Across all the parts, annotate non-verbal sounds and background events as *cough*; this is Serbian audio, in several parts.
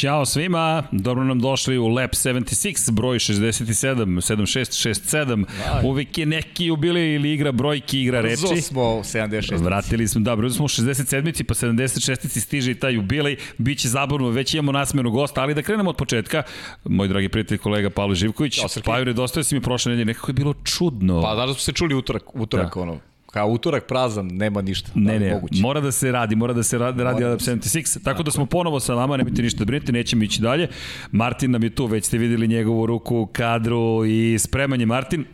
Ćao svima, dobro nam došli u Lab 76, broj 67, 7667. Uvijek je neki jubilej ili igra brojki, igra reči. Brzo smo 76. Vratili smo, da, brzo smo u 67. pa 76. stiže i taj jubilej. Biće zabavno, već imamo nasmenu gosta, ali da krenemo od početka. Moj dragi prijatelj kolega Pavle Živković, Pajur je dostavio si mi prošle nedelje, nekako je bilo čudno. Pa da smo se čuli utorak, utorak da. ono, kao utorak prazan, nema ništa. Ne, ne, moguće. mora da se radi, mora da se radi, radi Adap 76, tako, tako da smo ponovo sa vama, nemojte ništa da brinete, nećemo ići dalje. Martin nam je tu, već ste videli njegovu ruku, kadru i spremanje. Martin,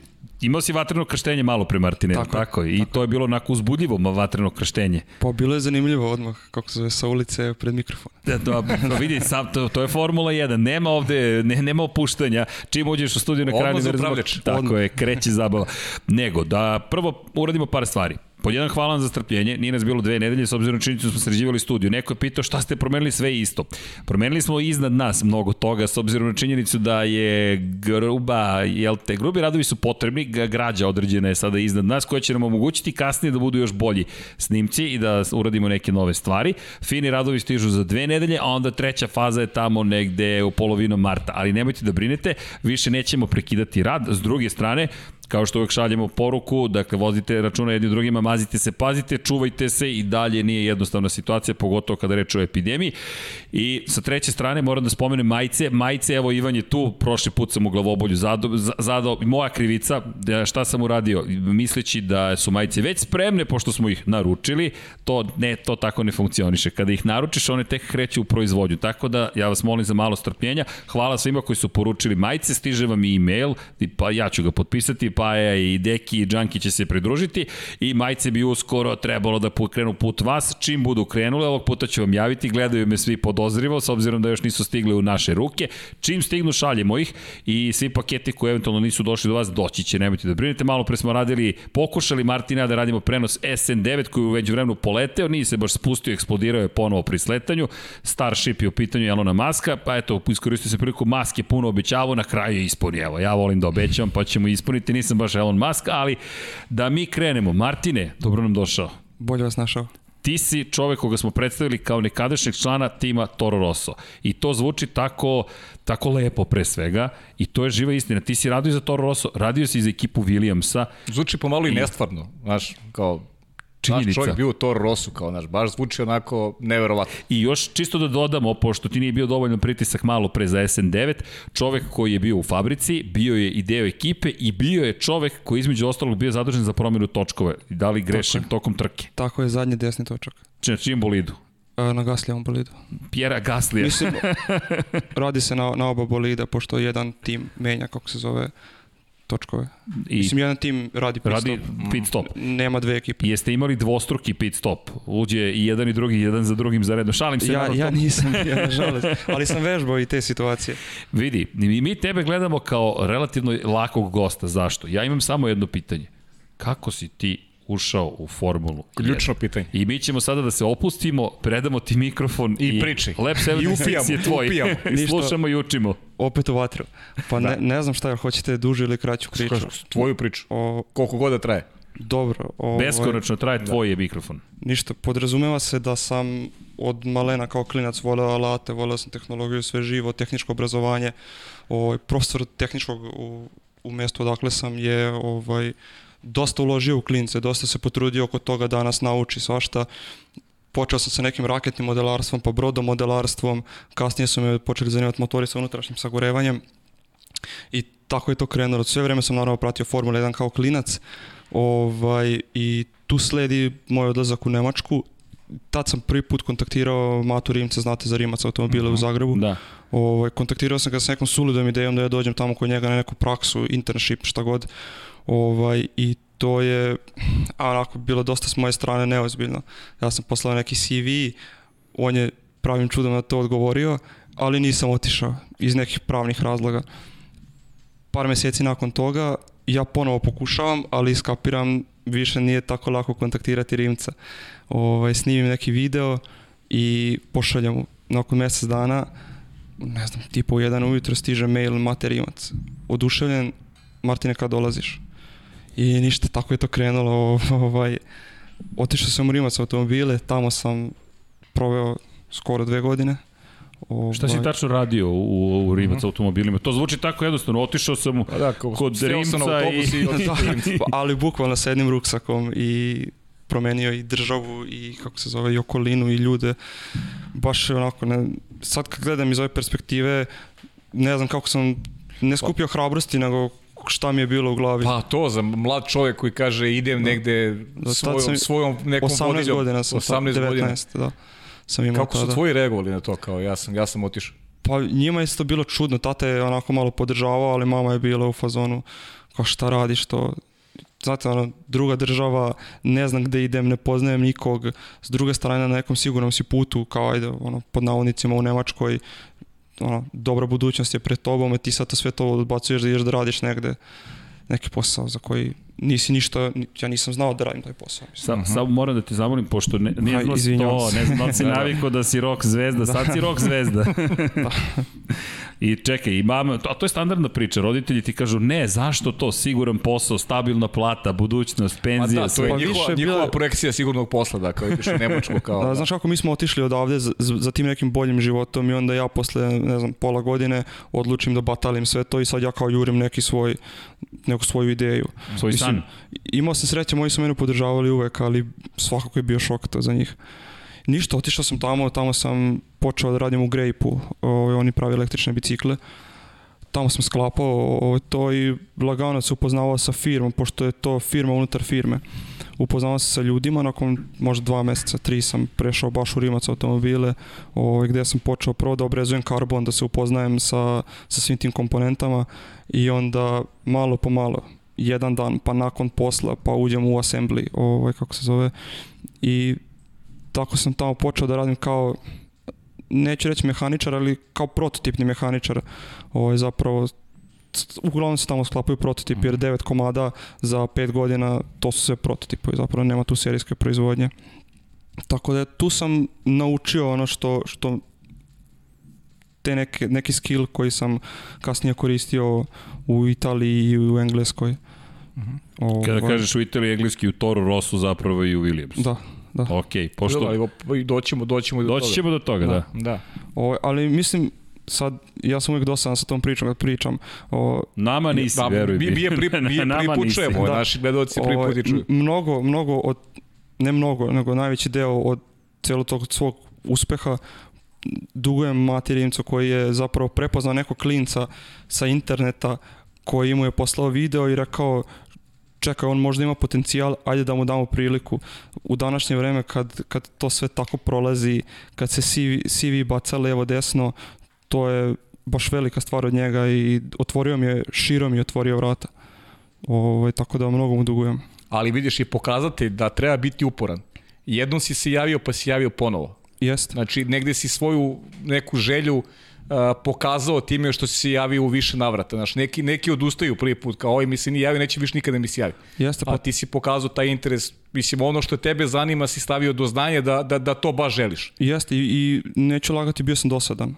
Imao si vatreno krštenje malo pre Martine, tako, tako I tako. to je bilo onako uzbudljivo vatreno krštenje. Pa bilo je zanimljivo odmah, kako se zove, sa ulice pred mikrofon. Da, to, to vidi, sam, to, to je Formula 1, nema ovde, ne, nema opuštanja. Čim uđeš u studiju na kraju... Odmah za Tako odmah. je, kreće zabava. Nego, da prvo uradimo par stvari. Pod jedan hvala vam za strpljenje, nije nas bilo dve nedelje, s obzirom činjenicu da smo sređivali studiju. Neko je pitao šta ste promenili sve isto. Promenili smo iznad nas mnogo toga, s obzirom na činjenicu da je gruba, jel te, grubi radovi su potrebni, građa određena je sada iznad nas, koja će nam omogućiti kasnije da budu još bolji snimci i da uradimo neke nove stvari. Fini radovi stižu za dve nedelje, a onda treća faza je tamo negde u polovinom marta. Ali nemojte da brinete, više nećemo prekidati rad. S druge strane, kao što uvek šaljemo poruku, dakle vozite računa jedni drugima, mazite se, pazite, čuvajte se i dalje nije jednostavna situacija, pogotovo kada reč o epidemiji. I sa treće strane moram da spomenem majice, majice, evo Ivan je tu, prošli put sam u glavobolju zadao, zadao moja krivica, da šta sam uradio, misleći da su majice već spremne, pošto smo ih naručili, to ne, to tako ne funkcioniše. Kada ih naručiš, one tek kreću u proizvodnju, tako da ja vas molim za malo strpljenja. Hvala svima koji su poručili majice, stiže vam i e-mail, pa ja ću ga potpisati, Paja i Deki i Džanki će se pridružiti i majice bi uskoro trebalo da krenu put vas. Čim budu krenule, ovog puta ću vam javiti, gledaju me svi podozrivo, s obzirom da još nisu stigli u naše ruke. Čim stignu, šaljemo ih i svi paketi koji eventualno nisu došli do vas, doći će, nemojte da brinete. Malo pre smo radili, pokušali Martina da radimo prenos SN9 koji u već vremenu poleteo, nije se baš spustio, eksplodirao je ponovo pri sletanju. Starship je u pitanju Elona Maska, pa eto, iskoristio se priliku Maske puno obećavao, na kraju je ispunio. Evo, ja volim da obećavam, pa ćemo ispuniti nisam baš Elon Musk, ali da mi krenemo. Martine, dobro nam došao. Bolje vas našao. Ti si čovek koga smo predstavili kao nekadašnjeg člana tima Toro Rosso. I to zvuči tako, tako lepo pre svega i to je živa istina. Ti si radio za Toro Rosso, radio si za ekipu Williamsa. Zvuči pomalo i, i nestvarno, znaš, kao činjenica. Naš čovjek bio u Toro Rosu, kao naš, baš zvuči onako neverovatno. I još čisto da dodamo, pošto ti nije bio dovoljno pritisak malo pre za SN9, čovek koji je bio u fabrici, bio je i deo ekipe i bio je čovek koji između ostalog bio zadužen za promjenu točkove. Da li grešim Tako tokom trke? Tako je, zadnji desni točak. Če, čim bolidu? E, na Gaslijevom bolidu. Pjera Gaslija. Mislim, *laughs* radi se na, na oba bolida, pošto jedan tim menja, kako se zove, točkove. I Mislim, jedan tim radi pit radi stop. pit stop. Nema dve ekipe. Jeste imali dvostruki pit stop? Uđe i jedan i drugi, jedan za drugim zaredno. Šalim se. Ja, ja nisam, ja nažalost. Ali sam vežbao i te situacije. Vidi, mi tebe gledamo kao relativno lakog gosta. Zašto? Ja imam samo jedno pitanje. Kako si ti ušao u formulu. Ključno pitanje. I mi ćemo sada da se opustimo, predamo ti mikrofon i, i priči. Lab 76 je tvoj. Upijamo. *laughs* I slušamo i učimo. Opet u vatru. Pa da. ne, ne znam šta, hoćete duže ili kraću priču? Tvoju priču. O... Koliko god da traje. Dobro. Ovaj, Beskonačno traje da. tvoj je mikrofon. Ništa, podrazumeva se da sam od malena kao klinac voleo alate, voleo sam tehnologiju, sve živo, tehničko obrazovanje. Ovaj, profesor tehničkog u, u mestu odakle sam je ovaj, dosta uložio u klince, dosta se potrudio oko toga da nas nauči svašta. Počeo sam sa nekim raketnim modelarstvom, pa brodomodelarstvom, kasnije su me počeli zanimati motori sa unutrašnjim sagorevanjem i tako je to krenulo. Sve vreme sam naravno pratio Formula 1 kao klinac ovaj, i tu sledi moj odlazak u Nemačku. Tad sam prvi put kontaktirao Matu Rimca, znate za Rimac automobile uh u mhm. Zagrebu. Da. Ovaj, kontaktirao sam ga sa nekom suludom idejom da ja dođem tamo kod njega na neku praksu, internship, šta god. Ovaj, I to je onako bilo dosta s moje strane neozbiljno. Ja sam poslao neki CV, on je pravim čudom na to odgovorio, ali nisam otišao iz nekih pravnih razloga. Par meseci nakon toga ja ponovo pokušavam, ali iskapiram više nije tako lako kontaktirati Rimca. Ovaj, snimim neki video i pošaljem mu nakon mesec dana ne znam, tipa u jedan ujutro stiže mail Mate Rimac. Oduševljen, Martine, kad dolaziš? I ništa, tako je to krenulo. Ovaj, otišao sam u Rimac automobile, tamo sam proveo skoro dve godine. Ovaj... Šta si tačno radio u, u Rimac mm -hmm. automobilima? To zvuči tako jednostavno. Otišao sam pa da, kod Rimca i... i... *laughs* da, ali bukvalno sa jednim ruksakom i promenio i državu i kako se zove i okolinu i ljude. Baš onako, ne, sad kad gledam iz ove perspektive, ne znam kako sam ne skupio hrabrosti, nego šta mi je bilo u glavi. Pa to, za mlad čovjek koji kaže idem da. negde svojom, sam, svojom nekom 18 vodiljem. godina sam, 18 19, godina. da. Sam imao Kako tada. su tvoji reagovali na to kao ja sam, ja sam otišao? Pa njima je to bilo čudno, tata je onako malo podržavao, ali mama je bila u fazonu kao šta radiš to, znate, ono, druga država, ne znam gde idem, ne poznajem nikog, s druge strane na nekom sigurnom si putu, kao ajde, ono, pod navodnicima u Nemačkoj, ono, dobra budućnost je pred tobom i ti sad to sve to odbacuješ da ideš da radiš negde neki posao za koji nisi ništa, ja nisam znao da radim taj posao. Sa, uh Samo moram da te zamolim, pošto ne, nije znao to, ne znam da si *laughs* naviko da si rock zvezda, da. sad si rock zvezda. *laughs* da. I čekaj, i mama, a to je standardna priča, roditelji ti kažu ne, zašto to, siguran posao, stabilna plata, budućnost, penzija, Ma da, to je njihova, njihova bila... projekcija sigurnog posla, da, kao ideš u Nemačku. Kao, *laughs* da, da. Znaš kako mi smo otišli odavde za, za tim nekim boljim životom i onda ja posle, ne znam, pola godine odlučim da batalim sve to i sad ja kao jurim neki svoj, neku svoju ideju. Svoj Mislim, san. Imao sam sreće, moji su mene podržavali uvek, ali svakako je bio šok to za njih. Ništa, otišao sam tamo, tamo sam počeo da radim u Grejpu, ovaj, oni pravi električne bicikle. Tamo sam sklapao ovaj, to i lagano se upoznavao sa firmom, pošto je to firma unutar firme. Upoznavao se sa ljudima, nakon možda dva meseca, tri sam prešao baš u Rimac automobile, ovaj, gde sam počeo prvo da obrezujem karbon, da se upoznajem sa, sa svim tim komponentama i onda malo po malo, jedan dan, pa nakon posla, pa uđem u assembly, ovaj, kako se zove, i tako sam tamo počeo da radim kao neću reći mehaničar, ali kao prototipni mehaničar. Ovo je zapravo uglavnom se tamo sklapaju prototipi, jer mhm. devet komada za pet godina, to su sve prototipovi, zapravo nema tu serijske proizvodnje. Tako da tu sam naučio ono što, što te neke, neki skill koji sam kasnije koristio u Italiji i u Engleskoj. Uh mhm. -huh. Kada ovaj. kažeš u Italiji, engleski, u Toro Rosso zapravo i u Williams. Da, da. Ok, pošto... Da, doćemo, doćemo do Doći ćemo do toga, da. Da. da. O, ali mislim, sad, ja sam uvijek dosadan sa tom pričom kad pričam. O, nama nisi, da, veruj mi. Mi je pri, mi je prvi čujemo, da. naši gledalci prvi put čuju. Mnogo, mnogo od, ne mnogo, nego najveći deo od celog tog svog uspeha dugujem Mati Rimcu koji je zapravo prepoznao nekog klinca sa interneta koji mu je poslao video i rekao čekaj, on možda ima potencijal, ajde da mu damo priliku. U današnje vreme kad, kad to sve tako prolazi, kad se CV, CV baca levo desno, to je baš velika stvar od njega i otvorio mi je, širom i otvorio vrata. Ovo, ovaj, tako da mnogo mu dugujem. Ali vidiš i pokazati da treba biti uporan. Jednom si se javio pa si javio ponovo. Jeste. Znači negde si svoju neku želju uh, pokazao time što si se javio u više navrata. Znaš, neki, neki odustaju prvi put, kao ovaj mi se nije javio, neće više nikada mi se javi. Jeste, pa... A ti si pokazao taj interes, mislim, ono što tebe zanima si stavio do znanja da, da, da to baš želiš. Jeste, i, i neću lagati, bio sam dosadan.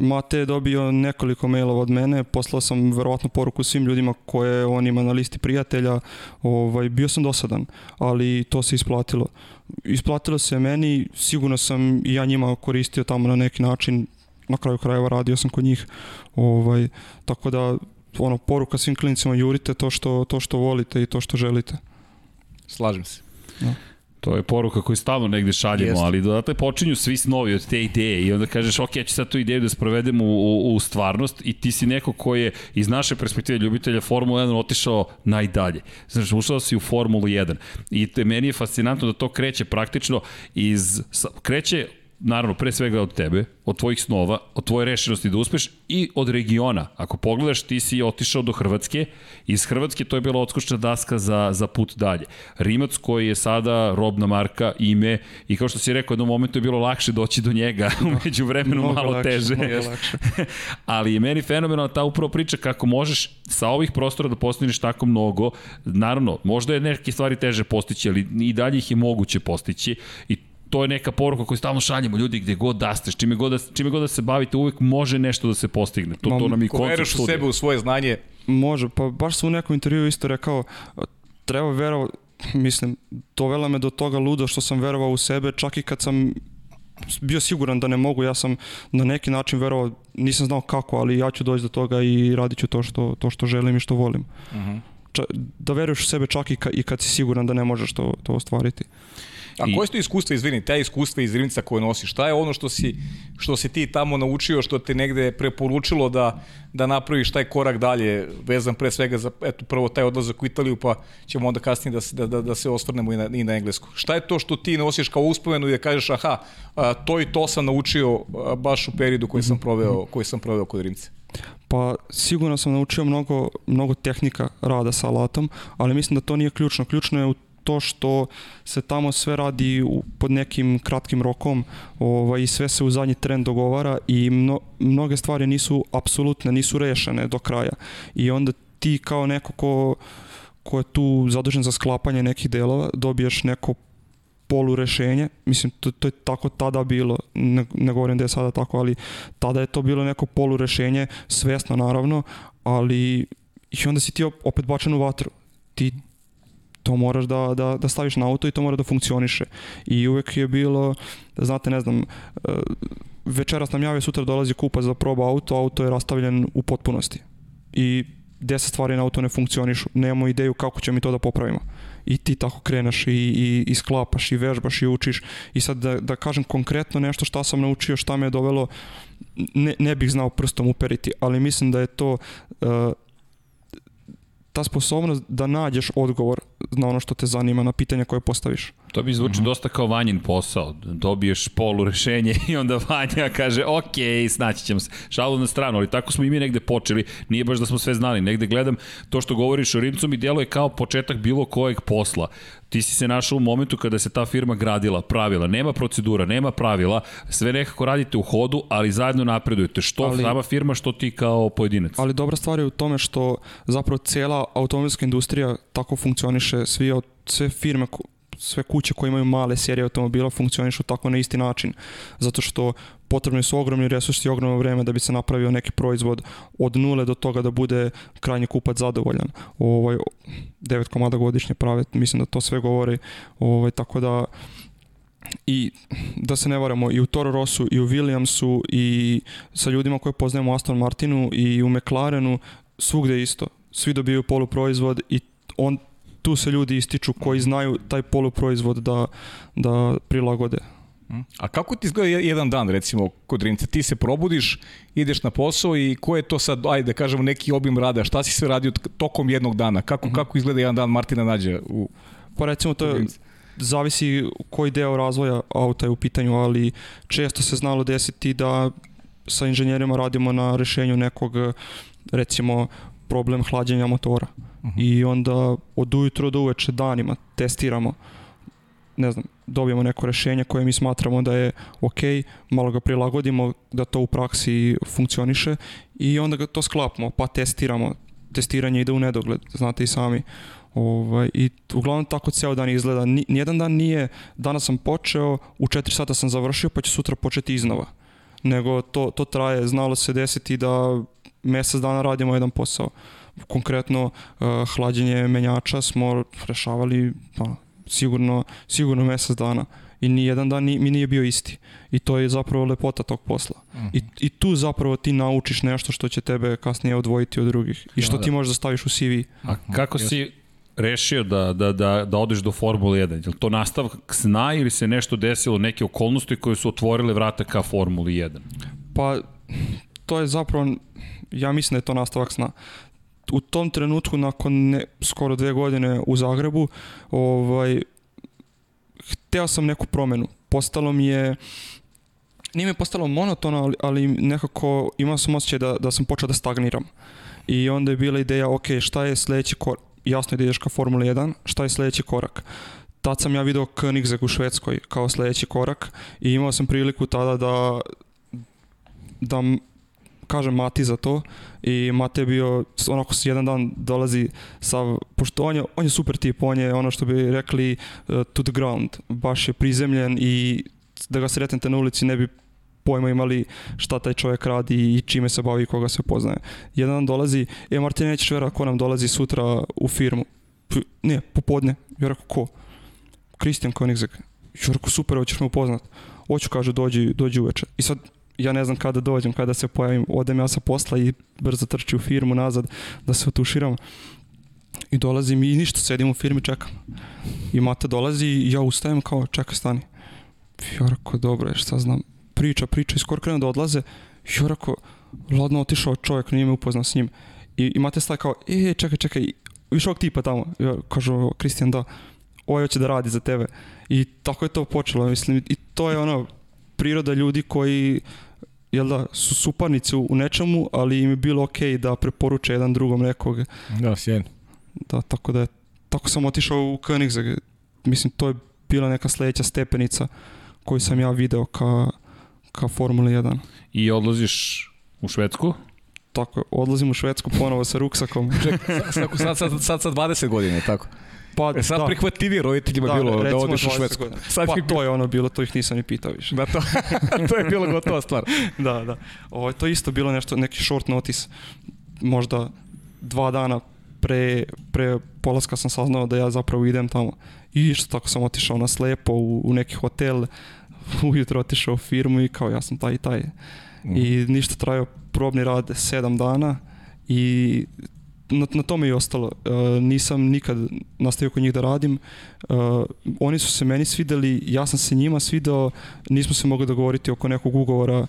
Mate je dobio nekoliko mailova od mene, poslao sam verovatno poruku svim ljudima koje on ima na listi prijatelja, ovaj, bio sam dosadan, ali to se isplatilo. Isplatilo se meni, sigurno sam i ja njima koristio tamo na neki način, na kraju krajeva radio sam kod njih. Ovaj, tako da ono poruka svim klinicima jurite to što to što volite i to što želite. Slažem se. Da. To je poruka koju stalno negde šaljemo, Jest. ali dodatle počinju svi snovi od te ideje i onda kažeš, ok, ja ću sad tu ideju da sprovedem u, u, u stvarnost i ti si neko ko je iz naše perspektive ljubitelja Formula 1 otišao najdalje. Znaš, ušao si u Formulu 1 i te, meni je fascinantno da to kreće praktično iz, kreće naravno, pre svega od tebe, od tvojih snova, od tvoje rešenosti da uspeš i od regiona. Ako pogledaš, ti si otišao do Hrvatske, iz Hrvatske to je bila odskočna daska za, za put dalje. Rimac koji je sada robna marka, ime i kao što si rekao, jednom momentu je bilo lakše doći do njega, *laughs* umeđu vremenu mnogo malo lakše, teže. *laughs* lakše. Ali je meni fenomenalna ta upravo priča kako možeš sa ovih prostora da postigneš tako mnogo. Naravno, možda je neke stvari teže postići, ali i dalje ih je moguće postići i to je neka poruka koju stalno šaljemo ljudi gde god da ste, čime god da, čime god da se bavite, uvek može nešto da se postigne. To, to nam i koncept studija. u sebe, u svoje znanje. Može, pa baš sam u nekom intervju isto rekao, treba verovati, mislim, dovela me do toga ludo što sam verovao u sebe, čak i kad sam bio siguran da ne mogu, ja sam na neki način verovao, nisam znao kako, ali ja ću doći do toga i radit ću to što, to što želim i što volim. Uh -huh. Ča, da veruješ u sebe čak i, ka, i kad si siguran da ne možeš to, to ostvariti. A koje su to iskustva, izvini, te iskustva iz Rivnica koje nosiš? Šta je ono što si, što si ti tamo naučio, što te negde preporučilo da, da napraviš taj korak dalje, vezan pre svega za, eto, prvo taj odlazak u Italiju, pa ćemo onda kasnije da se, da, da, da se osvrnemo i na, i na englesku. Šta je to što ti nosiš kao uspomenu i da kažeš, aha, to i to sam naučio baš u periodu koji sam proveo, koji sam proveo kod Rimca? Pa sigurno sam naučio mnogo, mnogo tehnika rada sa alatom, ali mislim da to nije ključno. Ključno je u to što se tamo sve radi u, pod nekim kratkim rokom ovaj, i sve se u zadnji tren dogovara i mno, mnoge stvari nisu apsolutne, nisu rešene do kraja. I onda ti kao neko ko, ko je tu zadužen za sklapanje nekih delova, dobiješ neko polu rešenje, mislim to, to je tako tada bilo, ne, ne govorim da je sada tako, ali tada je to bilo neko polu rešenje, svesno naravno, ali i onda si ti opet bačen u vatru. Ti to moraš da, da, da staviš na auto i to mora da funkcioniše. I uvek je bilo, znate, ne znam, e, večeras nam jave, sutra dolazi kupac da proba auto, auto je rastavljen u potpunosti. I deset stvari na auto ne funkcionišu, nemamo ideju kako ćemo mi to da popravimo. I ti tako kreneš i, i, i sklapaš i vežbaš i učiš. I sad da, da kažem konkretno nešto šta sam naučio, šta me je dovelo, ne, ne bih znao prstom uperiti, ali mislim da je to uh, ta sposobnost da nađeš odgovor na ono što te zanima, na pitanja koje postaviš. To bi zvuči mm -hmm. dosta kao Vanjin posao. Dobiješ polu rešenje *laughs* i onda Vanja kaže, ok, snaći ćemo se. Šalu na stranu, ali tako smo i mi negde počeli. Nije baš da smo sve znali. Negde gledam to što govoriš o Rimcu mi djeluje kao početak bilo kojeg posla. Ti si se našao u momentu kada se ta firma gradila, pravila. Nema procedura, nema pravila, sve nekako radite u hodu, ali zajedno napredujete. Što ali, sama firma, što ti kao pojedinac. Ali dobra stvar je u tome što zapravo cijela automobilska industrija tako funkcioniše, svi, sve firme sve kuće koje imaju male serije automobila funkcionišu tako na isti način. Zato što potrebni su ogromni resursi i ogromno vreme da bi se napravio neki proizvod od nule do toga da bude krajnji kupac zadovoljan. Ovaj, 9 komada godišnje prave, mislim da to sve govori. Ovaj, tako da i da se ne varamo i u Toro Rossu i u Williamsu i sa ljudima koje poznajemo u Aston Martinu i u McLarenu svugde isto. Svi dobiju poluproizvod i on tu se ljudi ističu koji znaju taj poluproizvod da, da prilagode. Hm? A kako ti izgleda jedan dan, recimo, kod Rimca? Ti se probudiš, ideš na posao i ko je to sad, ajde da kažemo, neki obim rada? Šta si sve radio tokom jednog dana? Kako, mhm. -huh. kako izgleda jedan dan Martina Nađe u Pa recimo, to je, zavisi koji deo razvoja auta je u pitanju, ali često se znalo desiti da sa inženjerima radimo na rešenju nekog, recimo, problem hlađenja motora. Uh -huh. I onda od ujutro do uveče danima testiramo ne znam, dobijemo neko rešenje koje mi smatramo da je ok, malo ga prilagodimo da to u praksi funkcioniše i onda ga to sklapamo, pa testiramo. Testiranje ide u nedogled, znate i sami. Ovaj, I uglavnom tako ceo dan izgleda. Nijedan dan nije, danas sam počeo, u 4 sata sam završio, pa ću sutra početi iznova. Nego to, to traje, znalo se desiti da mesec dana radimo jedan posao. Konkretno, uh, hlađenje menjača smo rešavali pa, sigurno, sigurno mesec dana i ni jedan dan ni, mi nije bio isti. I to je zapravo lepota tog posla. Mm -hmm. I, I tu zapravo ti naučiš nešto što će tebe kasnije odvojiti od drugih i što da, ti možeš da staviš u CV. A kako si rešio da, da, da, da odeš do Formule 1? Je li to nastavak sna ili se nešto desilo, neke okolnosti koje su otvorile vrata ka Formuli 1? Pa, to je zapravo, ja mislim da je to nastavak sna u tom trenutku nakon ne, skoro dve godine u Zagrebu ovaj hteo sam neku promenu. Postalo mi je nije mi postalo monotono ali, ali nekako imao sam osjećaj da, da sam počeo da stagniram. I onda je bila ideja ok šta je sledeći korak? Jasno je da ideš ka Formula 1 šta je sledeći korak? Tad sam ja video Koenigsegg u Švedskoj kao sledeći korak i imao sam priliku tada da da kažem Mati za to i Mate je bio, onako se jedan dan dolazi sa, pošto on je, on je super tip, on je ono što bi rekli uh, to the ground, baš je prizemljen i da ga sretnete na ulici ne bi pojma imali šta taj čovjek radi i čime se bavi i koga se poznaje. Jedan dan dolazi, e Martin nećeš vera ko nam dolazi sutra u firmu. P ne, popodne. Ja rekao ko? Kristijan Koenigsegg. Ja rekao super, hoćeš me upoznat. hoću kaže dođi, dođi uveče. I sad ja ne znam kada dođem, kada se pojavim, odem ja sa posla i brzo trči u firmu nazad da se otuširam. I dolazim i ništa, sedim u firmi, čekam. I Mata dolazi i ja ustajem kao, čekaj, stani. Ja rekao, dobro šta znam. Priča, priča, i skoro krenu da odlaze. Ja rekao, ladno otišao čovjek, nije me upoznao s njim. I, i Mate staje kao, e, čekaj, čekaj, više ovog tipa tamo. Ja kažu, Kristijan, da, ovaj hoće da radi za tebe. I tako je to počelo, mislim, i to je ono, priroda ljudi koji jel da, su suparnici u nečemu, ali im je bilo okej okay da preporuče jedan drugom nekog. Da, sjajno. Da, tako da je, tako sam otišao u Koenigsegg. Mislim, to je bila neka sledeća stepenica koju sam ja video ka, ka Formula 1. I odlaziš u Švedsku? Tako je, odlazim u Švedsku ponovo sa ruksakom. Čekaj, sad, sad, sad, sad, sad 20 godina, tako? Pa, E sad da. prihvatljivije roditeljima Da, bilo da odeš u 20 Švedsku. godina. Sad Pa bi- to je ono bilo, to ih nisam ni pitao više. Da, to, *laughs* to je bilo gotova stvar. da, da. Ovo, to je isto bilo nešto, neki short notice. Možda dva dana pre, pre polaska sam saznao da ja zapravo idem tamo. I isto tako sam otišao na slepo u, u neki hotel, ujutro otišao u firmu i kao ja sam taj i taj. I ništa trajao probni rad sedam dana i na, na tome je i ostalo. E, nisam nikad nastavio kod njih da radim. E, oni su se meni svideli, ja sam se njima svidao, nismo se mogli dogovoriti oko nekog ugovora,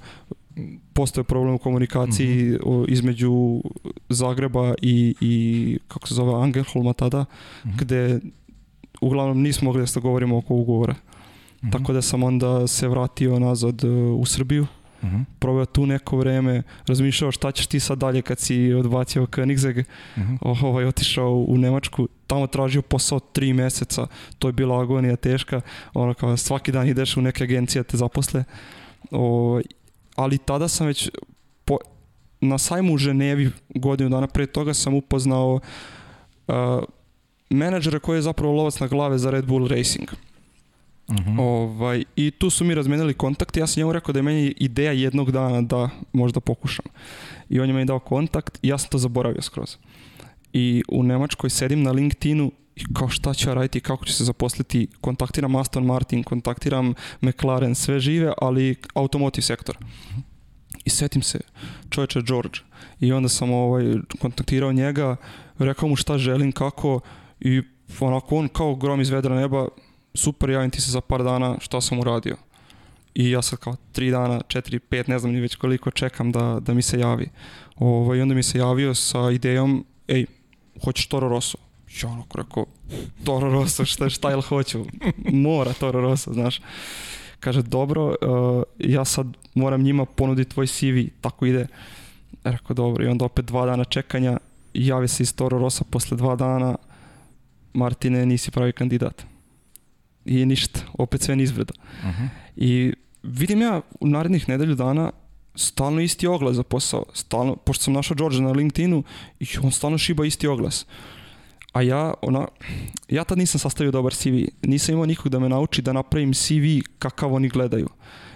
postoje problem u komunikaciji o, između Zagreba i, i kako se zove, Angelholma tada, Mhm. gde uglavnom nismo mogli da se dogovorimo oko ugovora. Mhm. Tako da sam onda se vratio nazad e, u Srbiju, Mhm, proveo tu neko vreme, razmišljao šta ćeš ti sad dalje kad si odbacio Koenigsegg, mhm. ovaj, otišao u Nemačku, tamo tražio posao tri meseca, to je bila agonija teška, ono kao svaki dan ideš u neke agencije da te zaposle, o, ali tada sam već po, na sajmu u Ženevi godinu dana pre toga sam upoznao uh, menadžera koji je zapravo lovac na glave za Red Bull Racing. Mhm. Ovaj, I tu su mi razmenili kontakt i ja sam njemu rekao da je meni ideja jednog dana da možda pokušam. I on je meni dao kontakt i ja sam to zaboravio skroz. I u Nemačkoj sedim na LinkedInu i kao šta ću ja raditi, kako ću se zaposliti, kontaktiram Aston Martin, kontaktiram McLaren, sve žive, ali automotive sektor. I setim se, čovječe George. I onda sam ovaj, kontaktirao njega, rekao mu šta želim, kako i onako on kao grom iz vedra neba, super, javim ti se za par dana šta sam uradio. I ja sad kao tri dana, četiri, pet, ne znam ni već koliko čekam da, da mi se javi. Ovo, I onda mi se javio sa idejom, ej, hoćeš Toro Rosso? Ja onako rekao, Toro Rosso, šta, šta jel hoću? Mora Toro Rosso, znaš. Kaže, dobro, uh, ja sad moram njima ponuditi tvoj CV, tako ide. Rekao, dobro, i onda opet dva dana čekanja, javi se iz Toro Rossa posle dva dana, Martine, nisi pravi kandidat. I ništa, opet sve nizbrdo. Mhm. I vidim ja u narednih nedelju dana stalno isti oglas za posao. Stalno, pošto sam našao Đorđa na LinkedInu i on stalno šiba isti oglas. A ja, ona, ja tad nisam sastavio dobar CV. Nisam imao nikog da me nauči da napravim CV kakav oni gledaju.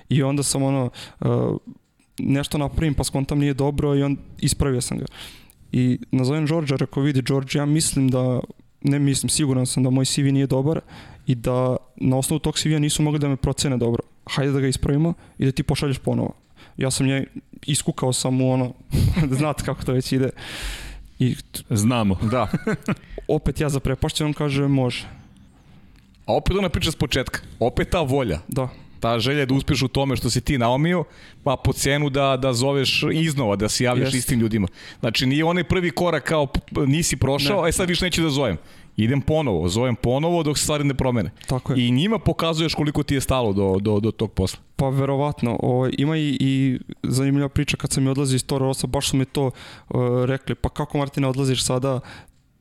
I onda sam ono, uh, nešto napravim pa skontam nije dobro i on ispravio sam ga. I nazovem Đorđa, rekao vidi Đorđe, ja mislim da, ne mislim, siguran sam da moj CV nije dobar i da na osnovu tog CV-a nisu mogli da me procene dobro. Hajde da ga ispravimo i da ti pošalješ ponovo. Ja sam nje, iskukao sam mu ono, *laughs* znate kako to već ide. I Znamo. Da. *laughs* opet ja zaprepašćen, on kaže može. A opet ona priča s početka. Opet ta volja. Da, Ta želja da uspeš u tome što si ti naomio, pa po cenu da, da zoveš iznova, da se javljaš Jeste. istim ljudima. Znači nije onaj prvi korak kao nisi prošao, Ne. e sad više neću da zovem. Idem ponovo, zovem ponovo dok se stvari ne promene. tako je. I njima pokazuješ koliko ti je stalo do, do, do tog posla. Pa verovatno, o, ima i, i zanimljiva priča kad sam mi odlazio iz Toro Rossa, baš su mi to o, rekli, pa kako Martina odlaziš sada,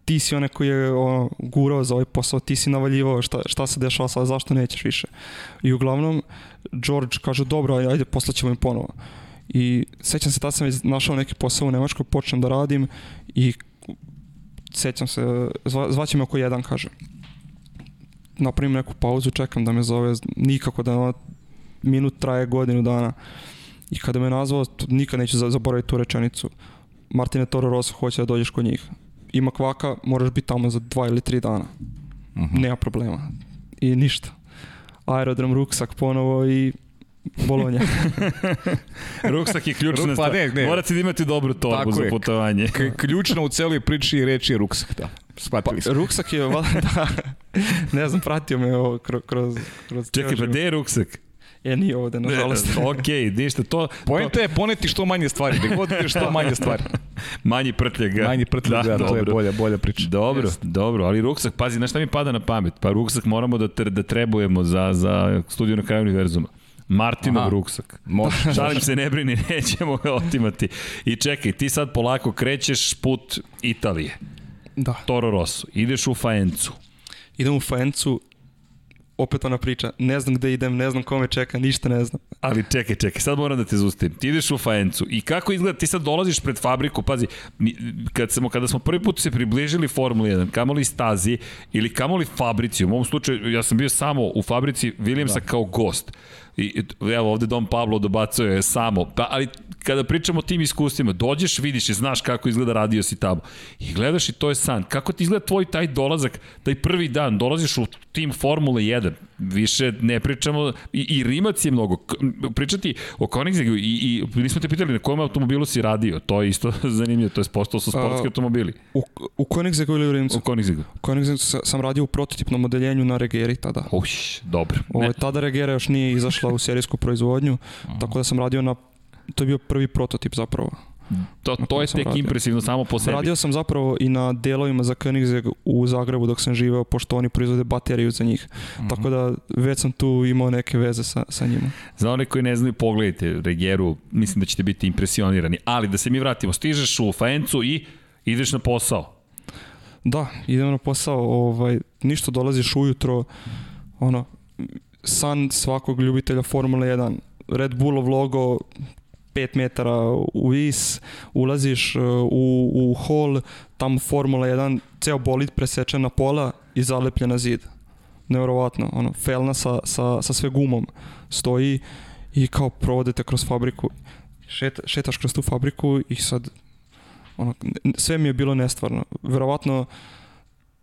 ti si onaj koji je ono, gurao za ovaj posao, ti si navaljivao šta, šta se dešava sada, zašto nećeš više. I uglavnom, George kaže, dobro, ajde, poslaćemo im ponovo. I sećam se, tada sam već našao neki posao u Nemačkoj, počnem da radim i sećam se, zva, zvaće me oko jedan, kaže. Napravim neku pauzu, čekam da me zove, nikako da minut traje godinu dana. I kada me nazvao, nikad neću za- zaboraviti tu rečenicu. Martine Toro Rosso hoće da dođeš kod njih. Ima kvaka, moraš biti tamo za dva ili tri dana. Mhm. Nema problema. I ništa. Aerodrom, ruksak ponovo i Bolonja. *laughs* Ruksak je ključna Ruk- pa stvar. ne, ne. Morate da imate dobru torbu Tako za je. putovanje. K- ključna u celoj priči je reč je ruksak, da. Pa, Shvatili smo. ruksak je, valjda, *laughs* da, ne znam, pratio me ovo kroz, kroz, Čekaj, pa gde je ruksak? E, nije ovde, nažalost. ok, ništa, to... Poenta je poneti što manje stvari, gde god što manje stvari. *laughs* Manji prtljega. Manji prtljag, da, to je bolja, bolja priča. Dobro, Jeste. dobro, ali ruksak, pazi, znaš šta mi pada na pamet? Pa ruksak moramo da, da trebujemo za, za studiju na kraju univerzuma. Martinov Aha. ruksak. Može. *laughs* Šalim se, ne brini, *laughs* nećemo ga otimati. I čekaj, ti sad polako krećeš put Italije, Da. Toro Rosso, ideš u Faencu. Idem u Faencu, opet ona priča, ne znam gde idem, ne znam kome čeka, ništa ne znam. Ali čekaj, čekaj, sad moram da te zustavim. Ti ideš u Faencu i kako izgleda, ti sad dolaziš pred fabriku, pazi, mi- kad smo, kada smo prvi put se približili Formuli 1, kamoli stazi ili kamoli fabrici, u mom slučaju ja sam bio samo u fabrici Williamsa da. kao gost. I evo ovde Dom Pablo dobacuje samo, pa, ali kada pričamo o tim iskustvima, dođeš, vidiš i znaš kako izgleda radio si tamo. I gledaš i to je san. Kako ti izgleda tvoj taj dolazak, taj prvi dan, dolaziš u tim Formule 1, više ne pričamo, i, i Rimac je mnogo, pričati o Koenigseggu i, i nismo te pitali na kojem automobilu si radio, to je isto *laughs* zanimljivo, to je postao su sportski A, automobili U, u Koenigseggu ili u Rimcu? u Koenigseggu. U Koenigseggu sa- sam radio u prototipnom odeljenju na Regeri tada. Uš, dobro. Ovo, Ne, tada Regera još nije izašla u serijsku proizvodnju, tako da sam radio na, to je bio prvi prototip zapravo. to, to je tek radio. impresivno samo po sebi. Radio sam zapravo i na delovima za Koenigsegg u Zagrebu dok sam živeo, pošto oni proizvode bateriju za njih. Tako da već sam tu imao neke veze sa, sa njima. Za one koji ne znaju, pogledajte Regeru, mislim da ćete biti impresionirani. Ali da se mi vratimo, stižeš u Faencu i ideš na posao. Da, idem na posao, ovaj, ništa dolaziš ujutro, ono, san svakog ljubitelja Formule 1, Red Bullov logo, 5 metara u vis, ulaziš uh, u, u hol, tamo Formula 1, ceo bolid presečen na pola i zalepljen na zid. Nevjerovatno, ono, felna sa, sa, sa sve gumom stoji i kao provodite kroz fabriku. Šeta, šetaš kroz tu fabriku i sad ono, sve mi je bilo nestvarno. Verovatno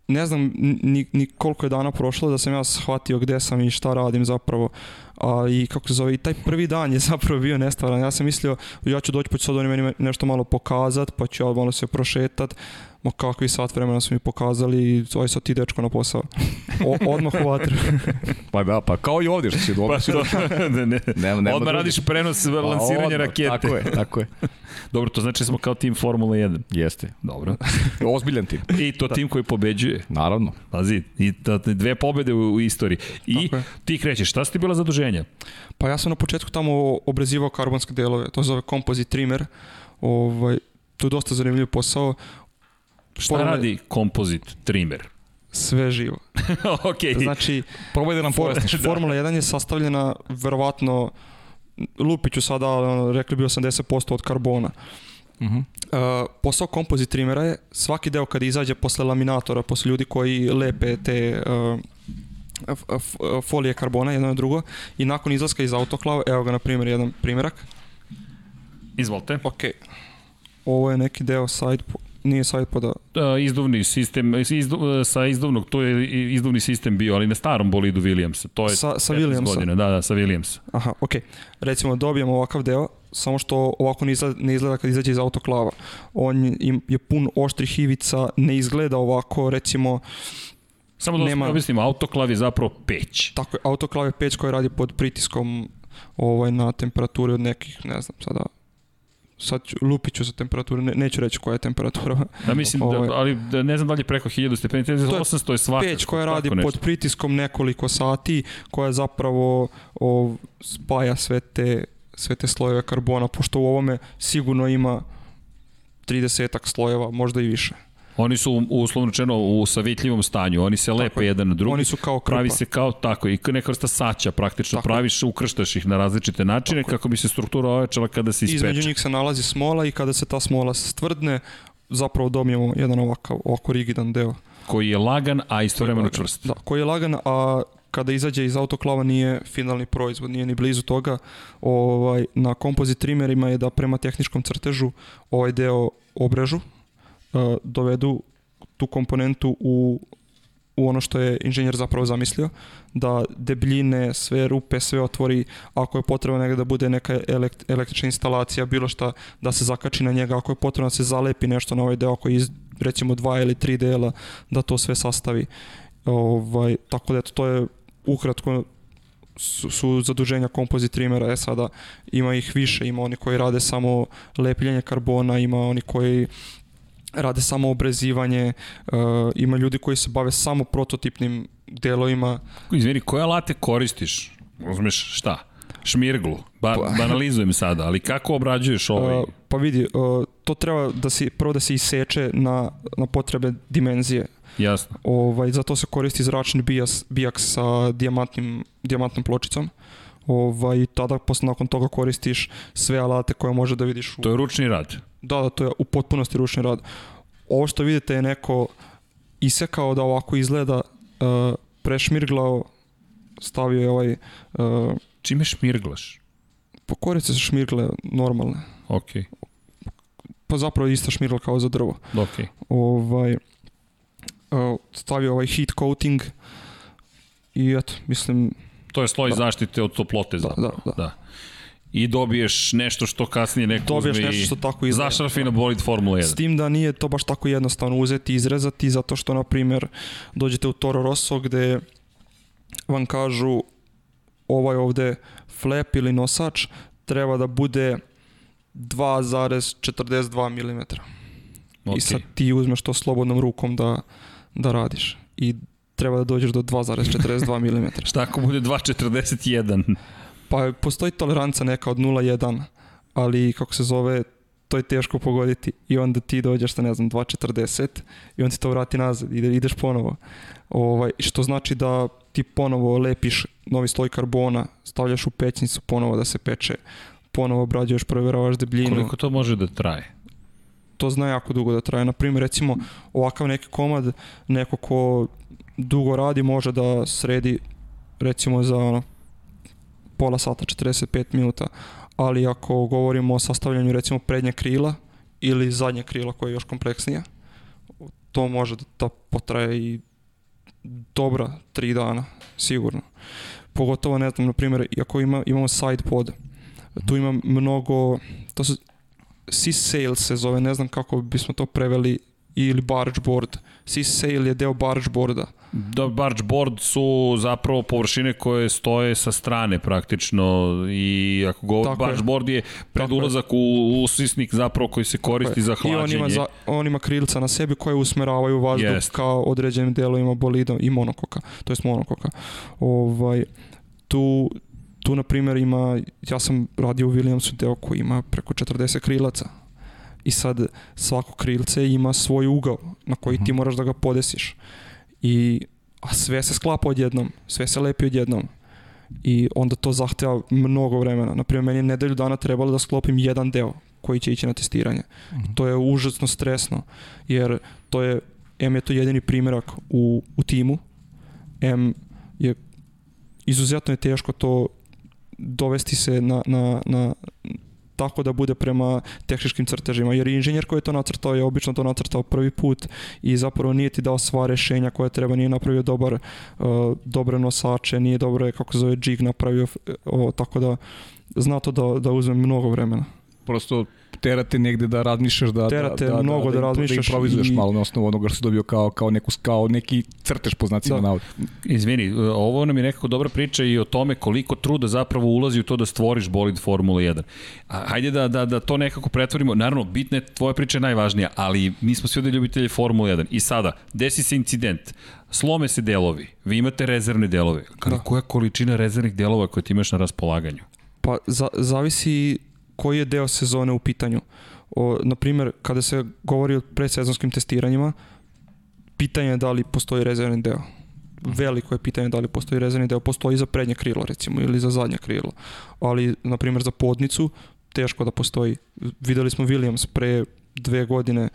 ne znam ni, ni koliko je dana prošlo da sam ja shvatio gde sam i šta radim zapravo. A, I kako se zove, i taj prvi dan je *laughs* zapravo bio nestvaran. Ja sam mislio, ja ću doći pa će sad oni meni nešto malo pokazat, pa ću ja malo se prošetat. Ma kakvi sat vremena su mi pokazali i oj sad ti dečko na posao. O, odmah u vatru. *laughs* Pa da, pa kao i ovdje što si *laughs* dobro. Pa to, ne, ne. *laughs* Nema, nema Odmah radiš prenos Pa lansiranja odmah, rakete. Tako je, tako je. Dobro, to znači da smo kao tim Formula 1. Jeste. Dobro. Ozbiljan tim. I to tim koji pobeđuje. Naravno. Pazi, i to, dve pobede u, u istoriji. I Tako je. ti krećeš, šta su ti bila zaduženja? Pa ja sam na početku tamo obrezivao karbonske delove, to se zove composite trimmer. Ovaj, to je dosta zanimljiv posao, Šta Formula- radi kompozit trimmer? sve živo. *laughs* ok, Znači, Probaj da nam For, pojasniš. Formula 1 je sastavljena verovatno lupiću sada, ali ono, rekli bi 80% od karbona. Mhm. Uh, posao kompozit trimera je svaki deo kad izađe posle laminatora, posle ljudi koji lepe te uh, folije karbona jedno na drugo i nakon izlaska iz autoklava, evo ga na primjer jedan primjerak. izvolite. Ok, ovo je neki deo side, po- nije side poda, Uh, izduvni sistem, izdu, sa izduvnog, to je izduvni sistem bio, ali na starom bolidu Williamsa. To je Sa- sa 15 Williamsa. Godina, da, da, sa Williamsa. Aha, ok. Recimo dobijemo ovakav deo, samo što ovako ne izgleda, ne izgleda kad izađe iz autoklava. On je, pun oštrih ivica, ne izgleda ovako, recimo, Samo da Nema... objasnimo, autoklav je zapravo peć. tako je, autoklav je peć koja radi pod pritiskom ovaj, na temperaturi od nekih, ne znam, sada sad ću, lupit ću za temperaturu, ne, neću reći koja je temperatura. Da mislim, Ovaj- da, ali da, ne znam da li je preko 1000 stepeni, 800 je svaka. Peć koja radi nešto. pod pritiskom nekoliko sati, koja zapravo o, spaja sve te, sve te slojeve karbona, pošto u ovome sigurno ima 30 slojeva, možda i više. Oni su uslovno rečeno u savitljivom stanju, oni se lepe je. jedan na drugi. Oni su kao krpa. Pravi se kao tako i neka vrsta saća praktično Tako praviš, ukrštaš ih na različite načine Tako kako bi se struktura ojačala kada se ispeče. Između njih se nalazi smola i kada se ta smola stvrdne, zapravo dobijemo jedan ovakav, ovako rigidan deo. Koji je lagan, a istovremeno Lagan. čvrst. Da, koji je lagan, a kada izađe iz autoklava nije finalni proizvod, nije ni blizu toga. Ovaj, na kompozit trimerima je da prema tehničkom crtežu ovaj deo obrežu, e, dovedu tu komponentu u u ono što je inženjer zapravo zamislio, da debljine, sve rupe, sve otvori, ako je potrebno negde da bude neka elekt, električna instalacija, bilo šta, da se zakači na njega, ako je potrebno da se zalepi nešto na ovaj deo koji iz recimo dva ili tri dela, da to sve sastavi. Ovaj, tako da eto, to je ukratko su, su zaduženja kompozit trimera, e sada ima ih više, ima oni koji rade samo lepljenje karbona, ima oni koji rade samo obrezivanje, uh, ima ljudi koji se bave samo prototipnim delovima. Izvini, koje alate koristiš? Uzmeš šta? Šmirglu. Ba, pa, banalizujem sada, ali kako obrađuješ ovaj? Uh, pa vidi, uh, to treba da se, prvo da se iseče na, na potrebe dimenzije. Jasno. Ovaj, zato se koristi zračni bijas, bijak sa dijamantnim, dijamantnom pločicom. Ovaj, tada posle nakon toga koristiš sve alate koje može da vidiš. U... To je ručni rad. Da, da, to je u potpunosti ručni rad. Ovo što vidite je neko isekao da ovako izgleda, uh, prešmirglao, stavio je ovaj... Uh, Čime šmirglaš? Pa korice se šmirgle normalne. Ok. Pa zapravo ista šmirgla kao za drvo. Ok. Ovaj, uh, stavio ovaj heat coating i eto, mislim... To je sloj da. zaštite od toplote da, da, da. da i dobiješ nešto što kasnije neko dobiješ uzme nešto što tako izgleda. zašrafi na bolid Formula 1. S tim da nije to baš tako jednostavno uzeti i izrezati, zato što, na primjer, dođete u Toro Rosso gde vam kažu ovaj ovde flap ili nosač treba da bude 2,42 mm. Okay. I sad ti uzmeš to slobodnom rukom da, da radiš. I treba da dođeš do 2,42 mm. Šta ako bude 2,41? Pa postoji toleranca neka od 0,1, ali kako se zove, to je teško pogoditi i onda ti dođeš sa ne znam 2.40 i on ti to vrati nazad i ideš ponovo. Ovaj, što znači da ti ponovo lepiš novi sloj karbona, stavljaš u pećnicu ponovo da se peče, ponovo obrađuješ, provjeravaš debljinu. Koliko to može da traje? To zna jako dugo da traje. Naprimjer, recimo, ovakav neki komad, neko ko dugo radi može da sredi recimo za ono, pola sata, 45 minuta, ali ako govorimo o sastavljanju recimo prednje krila ili zadnje krila koje je još kompleksnije, to može da potraje i dobra tri dana, sigurno. Pogotovo, ne znam, na primjer, ako ima, imamo side pod, tu ima mnogo, to se, sys sail se zove, ne znam kako bismo to preveli, ili barge board. Sys sail je deo barge boarda. Da, barge board su zapravo površine koje stoje sa strane praktično i ako go, barge je. board je predulazak u, u sisnik zapravo koji se koristi za hlađenje. I on ima, za, on ima krilca na sebi koje usmeravaju vazduh Jest. kao određenim delovima bolida i monokoka, to jest monokoka. Ovaj, tu, tu na primjer ima, ja sam radio u Williamsu deo koji ima preko 40 krilaca i sad svako krilce ima svoj ugao na koji ti mhm. moraš da ga podesiš i a sve se sklapa odjednom, sve se lepi odjednom i onda to zahteva mnogo vremena. Naprimjer, meni je nedelju dana trebalo da sklopim jedan deo koji će ići na testiranje. Mm -hmm. To je užasno stresno, jer to je, M je to jedini primjerak u, u timu, M je izuzetno je teško to dovesti se na, na, na tako da bude prema tehničkim crtežima, jer inženjer koji je to nacrtao je obično to nacrtao prvi put i zapravo nije ti dao sva rešenja koje treba, nije napravio dobar, uh, dobre nosače, nije dobro, kako se zove, jig napravio, o, tako da zna to da, da uzme mnogo vremena. Prosto terate negde da razmišljaš da terate da, da, mnogo da, da, da razmišljaš da improvizuješ i... malo na osnovu onoga što si dobio kao kao neku kao neki crtež po znacima da. navoda. Izvini, ovo nam je nekako dobra priča i o tome koliko truda zapravo ulazi u to da stvoriš bolid Formula 1. A, hajde da, da, da to nekako pretvorimo. Naravno, bitna je, tvoja priča je najvažnija, ali mi smo svi ovde ljubitelji Formula 1. I sada, desi se incident, slome se delovi, vi imate rezervne delove. Kada da. koja količina rezervnih delova koje ti imaš na raspolaganju? Pa za, zavisi koji je deo sezone u pitanju. O, na primjer, kada se govori o predsezonskim testiranjima, pitanje je da li postoji rezervni deo. Veliko je pitanje da li postoji rezervni deo. Postoji za prednje krilo, recimo, ili za zadnje krilo. Ali, na primjer, za podnicu, teško da postoji. Videli smo Williams pre dve godine,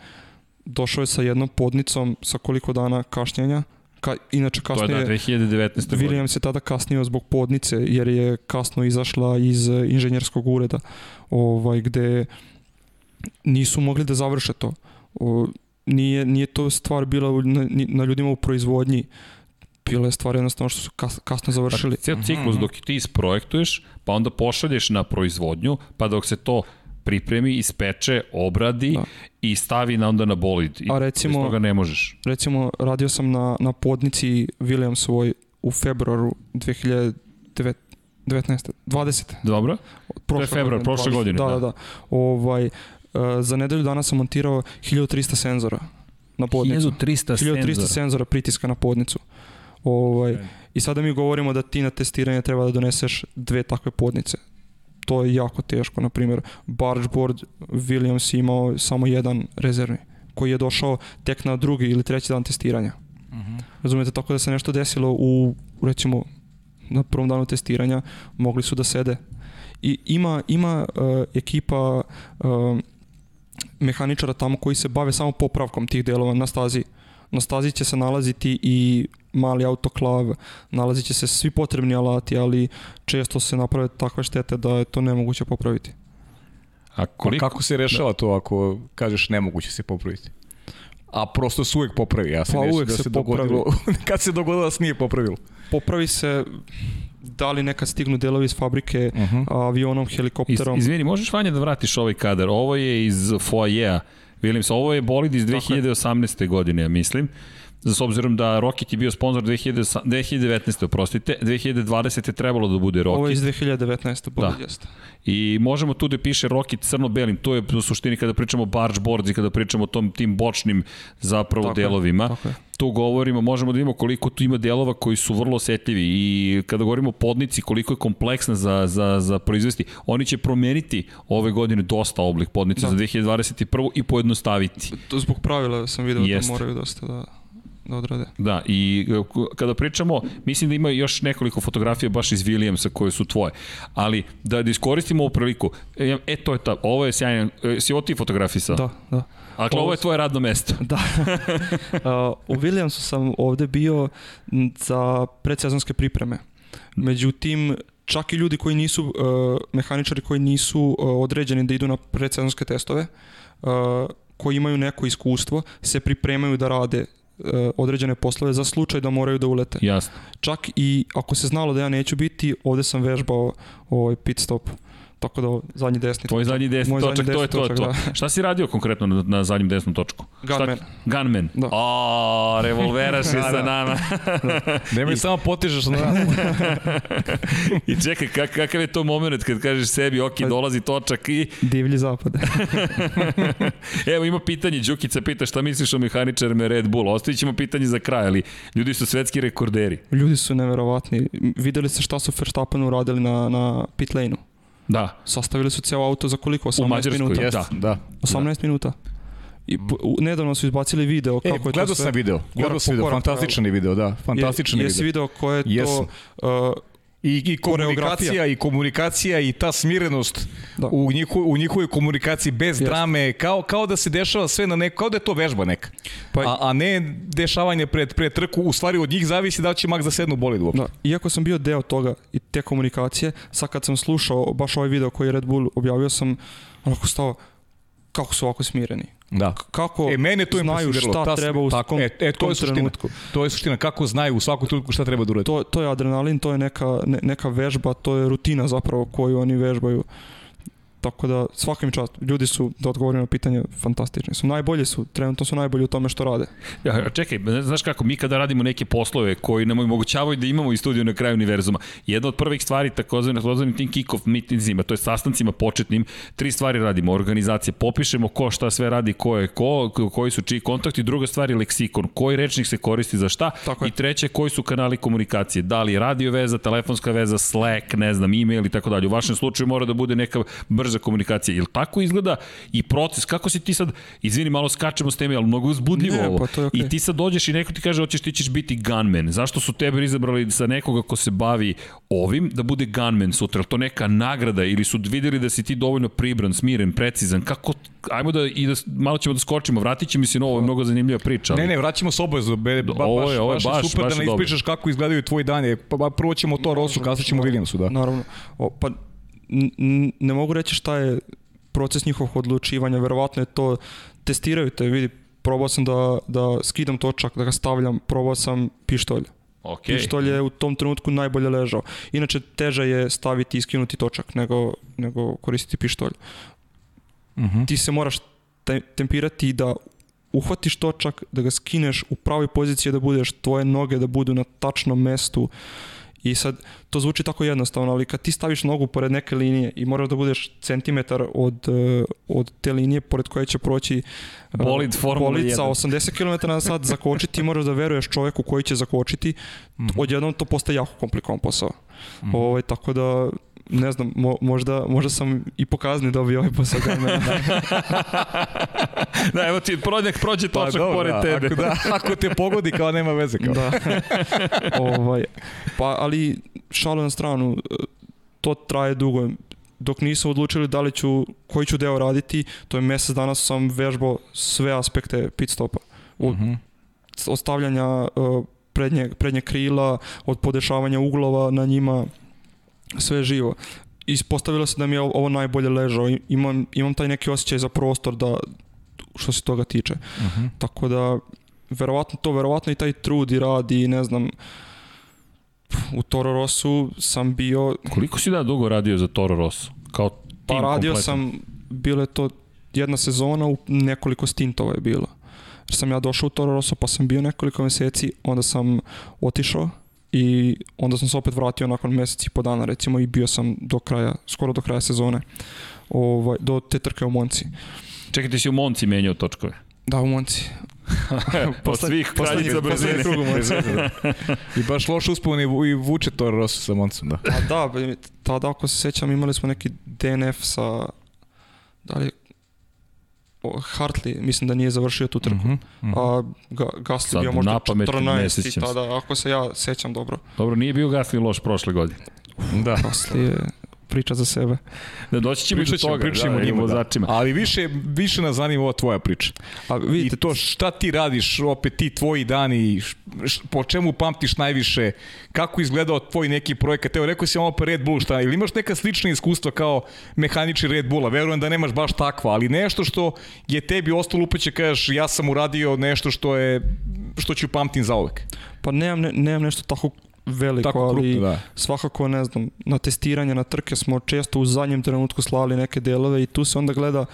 došao je sa jednom podnicom sa koliko dana kašnjenja, Ka, inače kasnije... To je da, 2019. Williams je tada kasnio zbog podnice, jer je kasno izašla iz eh, inženjerskog ureda, ovaj, gde nisu mogli da završe to. O, nije, nije to stvar bila na, na ljudima u proizvodnji, bila je stvar jednostavno što su kas, kasno završili. Ceo ciklus dok ti isprojektuješ, pa onda pošalješ na proizvodnju, pa dok se to pripremi, ispeče, obradi Da. i stavi na onda na bolid. I A recimo- toga ne možeš. Recimo, radio sam na, na podnici Williamsovoj u februaru 2019. 20. Dobro? Prošle februar, godine, prošle 20. godine, Da, da. da, da. Ovaj, uh, za nedelju dana sam montirao 1300 senzora na podnicu. 1300 1300 senzora pritiska na podnicu. Ovaj, I sada mi govorimo da ti na testiranje treba da doneseš dve takve podnice. To je jako teško. Na primjer, bargeboard Williams je imao samo jedan rezervni koji je došao tek na drugi ili treći dan testiranja. Razumete, tako da se nešto desilo u, recimo, na prvom danu testiranja, mogli su da sede. I ima, ima uh, ekipa uh, mehaničara tamo koji se bave samo popravkom tih delova na stazi. Na stazi će se nalaziti i mali autoklav, nalazit će se svi potrebni alati, ali često se naprave takve štete da je to nemoguće popraviti. A koliko? kako se rešava to ako kažeš nemoguće se popraviti? A prosto se uvek popravi, ja se Pa ne uvek da se se dogodilo, *laughs* kad se dogodilo da se nije popravilo. Popravi se da li neka stignu delovi iz fabrike Uh -huh. avionom, Iz, helikopterom. izvini, možeš Vanja da vratiš ovaj kadar? Ovo je iz foajea. Williams, ovo je bolid iz 2018. godine, ja mislim. S obzirom da Rocket je bio sponsor 2000, 2019. oprostite, 2020. je trebalo da bude Rocket. Ovo je iz 2019. bolid jeste. I možemo tu da piše Rocket crno-belim, to je u suštini kada pričamo o barge boards i kada pričamo o tom, tim bočnim zapravo Tako je, delovima. tako je. Tu govorimo, možemo da vidimo koliko tu ima delova koji su vrlo osetljivi i kada govorimo o podnici, koliko je kompleksna za, za, za proizvesti, oni će promeniti ove godine dosta oblik podnice Da. za 2021. i pojednostaviti. To zbog pravila sam video Jeste. da moraju dosta da, da odrade. Da, i e, kada pričamo, mislim da ima još nekoliko fotografija baš iz Williamsa koje su tvoje, ali da, da iskoristimo ovu priliku, e, e to je ta, ovo je sjajan, e, si ovo ti fotografisao? Da, da. Dakle, ovo je tvoje radno mesto. *laughs* Da. *laughs* Uh, u Williamsu sam ovde bio za predsezonske pripreme. Međutim, čak i ljudi koji nisu, uh, mehaničari koji nisu uh, određeni da idu na predsezonske testove, uh, koji imaju neko iskustvo, se pripremaju da rade određene poslove za slučaj da moraju da ulete. Jasno. Čak i ako se znalo da ja neću biti, ovde sam vežbao ovaj pit stop. Tako da zadnji desni. Tvoj zadnji desni Moj zadnji točak, to je to, točak, to. Šta si radio konkretno na, na zadnjem desnom točku? Gunman. Šta, gunman. Da. O, revolveraš je *laughs* sa nama. *laughs* Nemoj samo potežeš na nas. *laughs* I čekaj, kak, kakav je to moment kad kažeš sebi, ok, dolazi točak i... Divlji zapad. Evo ima pitanje, Đukica pita šta misliš o mehaničarima Red Bull. Ostavit ćemo pitanje za kraj, ali ljudi su svetski rekorderi. Ljudi su neverovatni. Videli ste šta su Verstappenu uradili na, na pit lane-u. Da, Sastavili su ceo auto za koliko? 18 u Mađarskoj, minuta. jest. Da, da. 18 minuta. I nedavno su izbacili video E, kako je to gledao sve. sam video, gledao sam video, fantastičan je video, da, fantastičan je, je jesi video. video ko je Jesam. to... Uh, I, i komunikacija, i komunikacija i ta smirenost Da. u, njiho, u njihovoj komunikaciji bez Jeste. drame, kao, kao da se dešava sve na neko, kao da je to vežba neka. Pa- a, a ne dešavanje pred, pred trku, u stvari od njih zavisi da će mak za sednu bolid uopšte. Da, iako sam bio deo toga i te komunikacije, sad kad sam slušao baš ovaj video koji je Red Bull objavio sam onako stao kako su ovako smireni. Da. Kako E, mene to znaju šta Ta- treba u tako, kom, e, e, to je suština. trenutku. To je suština, kako znaju u svakom trenutku šta treba da urade. To, to je adrenalin, to je neka, ne, neka vežba, to je rutina zapravo koju oni vežbaju. Tako da svaka mi čast. Ljudi su, da odgovorim na pitanje, fantastični su. Najbolji su, trenutno su najbolji u tome što rade. Ja, čekaj, znaš kako, mi kada radimo neke poslove koji nam omogućavaju da imamo i studiju na kraju univerzuma, jedna od prvih stvari takozvanim, takozvanim tim kick-off meetingsima, to je sastancima početnim, tri stvari radimo, organizacije, popišemo ko šta sve radi, ko je ko, ko- koji su čiji kontakti, druga stvar je leksikon, koji rečnik se koristi za šta Tako je. i treće koji su kanali komunikacije, da li radio veza, telefonska veza, Slack, ne znam, e-mail i tako dalje. U vašem slučaju mora da bude neka brza komunikacija. Jel tako izgleda i proces? Kako si ti sad, izvini, malo skačemo s teme, ali mnogo uzbudljivo Ne, ovo. pa to je okej. I ti sad dođeš i neko ti kaže hoćeš ti ćeš biti gunman. Zašto su tebe izabrali sa nekoga ko se bavi ovim da bude gunman sutra? To neka nagrada ili su videli da si ti dovoljno pribran, smiren, precizan? Kako ajmo da i da malo ćemo da skočimo. Vratit će mi se novo, ovo je mnogo zanimljiva priča. Ali... Ne, ne, vraćamo se obavezu. Be, ba, Ovo baš, je- ovo je baš, baš- super baš da ne dobro. ispričaš kako izgledaju tvoji dani. Pa, pa prvo ćemo to Rosu, kasnije ćemo Williamsu, da. Naravno. O, pa ne mogu reći šta je proces njihovog odlučivanja, verovatno je to testiraju te, vidi, probao sam da, da skidam točak, da ga stavljam, probao sam pištolj. Ok. Pištolj je u tom trenutku najbolje ležao. Inače, teže je staviti i skinuti točak nego, nego koristiti pištolj. Mhm. Ti se moraš te- tempirati da uhvatiš točak, da ga skineš u pravoj poziciji da budeš, tvoje noge da budu na tačnom mestu i sad to zvuči tako jednostavno, ali kad ti staviš nogu pored neke linije i moraš da budeš centimetar od, eh, od te linije pored koje će proći eh, Bolid Formule bolid sa 1. 80 km na sat zakočiti, moraš da veruješ čoveku koji će zakočiti, odjednom to postaje jako komplikovan posao. Ovaj, tako da ne znam, mo, možda, možda sam i pokazni dobio ovaj posao. *laughs* da me- da, evo ti, nek prođe Pa točak dobro, pored da, tebe. Ako, da, ako te pogodi kao nema veze. Kao. Da. *laughs* ovaj, pa, ali šalu na stranu, to traje dugo. Dok nisu odlučili da li ću, koji ću deo raditi, to je mjesec dana sam vežbao sve aspekte pit stopa. Od Mhm. ostavljanja uh, prednje, prednje krila, od podešavanja uglova na njima, sve živo. Ispostavilo se da mi je ovo najbolje ležao. Imam, imam taj neki osjećaj za prostor da, što se toga tiče. Mhm. Tako da, verovatno to, verovatno i taj trud i rad i ne znam, u Toro Rossu sam bio, Koliko si da dugo radio za Toro Rosso? Kao tim pa radio kompletan? sam, bilo je to jedna sezona, u nekoliko stintova je bilo. Jer sam ja došao u Toro Rosso pa sam bio nekoliko mjeseci, onda sam otišao i onda sam se opet vratio nakon mjeseci i po dana recimo i bio sam do kraja, skoro do kraja sezone, ovaj, do te trke u Monci. Čekaj, ti si u Monci menjao točkove. Da, u Monci. *laughs* Od svih kraljica brzine. I baš loš uspon i, i vuče to Rosso sa Moncom, da. A da, tada ako se sjećam imali smo neki DNF sa, da li, Hartley, mislim da nije završio tu trku. Mhm, mhm. A ga, Gasly Sad bio možda napamet ne 14 sjećam i se. tada, ako se ja sjećam dobro. Dobro, nije bio Gasly loš prošle godine. Da. Gasly je priča za sebe. Da doći ćemo do toga. pričat ćemo da, njima, da. vozačima. Ali više, više nas zanima ova tvoja priča. A vidite, I to šta ti radiš, opet ti tvoji dani, š- š- po čemu pamtiš najviše, kako izgledao tvoj neki projekat, evo rekao si malo pa Red Bull, šta, ili imaš neka slična iskustva kao mehanični Red Bulla, verujem da nemaš baš takva, ali nešto što je tebi ostalo upeće, kažeš ja sam uradio nešto što je, što ću pamtim za uvek. pa nemam, ne, nemam nešto tako veliko, Tako ali krupno, da. svakako ne znam, na testiranje, na trke smo često u zadnjem trenutku slali neke delove i tu se onda gleda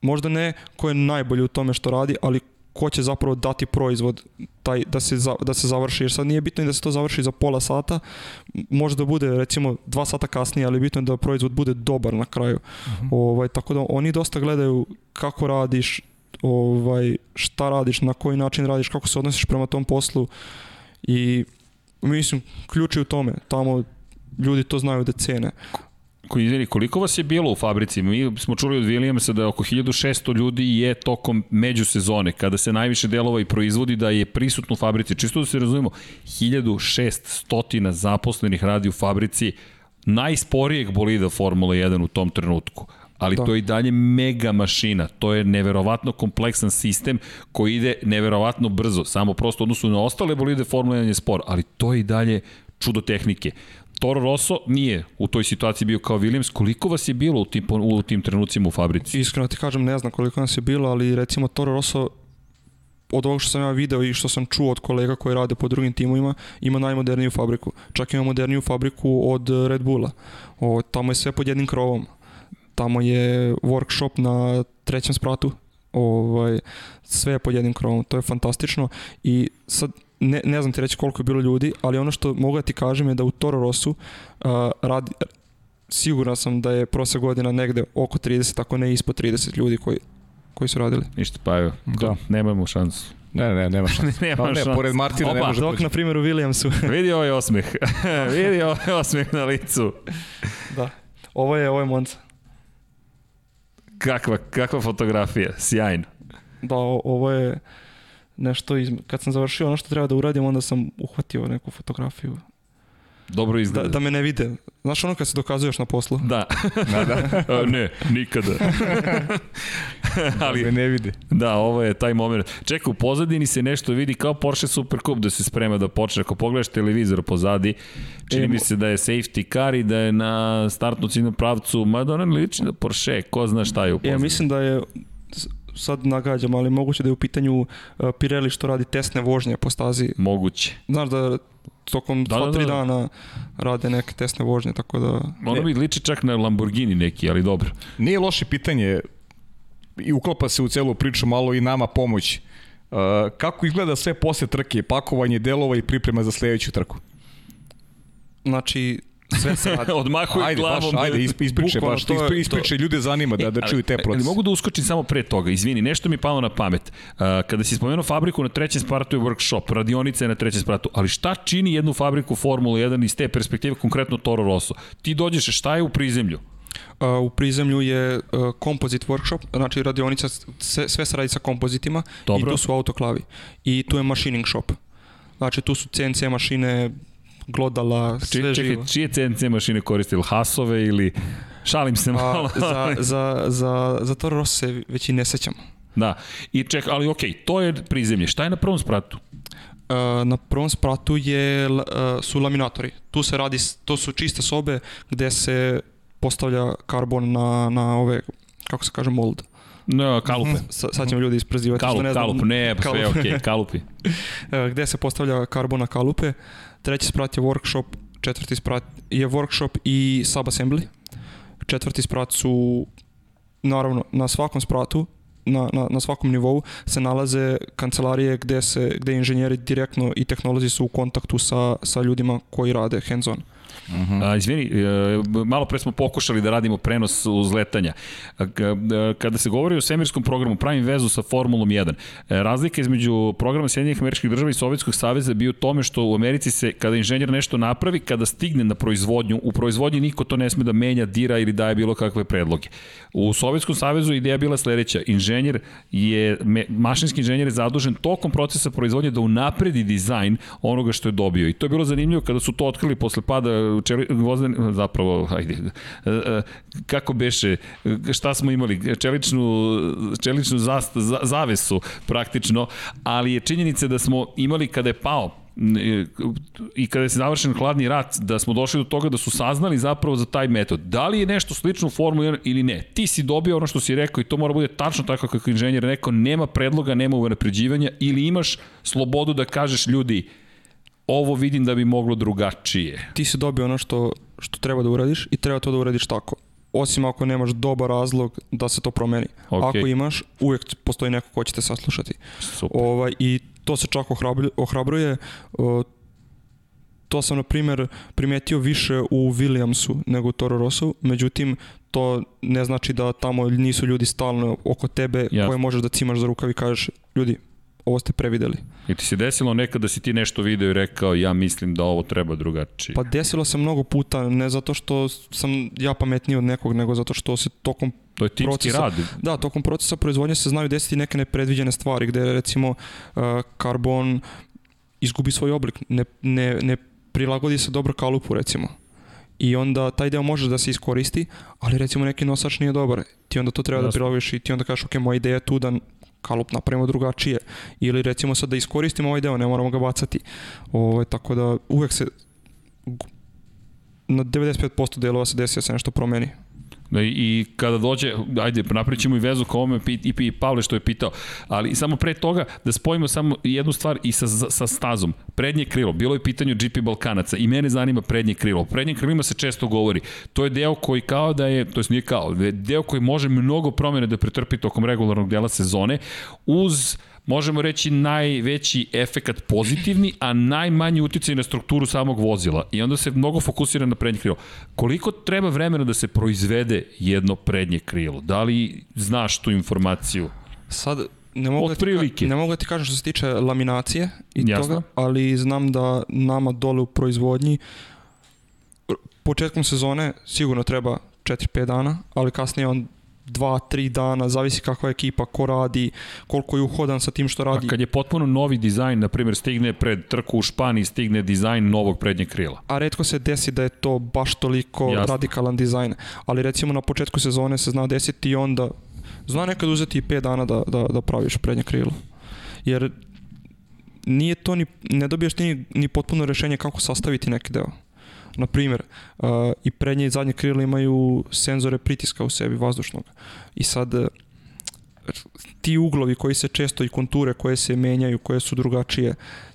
možda ne ko je najbolji u tome što radi, ali ko će zapravo dati proizvod taj, da, se za, da se završi, jer sad nije bitno i da se to završi za pola sata, može da bude recimo dva sata kasnije, ali bitno je da proizvod bude dobar na kraju. ovaj, tako da oni dosta gledaju kako radiš, ovaj, šta radiš, na koji način radiš, kako se odnosiš prema tom poslu i mislim, ključ je u tome, tamo ljudi to znaju da cene. Ko, izvini, koliko vas je bilo u fabrici? Mi smo čuli od Williamsa da oko 1600 ljudi je tokom međusezone, kada se najviše delova i proizvodi, da je prisutno u fabrici. Čisto da se razumemo, 1600 zaposlenih radi u fabrici najsporijeg bolida Formula 1 u tom trenutku. Ali Da. to je i dalje mega mašina, to je neverovatno kompleksan sistem koji ide neverovatno brzo, samo prosto u odnosu na ostale bolide Formula 1 je spor, ali to je i dalje čudo tehnike. Toro Rosso nije u toj situaciji bio kao Williams. Koliko vas je bilo u tim, u tim trenucima u fabrici? Iskreno ti kažem, ne znam koliko nas je bilo, ali recimo Toro Rosso od ovog što sam ja video i što sam čuo od kolega koji rade po drugim timovima, ima najmoderniju fabriku. Čak ima moderniju fabriku od Red Bulla. O, tamo je sve pod jednim krovom. Tamo je workshop na trećem spratu. Ovaj, sve je pod jednim krovom. To je fantastično. I sad, ne, ne znam ti reći koliko je bilo ljudi, ali ono što mogu da ti kažem je da u Toro Rossu uh, radi, siguran sam da je prosek godina negde oko 30, ako ne ispod 30 ljudi koji, koji su radili. Ništa, pa evo, Da. nemamo šansu. Ne, ne, nema *laughs* šanse. Nema Pa ne, šanse. pored Martina ne Opa, može Dok, proći. na primjer, u Williamsu. *laughs* Vidi ovaj osmeh. *laughs* Vidi ovaj osmeh na licu. da. Ovo je, ovo je Monza. Kakva, kakva fotografija, sjajno. Da, ovo je nešto iz... Kad sam završio ono što treba da uradim, onda sam uhvatio neku fotografiju. Dobro Da, izgleda. da me ne vide. Znaš ono kad se dokazuješ na poslu? Da. *laughs* Da, da. A, *laughs* ne, nikada. *laughs* Ali Ali, ne vidi. da, ovo je taj moment. Čekaj, u pozadini se nešto vidi kao Porsche Supercup da se sprema da počne. Ako pogledaš televizor pozadi, čini E, mi se da je safety car i da je na startnu ciljnom pravcu, mada ona ne liči na Porsche, ko zna šta je u pozadini. Ja mislim da je sad nagađam, ali moguće da je u pitanju uh, Pirelli što radi testne vožnje po stazi. Moguće. Znaš da tokom 2-3 Da, da, da. dana rade neke testne vožnje, tako da... Ono mi liči čak na Lamborghini neki, ali dobro. Nije loše pitanje i uklapa se u celu priču malo i nama pomoć. Uh, kako izgleda sve posle trke, pakovanje delova i priprema za sledeću trku? Znači, sve se radi. *laughs* Odmahuj Ajde, glavom. baš, ajde, isp- ispričaj, Bukvalno, baš, to je- isp- ispričaj, ljude zanima da, da ali- čuju te ali procese. mogu da uskočim samo pre toga, izvini, nešto mi je palo na pamet. Uh, kada si spomenuo fabriku na trećem spratu je workshop, radionica je na trećem spratu, ali šta čini jednu fabriku Formula 1 iz te perspektive, konkretno Toro Rosso? Ti dođeš, šta je u prizemlju? Uh, u prizemlju je uh, composite workshop, znači radionica, sve, sve se radi sa kompozitima Dobro. i tu su autoklavi. I tu je machining shop. Znači tu su CNC mašine, glodala, sve Či, čekaj, živo. čije CNC mašine koriste, ili Hasove ili... Šalim se malo. A, *laughs* za, za, za, za Toro Rosso se već i ne sećam. Da, i ček, ali okej, to je prizemlje. Šta je na prvom spratu? Uh, na prvom spratu je, uh, su laminatori. Tu se radi, to su čiste sobe gde se postavlja karbon na, na ove, kako se kaže, mold. Na, kalupe. Sa, sad ćemo ljudi isprezivati. što Kalup, ne znam- kalup, ne, pa sve je okej, kalupi. *laughs* E, gde se postavlja karbon na kalupe. Treći sprat je workshop, četvrti sprat je workshop i subassembly. Četvrti sprat su, naravno, na svakom spratu, na, na, na svakom nivou se nalaze kancelarije gde se gde inženjeri direktno i tehnolozi su u kontaktu sa, sa ljudima koji rade hands on. A, izvini, e, malo pre smo pokušali da radimo prenos uzletanja. E, Kada se govori o svemirskom programu, pravim vezu sa Formulom 1. E, Razlika između programa Sjedinjenih američkih država i Sovjetskog saveza bio u tome što u Americi se, kada inženjer nešto napravi, kada stigne na proizvodnju, u proizvodnji niko to ne sme da menja, dira ili daje bilo kakve predloge. U Sovjetskom savezu ideja bila sledeća. Inženjer je, mašinski inženjer je zadužen tokom procesa proizvodnje da unapredi dizajn onoga što je dobio. I to je bilo zanimljivo kada su to otkrili posle pada čeli, gvozdene, zapravo, ajde, e, e, kako beše, šta smo imali, čeličnu, čeličnu zast, za, zavesu praktično, ali je činjenica da smo imali kada je pao e, i kada je se završen hladni rat, da smo došli do toga da su saznali zapravo za taj metod. Da li je nešto slično u Formuli 1 ili ne? Ti si dobio ono što si rekao i to mora bude tačno tako kako je inženjer rekao, nema predloga, nema unapređivanja ili imaš slobodu da kažeš ljudi, ovo vidim da bi moglo drugačije. Ti si dobio ono što, što treba da uradiš i treba to da uradiš tako. Osim ako nemaš dobar razlog da se to promeni. Ok. Ako imaš, uvijek postoji neko ko će te saslušati. Super. Ovaj, I to se čak ohrabruje, to sam, na primjer, primetio više u Williamsu nego u Toro Rossu, međutim, to ne znači da tamo nisu ljudi stalno oko tebe Jasno. koje možeš da cimaš za rukav i kažeš, ljudi, ovo ste prevideli. I ti se desilo nekad da si ti nešto video i rekao ja mislim da ovo treba drugačije. Pa desilo se mnogo puta, ne zato što sam ja pametniji od nekog, nego zato što se tokom to je timski procesa- rad. Da, tokom procesa proizvodnje se znaju desiti neke nepredviđene stvari gde recimo uh, karbon izgubi svoj oblik, ne, ne, ne prilagodi se dobro kalupu recimo. I onda taj deo može da se iskoristi, ali recimo neki nosač nije dobar. Ti onda to treba da Jasno. prilagodiš i ti onda kažeš ok, moja ideja je tu da kalup napravimo drugačije. Ili recimo sad da iskoristimo ovaj deo, ne moramo ga bacati. Ovo, tako da uvek se na 95% delova se desi da se nešto promeni. I- kada dođe, ajde, napravit ćemo i vezu kao ome i, Pavle što je pitao, ali samo pre toga da spojimo samo jednu stvar i sa, sa stazom. Prednje krilo, bilo je pitanje GP Balkanaca i mene zanima prednje krilo. O prednjim krilima se često govori. To je deo koji kao da je, to jest nije kao, deo koji može mnogo promjene da pretrpi tokom regularnog dela sezone uz možemo reći najveći efekat pozitivni, a najmanji uticaj na strukturu samog vozila. I onda se mnogo fokusira na prednje krilo. Koliko treba vremena da se proizvede jedno prednje krilo? Da li znaš tu informaciju? Sad, ne mogu, da ti, ne mogu da ti kažem što se tiče laminacije i Jasno. toga, ali znam da nama dole u proizvodnji početkom sezone sigurno treba 4-5 dana, ali kasnije on 2-3 dana, zavisi kakva je ekipa, ko radi, koliko je uhodan sa tim što A radi. kad je potpuno novi dizajn, na primjer, stigne pred trku u Španiji, stigne dizajn novog prednjeg krila. a redko se desi da je to baš toliko Jasno. radikalan dizajn. Ali recimo na početku sezone se zna desiti i onda zna nekad uzeti i 5 dana da, da, da praviš prednje krilo. Jer nije to ni, ne dobiješ ni, ni potpuno rešenje kako sastaviti neki deo. Na primjer, uh, i prednje i zadnje krilo imaju senzore pritiska u sebi vazdušnog. I sad uh, ti uglovi koji se često i konture koje se menjaju, koje su drugačije,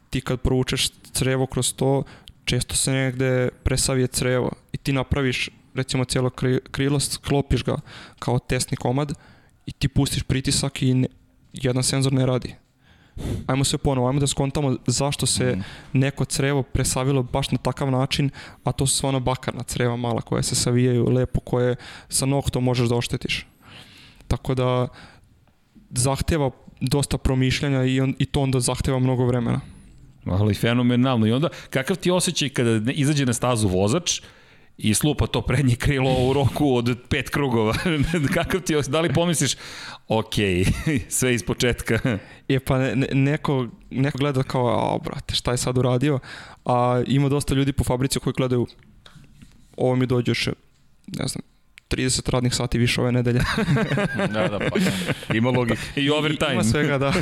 ti kad provučeš crevo kroz to, često se negde presavije crevo i ti napraviš recimo cijelo kri, krilo, sklopiš ga kao testni komad i ti pustiš pritisak i ne, jedan senzor ne radi. Ajmo sve ponovo, ajmo da skontamo zašto se mm. neko crevo presavilo baš na takav način, a to su sva ona bakarna creva mala koja se savijaju lepo, koje sa noktom možeš da oštetiš. Tako da zahteva dosta promišljanja i, on, i to onda zahteva mnogo vremena. Ali fenomenalno. I onda, kakav ti osjećaj kada izađe na stazu vozač, i slupa to prednje krilo u roku od pet krugova. *laughs* Kakav ti, da li pomisliš, ok, *laughs* sve iz početka? Je pa ne, neko, neko gleda kao, a brate, šta je sad uradio? A ima dosta ljudi po fabrici koji gledaju, ovo mi dođe još, ne znam, 30 radnih sati više ove nedelje. *laughs* da, da, pa ima logike. I overtime. I, ima svega, da.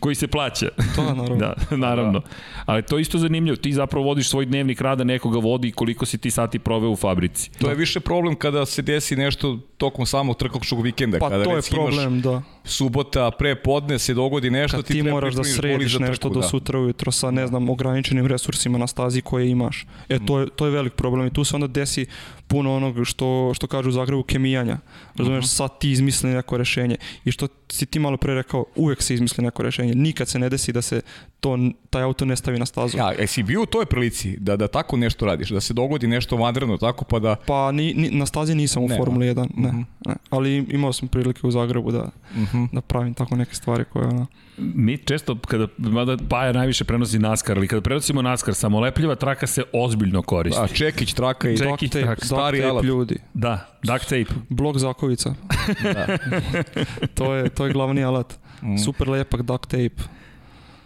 Koji se plaća. To, *laughs* naravno. da, naravno. Ali to je isto zanimljivo. Ti zapravo vodiš svoj dnevnik rada, nekoga vodi koliko si ti sati proveo u fabrici. To je više problem kada se desi nešto tokom samog trkačkog vikenda. Pa kada to je problem, da. Subota, pre podne se dogodi nešto, Kad ti, ti moraš da središ nešto trku, do da. sutra ujutro sa, ne znam, ograničenim resursima na stazi koje imaš. E, to je, to je velik problem i tu se onda desi puno onog što, što kažu u Zagrebu kemijanja. Razumeš, uh -huh. sad ti izmisli neko rešenje. I što si ti malo pre rekao, uvek se izmisli neko rešenje. Nikad se ne desi da se to, taj auto ne stavi na stazu. Ja, jesi bio u toj prilici da, da tako nešto radiš, da se dogodi nešto vanredno tako pa da... Pa ni, ni, na stazi nisam u ne, Formuli 1, ne, uh -huh. ne. Ali imao sam prilike u Zagrebu da, uh mhm. -huh. da pravim tako neke stvari koje ono... Mi često, kada, mada Paja najviše prenosi NASCAR, ali kada prenosimo NASCAR, samolepljiva traka se ozbiljno koristi. A čekić traka i čekić traka. Stari alat. ljudi. Da, duct tape. Blok zakovica. da. *laughs* to, je, to je glavni alat. Mm. Super lepak duct tape.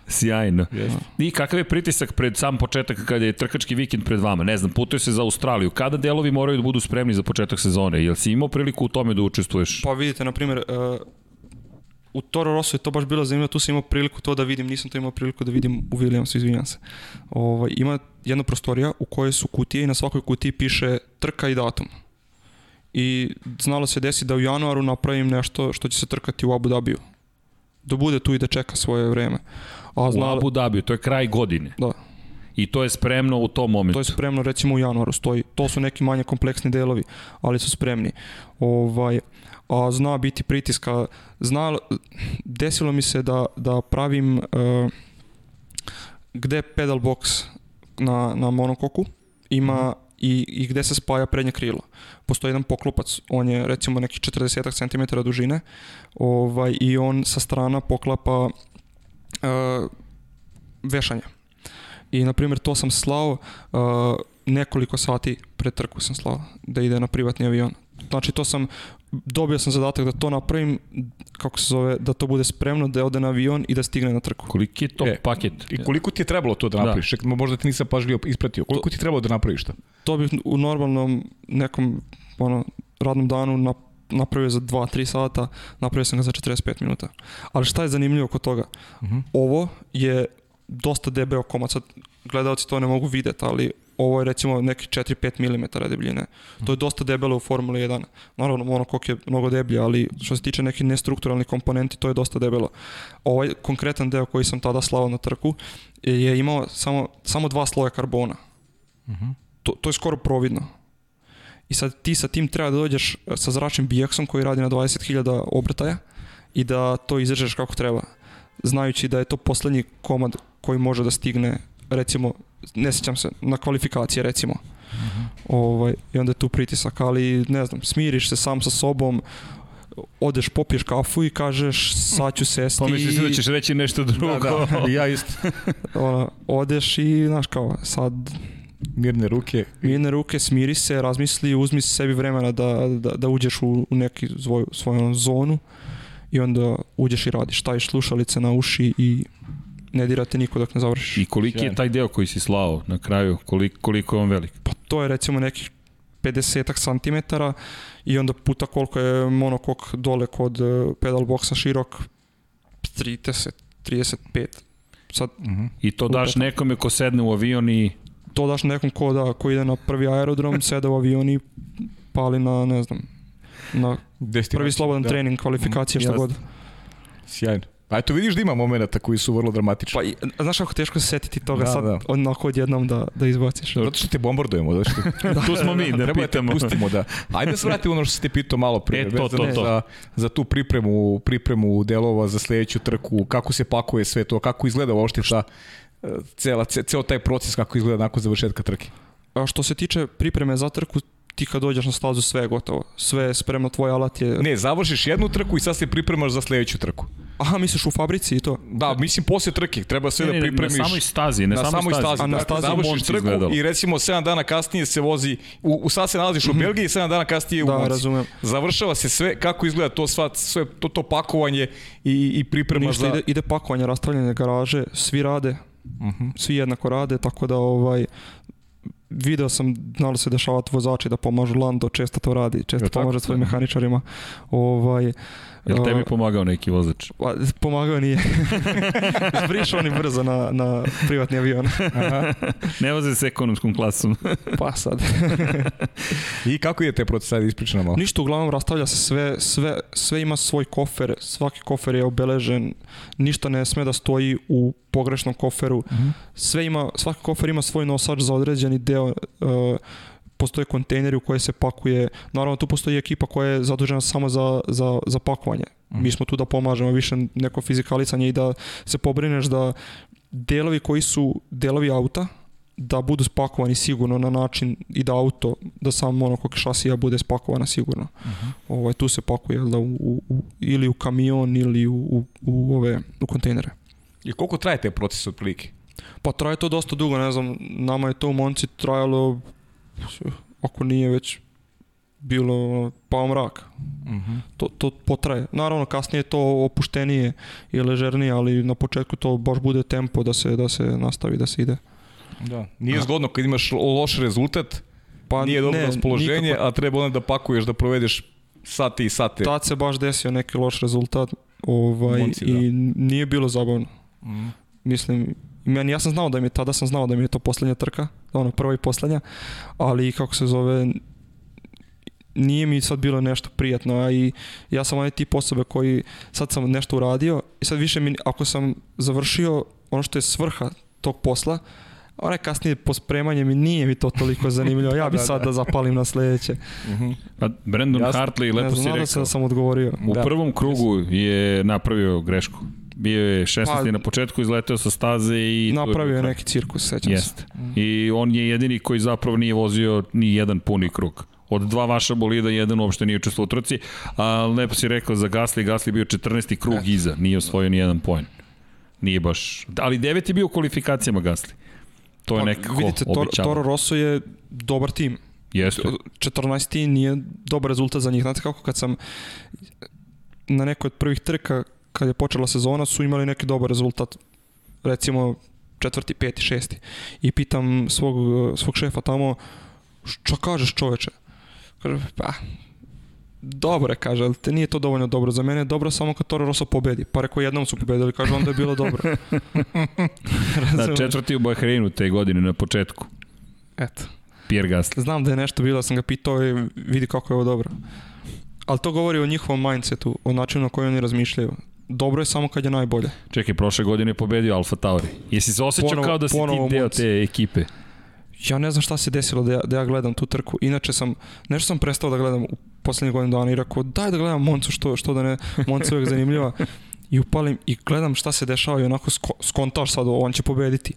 Sjajno. Yes. I kakav je pritisak pred sam početak kada je trkački vikend pred vama? Ne znam, putuje se za Australiju. Kada delovi moraju da budu spremni za početak sezone? Jel si imao priliku u tome da učestvuješ? Pa vidite, na primjer, uh, u Toro Rosso je to baš bilo zanimljivo, tu sam imao priliku to da vidim, nisam to imao priliku da vidim u Williamsu, izvinjam se. Ovaj, ima jedna prostorija u kojoj su kutije i na svakoj kutiji piše trka i datum. I znalo se desi da u januaru napravim nešto što će se trkati u Abu Dhabiju. Da bude tu i da čeka svoje vreme. A znala... U Abu Dhabiju, to je kraj godine. Da. I to je spremno u tom momentu. To je spremno recimo u januaru stoji. To su neki manje kompleksni delovi, ali su spremni. Ovaj, a zna biti pritiska. Zna, desilo mi se da, da pravim uh, gde pedal box na, na monokoku ima mm. I, i gde se spaja prednje krilo. Postoji jedan poklopac, on je recimo neki 40 cm dužine ovaj, i on sa strana poklapa uh, vešanje. I, na primjer, to sam slao uh, nekoliko sati pre trku sam slao da ide na privatni avion. Znači, to sam dobio sam zadatak da to napravim, kako se zove, da to bude spremno, da ode na avion i da stigne na trku. Koliki je to e, paket? I koliko ti je trebalo to da, da. napraviš? Da. Možda ti nisam pažljivo ispratio. Koliko to, ti je trebalo da napraviš to? To bih u normalnom nekom ono, radnom danu na, napravio za 2-3 sata, napravio sam ga za 45 minuta. Ali šta je zanimljivo kod toga? Uh mhm. -huh. Ovo je dosta debeo komad, sad gledalci to ne mogu videti, ali ovo je recimo neki 4-5 mm debljine. To je dosta debelo u Formuli 1. Naravno, monokok je mnogo deblje, ali što se tiče nekih nestrukturalnih komponenti, to je dosta debelo. Ovaj konkretan deo koji sam tada slao na trku je imao samo, samo dva sloja karbona. Uh mhm. -huh. to, to je skoro providno. I sad ti sa tim treba da dođeš sa zračnim bijeksom koji radi na 20.000 obrtaja i da to izdržeš kako treba. Znajući da je to poslednji komad koji može da stigne recimo, ne sećam se, na kvalifikacije recimo. Uh -huh. ovaj, I onda je tu pritisak, ali ne znam, smiriš se sam sa sobom, odeš, popiješ kafu i kažeš sad ću sesti. Pomisliš da ćeš reći nešto drugo. Da, da. *laughs* ja isto. *laughs* Ona, odeš i, znaš kao, sad... Mirne ruke. Mirne ruke, smiri se, razmisli, uzmi sebi vremena da, da, da uđeš u, u neki svoj, svoju zonu i onda uđeš i radiš. Staviš slušalice na uši i ne dirate niko dok ne završiš. I koliki je taj deo koji si slao na kraju? Koliko, koliko je on velik? Pa to je recimo nekih 50 cm i onda puta koliko je monokok dole kod e, pedal boxa širok 30, 35. Sad, uh mhm. -huh. I to daš upeta. nekome ko sedne u avion i... To daš nekom ko, da, ko ide na prvi aerodrom, *laughs* sede u avion i pali na, ne znam, na Prvi slobodan da. trening, kvalifikacije, šta Jasne. god. Sjajno. Pa eto vidiš da ima momenta koji su vrlo dramatični. Pa, i- znaš kako teško se setiti toga Da, sad, da. onako odjednom da, da izbaciš. Zato što te bombardujemo, zato što *laughs* Tu smo mi, da treba da te pitamo. pustimo da. Ajde da se vratimo ono što si te pitao malo pre, E, to, vezano to, to. Za, za tu pripremu, pripremu delova za sledeću trku, kako se pakuje sve to, kako izgleda uopšte ta e, cela, ce, ceo taj proces kako izgleda nakon završetka trke. A što se tiče pripreme za trku, ti kad dođeš na stazu sve je gotovo. Sve je spremno, tvoj alat je... Ne, završiš jednu trku i sad se pripremaš za sledeću trku. Aha, misliš u fabrici i to? Da, mislim posle trke, treba sve Ne, ne, da ne, pripremiš. na samoj stazi, ne na samoj stazi. A na Dakle, stazi završiš Monci trku izgledalo. i recimo 7 dana kasnije se vozi, u, u sad se nalaziš u Belgiji i 7 dana kasnije u Da, Monci. razumem. Završava se sve, kako izgleda to sva, sve, to, to pakovanje i, i priprema Ništa, za... ide, ide pakovanje, rastavljanje garaže, svi rade, Mhm. svi jednako rade, tako da ovaj, video sam znalo se dešavati vozači da pomažu Lando, često to radi, često pomaže svojim mehaničarima. Ovaj, Jel tebi pomagao neki vozač? pa, pomagao nije. *laughs* Zbriš oni brzo na, na privatni avion. Aha. Ne voze se ekonomskom klasom. Pa sad. *laughs* I kako je te proces, ajde ispriča nam malo. Ništa, uglavnom rastavlja se sve, sve, sve ima svoj kofer, svaki kofer je obeležen, ništa ne sme da stoji u pogrešnom koferu, Mhm. sve ima, svaki kofer ima svoj nosač za određeni deo, uh, postoje kontejneri u koje se pakuje, naravno tu postoji ekipa koja je zadužena samo za, za, za pakovanje. Mhm. Mi smo tu da pomažemo više neko fizikalicanje i da se pobrineš da delovi koji su delovi auta, da budu spakovani sigurno na način i da auto, da sam monokok šasija bude spakovana sigurno. Ovaj, tu se pakuje da, u, u, ili u kamion ili u, u, u ove u kontejnere. I koliko traje taj proces otprilike? Pa traje to dosta dugo, ne znam, nama je to u Monci trajalo, ako nije već bilo pa mrak. Mhm. To, to potraje. Naravno, kasnije je to opuštenije i ležernije, ali na početku to baš bude tempo da se, da se nastavi, da se ide. Da. Nije zgodno kad imaš loš rezultat, Pa nije dobro ne, raspoloženje, nikako. a treba onda da pakuješ, da provedeš sate i sate. Tad se baš desio neki loš rezultat ovaj, Monci, da. i nije bilo zabavno. Mhm. Mislim, meni, ja sam znao da mi je, tada sam znao da mi je to poslednja trka, ono prva i poslednja, ali kako se zove, nije mi sad bilo nešto prijatno, a i ja sam onaj tip osobe koji sad sam nešto uradio i sad više mi, ako sam završio ono što je svrha tog posla, onaj kasnije pospremanje mi nije mi to toliko *laughs* zanimljivo. Ja bi Da, sad da. da zapalim na sledeće. Mhm. Pa Brandon Jasno. Hartley, Ne lepo znam, si nadam se rekao, da sam odgovorio. u Da. prvom krugu je napravio grešku. Bio je 16. Pa- na početku, izleteo sa staze i... Napravio je neki cirkus, sećam se. Jeste. I on je jedini koji zapravo nije vozio ni jedan puni krug. Od dva vaša bolida, jedan uopšte nije učestvovao u trci, a lepo si rekao za Gasly, Gasly bio 14. krug iza, nije osvojio ni jedan poen. Nije baš... Ali devet je bio u kvalifikacijama Gasly. To je Pa, nekako Vidite, Toro, obećavano. Toro Rosso je dobar tim. Jeste. 14. nije dobar rezultat za njih. Znate kako kad sam na nekoj od prvih trka kad je počela sezona su imali neki dobar rezultat recimo četvrti, peti, šesti i pitam svog, svog šefa tamo što kažeš čoveče kaže pa dobro kaže, ali te nije to dovoljno dobro. Za mene je dobro samo kad Toro Rosso pobedi. Pa rekao, jednom su pobedili, kaže, onda je bilo dobro. *laughs* Da, četvrti u Bahreinu te godine na početku. Eto. Pierre Gasly. Znam da je nešto bilo, sam ga pitao i vidi kako je ovo dobro. Ali to govori o njihovom mindsetu, o načinu na koji oni razmišljaju. Dobro je samo kad je najbolje. Čekaj, prošle godine je pobedio Alfa Tauri. Jesi se osjećao Ponovo- kao da si ti deo te ekipe? Ja ne znam šta se desilo da ja, da ja gledam tu trku. Inače sam, nešto sam prestao da gledam u poslednjih godinu dana i rekao daj da gledam Moncu, što, što da ne, Monca je uvijek zanimljiva. I upalim i gledam šta se dešava i onako sko, skontaš sad, on će pobediti.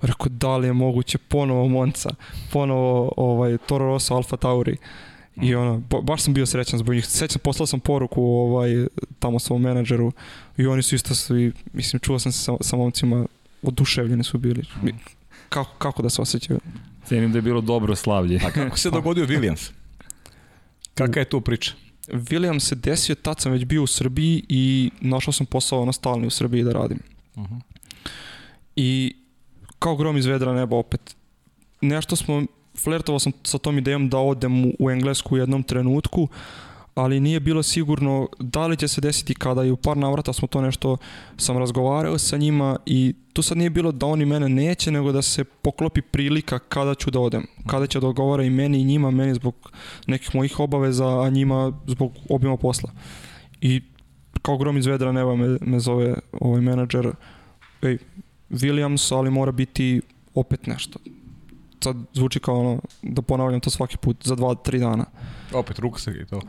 Rekao, da li je moguće ponovo Monca, ponovo ovaj, Toro Rosso, Alfa Tauri. I ono, ba, baš sam bio srećan zbog njih. Sećam, poslao sam poruku ovaj, tamo svom menadžeru i oni su isto svi, mislim, čuo sam se sa, sa momcima, oduševljeni su bili. Mi- Kako, kako da se osjećaju? Cenim da je bilo dobro slavlje. A kako se dogodio Williams? Kakva je tu priča? William se desio, tad sam već bio u Srbiji i našao sam posao na stalni u Srbiji da radim. Mhm. I kao grom iz vedra neba opet. Nešto smo, flertovao sam sa tom idejom da odem u, Englesku u jednom trenutku, ali nije bilo sigurno da li će se desiti kada i u par navrata smo to nešto, sam razgovarao sa njima i tu sad nije bilo da oni mene neće, nego da se poklopi prilika kada ću da odem, kada će da odgovara i meni i njima, meni zbog nekih mojih obaveza, a njima zbog obima posla. I kao grom iz vedra neba me, me zove ovaj menadžer, ej, Williams, ali mora biti opet nešto. Sad zvuči kao ono, da ponavljam to svaki put, za dva, tri dana. Opet ruksak i to.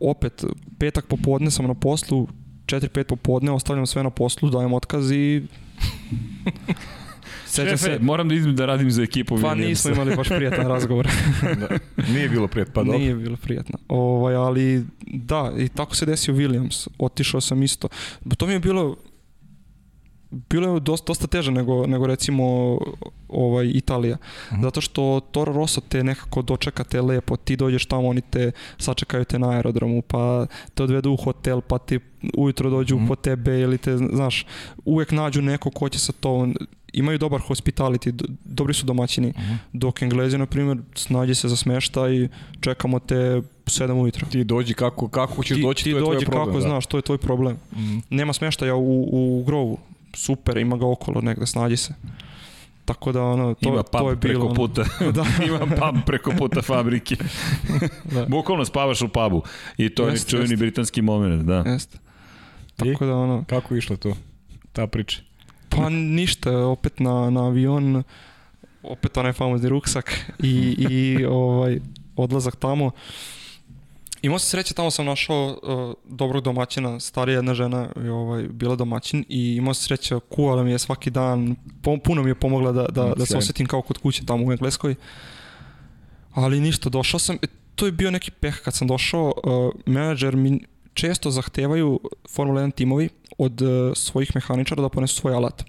Opet, petak popodne sam na poslu, 4-5 popodne, ostavljam sve na poslu, dajem otkaz i... *laughs* Šefe, se... moram da izmem da radim za ekipu. Pa nismo imali baš prijatan *laughs* razgovor. da. Nije bilo prijatno, pa dobro. Nije bilo prijatno. Ovaj, ali da, i tako se desio Williams. Otišao sam isto. To mi je bilo bilo je dosta, dosta teže nego, nego recimo ovaj Italija. Mhm. -huh. Zato što Toro Rosso te nekako dočekate lepo, ti dođeš tamo, oni te sačekaju te na aerodromu, pa te odvedu u hotel, pa ti ujutro dođu uh -huh. po tebe ili te, znaš, uvek nađu neko ko će sa to imaju dobar hospitality, dobri su domaćini. Mhm. -huh. Dok Englezi, na primjer, snađi se za smešta i čekamo te 7 ujutro. Ti dođi kako, kako ćeš ti, doći, ti to je dođi tvoj problem. kako da. znaš, to je tvoj problem. Mhm. -huh. Nema smeštaja u, u grovu super, ima ga okolo negde, snađi se. Tako da ono, to, Ima pub to je bilo. preko ono, puta. *laughs* da. *laughs* Ima pub preko puta fabrike. *laughs* Da. Bukvalno spavaš u pubu. I to je Jeste, čuveni britanski moment, da. Jeste. Tako da ono, Kako je išlo to? Ta priča. pa ništa, opet na, na avion, opet onaj famozni ruksak i, i ovaj, odlazak tamo. Imao sam sreće, tamo sam našao uh, dobrog domaćina, starija jedna žena je ovaj, bila domaćin i imao sam sreće, kuvala mi je svaki dan, po, puno mi je pomogla da, da, da se osetim kao kod kuće tamo u Engleskoj. Ali ništa, došao sam, e, to je bio neki peh kad sam došao, uh, menadžer mi često zahtevaju Formula 1 timovi od uh, svojih mehaničara da ponesu svoj alat.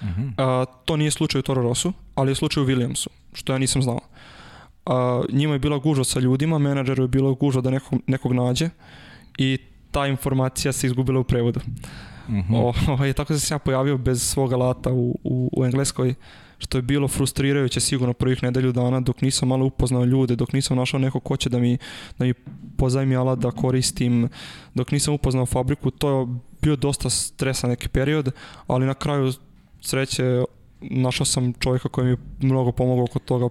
Uh -huh. A, to nije slučaj u Toro Rossu, ali je slučaj u Williamsu, što ja nisam znao. A, njima je bila gužva sa ljudima, menadžeru je bila gužva da nekog, nekog nađe i ta informacija se izgubila u prevodu. Uh -huh. O, *laughs* ovaj, tako da sam se ja pojavio bez svog alata u, u, u Engleskoj, što je bilo frustrirajuće sigurno prvih nedelju dana dok nisam malo upoznao ljude, dok nisam našao neko ko će da mi, da mi pozajmi alat da koristim, dok nisam upoznao fabriku, to je bio dosta stresan neki period, ali na kraju sreće našao sam čovjeka koji mi je mnogo pomogao kod toga.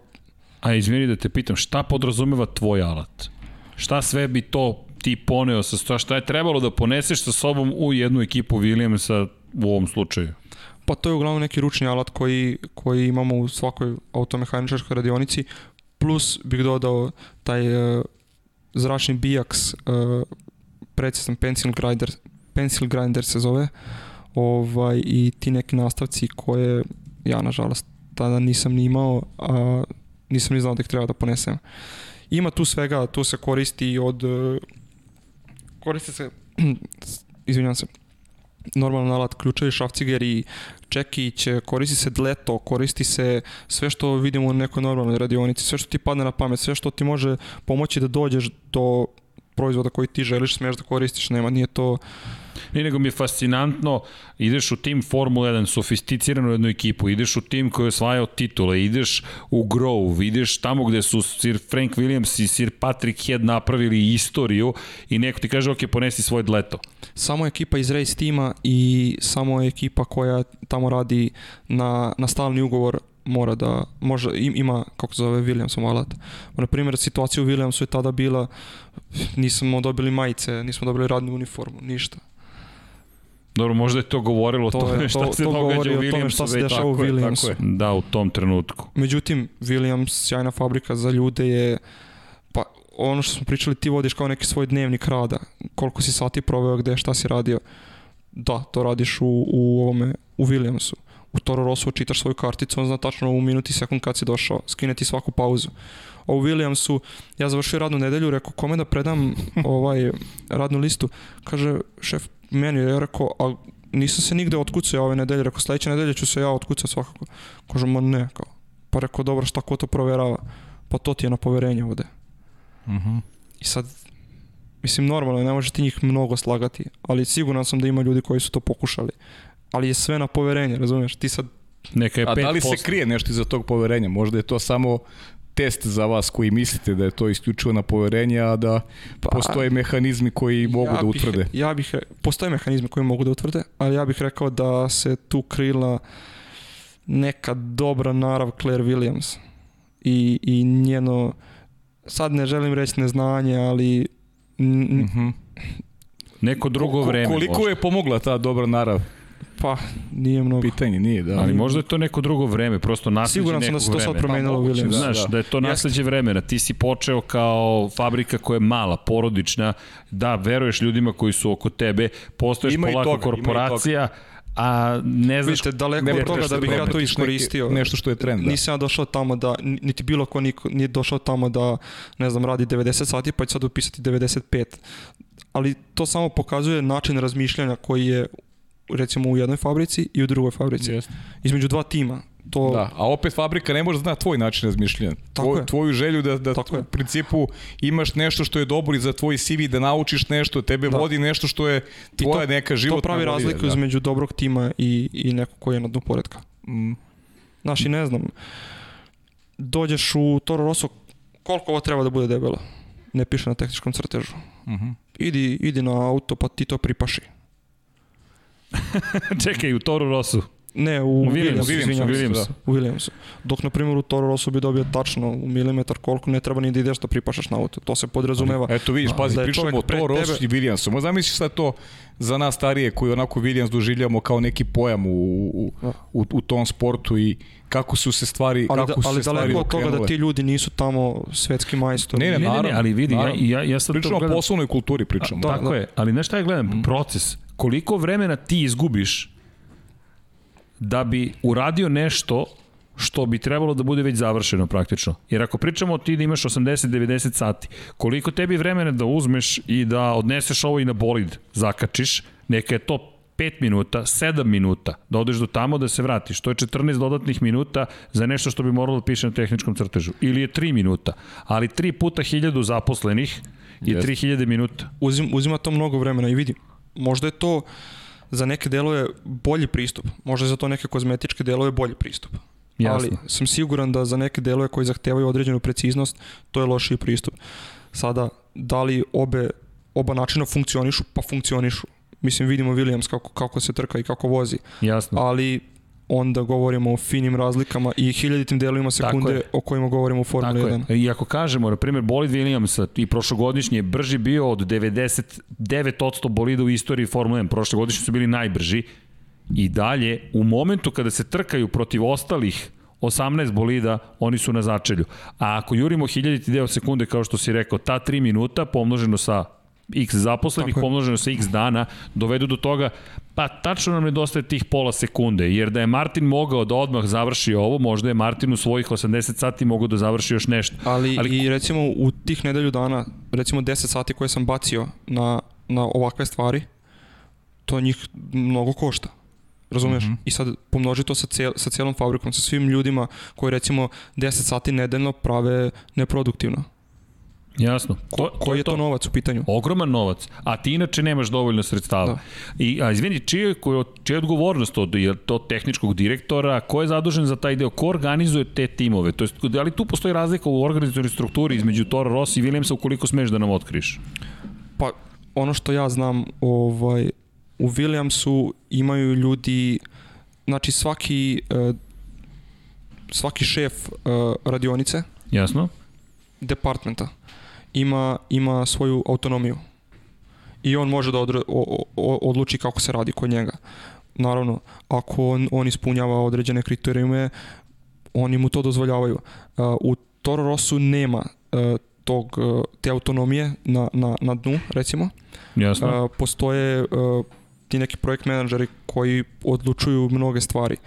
A izvini da te pitam, šta podrazumeva tvoj alat? Šta sve bi to ti poneo sa sto, šta je trebalo da poneseš sa sobom u jednu ekipu Williamsa u ovom slučaju? Pa to je uglavnom neki ručni alat koji, koji imamo u svakoj automehaničarskoj radionici, plus bih dodao taj uh, zračni bijaks, uh, precizan pencil grinder, pencil grinder se zove, ovaj, i ti neki nastavci koje ja nažalost tada nisam ni imao, a nisam ni znao da ih treba da ponesem. Ima tu svega, tu se koristi od uh, koristi se *clears throat* izvinjam se normalan alat ključevi, šrafcigeri, čekić, koristi se dleto, koristi se sve što vidimo u nekoj normalnoj radionici, sve što ti padne na pamet, sve što ti može pomoći da dođeš do proizvoda koji ti želiš, smeš da koristiš, nema, nije to Nije nego mi je fascinantno, ideš u tim Formula 1, sofisticiranu jednu ekipu, ideš u tim koji je osvajao titule, ideš u Grove, ideš tamo gde su Sir Frank Williams i Sir Patrick Head napravili istoriju i neko ti kaže, ok, ponesi svoj dleto. samo ekipa iz race tima i samo ekipa koja tamo radi na, na stalni ugovor mora da, može, im- ima, kako se zove, Williamsov alat. Na primjer, situacija u Williamsu je tada bila, nismo dobili majice, nismo dobili radnu uniformu, ništa. Dobro, možda je to govorilo o To tome je- šta to- se to događa govori u o tome Williamsu. šta se već dešava u je, Williamsu. tako je. Da, u tom trenutku. Međutim, Williams, sjajna fabrika za ljude je, pa ono što smo pričali, ti vodiš kao neki svoj dnevnik rada, koliko si sati proveo, gde, šta si radio. Da, to radiš u, u ovome, u Williamsu. U Toro Rosso čitaš svoju karticu, on zna tačno u minuti i sekund kad si došao, skine ti svaku pauzu. A u Williamsu, ja završio radnu nedelju, rekao, kome da predam *laughs* ovaj radnu listu? Kaže, šef, meni je rekao, a nisam se nigde otkucao ove nedelje, rekao, sledeće nedelje ću se ja otkucati svakako. Kaže, ma ne, kao, Pa rekao, dobro, šta ko to proverava? Pa to ti je na poverenje ovde. Uh -huh. I sad, mislim, normalno, je, ne možeš ti njih mnogo slagati, ali siguran sam da ima ljudi koji su to pokušali. Ali je sve na poverenje, razumeš? Ti sad, Neka je A 5%. da li se krije nešto iza tog poverenja? Možda je to samo test za vas koji mislite da je to isključivo na poverenje, a da Pa, postoje mehanizmi koji mogu ja da bih- utvrde. Ja bih, postoje mehanizmi koji mogu da utvrde, ali ja bih rekao da se tu krila neka dobra narav Claire Williams i, i njeno, sad ne želim reći neznanje, ali n- n- Mhm. Neko drugo Ko- vreme. Koliko možda. je pomogla ta dobra narav? Pa nije mnogo. Pitanje nije, da. Ali možda je to neko drugo vreme, prosto nasleđe Siguran sam da se to sad promenilo u Pa, Williams. da. Znaš, da je to nasleđe vremena. Ti si počeo kao fabrika koja je mala, porodična, da, veruješ ljudima koji su oko tebe, postoješ Ima polako toga, korporacija, a ne znaš Vidite, daleko Ne od toga da bih ja to iskoristio. neki- nešto što je trend, da. Nisam ja došao tamo da, niti bilo ko niko, nije došao tamo da, ne znam, radi 90 sati pa će sad upisati 95. Ali to samo pokazuje način razmišljanja koji je recimo u jednoj fabrici i u drugoj fabrici. Jeste. Između dva tima. To, Da, a opet fabrika ne može da zna tvoj način razmišljanja. Tako Tvoj, tvoju želju da, da Tako je. u principu imaš nešto što je dobro i za tvoj CV, da naučiš nešto, tebe Da. vodi nešto što je I tvoja to- neka to životna pravi volja, razliku da. između dobrog tima i, i nekog koji je na dnu poredka. Mm. Znaš, i ne znam, dođeš u Toro Rosso, koliko ovo treba da bude debelo? Ne piše na tehničkom crtežu. Mhm. Idi, idi na auto pa ti to pripaši. *laughs* Čekaj, u Toro Rosu. Ne, u, U Williamsu, Williamsu. da, u Williamsu. Dok, na primjer, u Toro Rosso bi dobio tačno u milimetar koliko ne treba ni da ideš da pripašaš na auto. To se podrazumeva. Eto vidiš, A, pazi, da je pričamo o čovek pred to Ross tebe- i Williamsu. Možda zamisliš sad to za nas starije koji onako Williams doživljamo kao neki pojam u, u, Da. u, u tom sportu i kako su se stvari, ali, da, kako su ali se stvari daleko od toga da ti ljudi nisu tamo svetski majstori. Ne, ne, Ne, ne, ne, ali vidi, ja, naravno. ja, ja sad to Pričamo o gledam. poslovnoj kulturi, pričamo. Da, Tako je, ali znaš šta ja gledam? Proces. Koliko vremena ti izgubiš da bi uradio nešto što bi trebalo da bude već završeno praktično. Jer ako pričamo ti da imaš 80-90 sati, koliko tebi vremena da uzmeš i da odneseš ovo i na bolid zakačiš, neka je to 5 minuta, 7 minuta, da odeš do tamo da se vratiš. To je 14 dodatnih minuta za nešto što bi moralo da piše na tehničkom crtežu. Ili je 3 minuta, ali 3 puta 1000 zaposlenih je Jeste. 3000 minuta. Uzim, uzima to mnogo vremena i vidi. Možda je to za neke delove bolji pristup. Možda je za to neke kozmetičke delove bolji pristup. Jasno. Ali sam siguran da za neke delove koji zahtevaju određenu preciznost, to je lošiji pristup. Sada, da li obe, oba načina funkcionišu? Pa funkcionišu. Mislim, vidimo Williams kako, kako se trka i kako vozi. Jasno. Ali onda govorimo o finim razlikama i hiljaditim delovima sekunde o kojima govorimo u Formuli Tako 1. je. I ako kažemo, na primjer, bolid Williamsa i prošlogodišnji je brži bio od 99% bolida u istoriji Formule 1. Prošlogodišnji su bili najbrži. I dalje, u momentu kada se trkaju protiv ostalih 18 bolida, oni su na začelju. A ako jurimo hiljaditi deo sekunde, kao što si rekao, ta 3 minuta pomnoženo sa x zaposlenih, Tako pomnoženo sa x dana, dovedu do toga, pa tačno nam nedostaje tih pola sekunde, jer da je Martin mogao da odmah završi ovo, možda je Martin u svojih 80 sati mogao da završi još nešto. Ali, Ali- Ali i recimo u tih nedelju dana, recimo 10 sati koje sam bacio na, na ovakve stvari, to njih mnogo košta. Razumeš? Mm -hmm. I sad pomnoži to sa, cel, sa celom fabrikom, sa svim ljudima koji recimo 10 sati nedeljno prave neproduktivno. Jasno. Ko, koji je to novac u pitanju? Ogroman novac, a ti inače nemaš dovoljno sredstava. Da. I, a izvini, čija je, koja- čija je odgovornost od je to tehničkog direktora, ko je zadužen za taj deo, ko organizuje te timove? To jest, da li tu postoji razlika u organizacijonoj strukturi između Toro Rossi i Williamsa ukoliko smeš da nam otkriš? Pa ono što ja znam, ovaj, u Williamsu imaju ljudi, znači svaki, eh, svaki šef eh, radionice, Jasno? departmenta ima, ima svoju autonomiju i on može da odre, o, o, odluči kako se radi kod njega. Naravno, ako on, on ispunjava određene kriterijume, oni mu to dozvoljavaju. Uh, u Toro Rossu nema uh, tog, uh, te autonomije na, na, na dnu, recimo. Jasno? Uh, postoje uh, ti neki projekt menadžeri koji odlučuju mnoge stvari,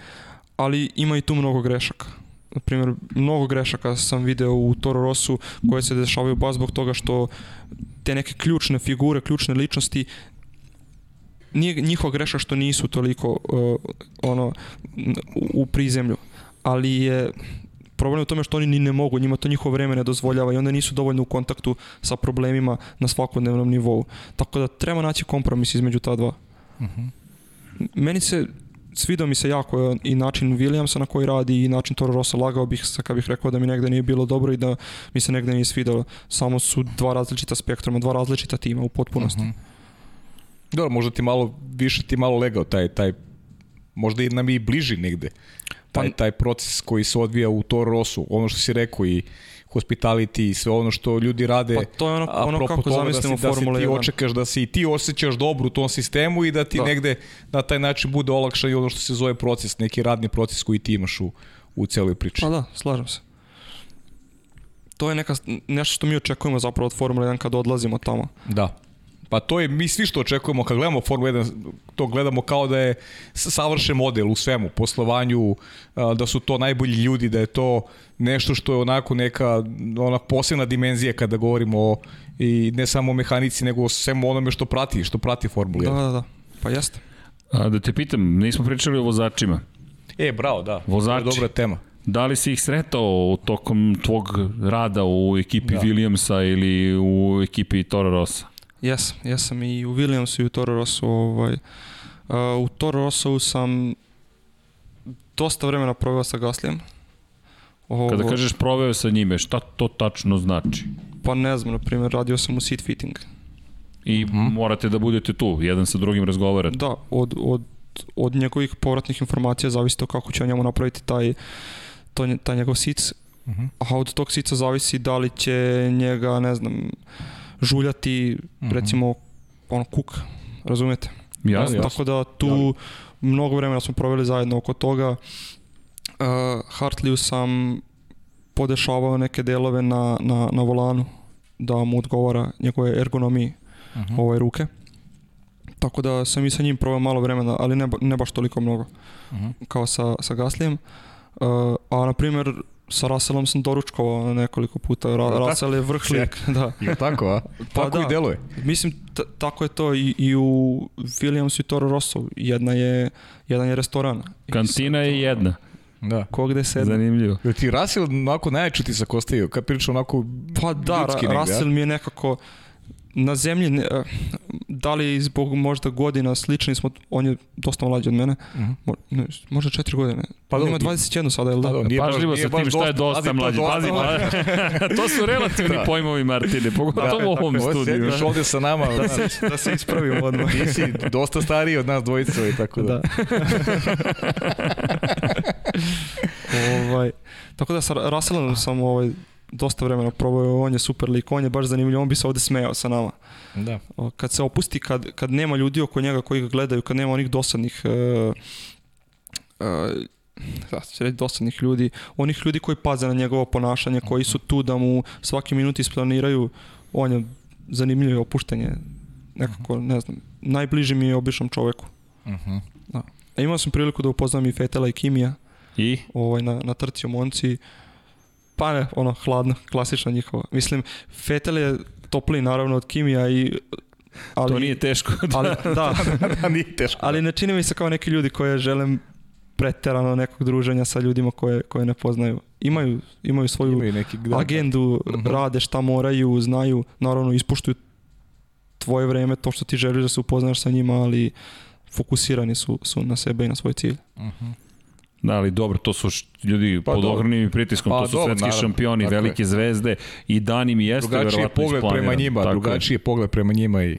ali ima i tu mnogo grešaka. Na primjer, mnogo grešaka sam video u Toro Rossu koje se dešavaju baš zbog toga što te neke ključne figure, ključne ličnosti nije njihova greša što nisu toliko uh, ono u, u prizemlju, ali je problem je u tome što oni ni ne mogu, njima to njihovo vreme ne dozvoljava i onda nisu dovoljno u kontaktu sa problemima na svakodnevnom nivou. Tako da treba naći kompromis između ta dva. Mhm. Meni se svidao mi se jako i način Williamsa na koji radi i način Toro Rosso lagao bih sa kad bih rekao da mi negde nije bilo dobro i da mi se negde nije svidalo. Samo su dva različita spektruma, dva različita tima u potpunosti. Uh -huh. Dobro, možda ti malo, više ti malo legao taj, taj možda i nam i bliži negde taj, pa- taj proces koji se odvija u Toro Rossu, ono što si rekao i hospitality i sve ono što ljudi rade. Pa to je ono, ono kako zamislimo da si, Formula 1. Da ti očekaš da se i ti osjećaš dobro u tom sistemu i da ti da. negde na taj način bude olakša i ono što se zove proces, neki radni proces koji ti imaš u, u celoj priči. Pa da, slažem se. To je neka, nešto što mi očekujemo zapravo od Formula 1 kad odlazimo tamo. Da. Pa to je, mi svi što očekujemo kad gledamo Formula 1, to gledamo kao da je savršen model u svemu, poslovanju, da su to najbolji ljudi, da je to nešto što je onako neka ona posebna dimenzija kada govorimo o, i ne samo o mehanici, nego o svemu onome što prati, što prati Formula 1. Da, da, da, pa jeste. A, da te pitam, nismo pričali o vozačima. E, bravo, da. Vozači. To je dobra tema. Da li si ih sretao tokom tvog rada u ekipi da. Williamsa ili u ekipi Toro Rossa? Jesam, jesam i u Williamsu i u Toro Rossu. Ovaj. Uh, u Toro Rossu sam dosta vremena proveo sa Gaslijem. Ovo, Kada kažeš proveo sa njime, šta to tačno znači? Pa ne znam, na primjer, radio sam u seat fitting. I mm. morate da budete tu, jedan sa drugim razgovarate. Da, od, od, od njegovih povratnih informacija zavisi to kako će on njemu napraviti taj, to, taj njegov sic. Mm -hmm. A od tog sica zavisi da li će njega, ne znam, žuljati, mm -hmm. recimo, ono, kuk, razumete? Jasno. Tako da tu ja. mnogo vremena smo proveli zajedno oko toga. Uh, Hartleyu sam podešavao neke delove na, na, na volanu da mu odgovara njegove ergonomiji uh mhm. -huh. ove ruke. Tako da sam i sa njim proveo malo vremena, ali ne, ne baš toliko mnogo uh mhm. -huh. kao sa, sa Gaslijem. Uh, a na primjer sa Russellom sam doručkovao nekoliko puta. Ra Russell je vrh lik. Da. Je tako, a? Pa tako da. i deluje. Mislim, tako je to i, i u Williams i Toro Rosso. Jedna je, jedan je restoran. Kantina je jedna. Da. Ko gde se Zanimljivo. Jel ti Russell onako najjači ti se? Kad priča onako Pa da, Russell mi je nekako na zemlji, ne, da li zbog možda godina slični smo, on je dosta mlađi od mene, uh mhm. -huh. možda četiri godine. Pa on ima 21 sada, je li da? Pa, nije Pažljivo sa tim šta je dosta mlađi. Pazi, pa, *laughs* to su relativni *laughs* da. pojmovi Martine, pogotovo da, u ovom studiju. Sediš da. ovde sa nama. da, se, da se ispravimo odmah. Ti si dosta stariji od nas dvojica i tako da. da. *laughs* ovaj, tako da sa Russellom sam ovaj, dosta vremena probao, on je super lik, on je baš zanimljiv, on bi se ovde smejao sa nama. Da. Kad se opusti, kad, kad nema ljudi oko njega koji ga gledaju, kad nema onih dosadnih uh, uh, da reći dosadnih ljudi, onih ljudi koji paze na njegovo ponašanje, koji su tu da mu svaki minut isplaniraju, on je zanimljivo opuštenje, nekako, ne znam, najbliži mi je običnom čoveku. Uh -huh. da. A imao sam priliku da upoznam i Fetela i Kimija. I? Ovaj, na, na trci u Monci. Pa ne, ono, hladno, klasično njihovo. Mislim, Fetel je topliji naravno od Kimija i ali, to nije teško. *laughs* Da. Ali, *laughs* da, da, nije teško. Ali ne čini mi se kao neki ljudi koje želim preterano nekog druženja sa ljudima koje, koje ne poznaju. Imaju, imaju svoju imaju neki, da, agendu, mhm. rade šta moraju, znaju, naravno ispuštuju tvoje vreme, to što ti želiš da se upoznaš sa njima, ali fokusirani su, su na sebe i na svoj cilj. Uh mhm. -huh. Da, ali dobro, to su ljudi pa, pod ogromnim pritiskom, pa, to su dobro, svetski naravno, šampioni, velike je. zvezde i Dani mi jeste drugačiji verovatno pogled prema njima, tako drugačiji je pogled prema njima i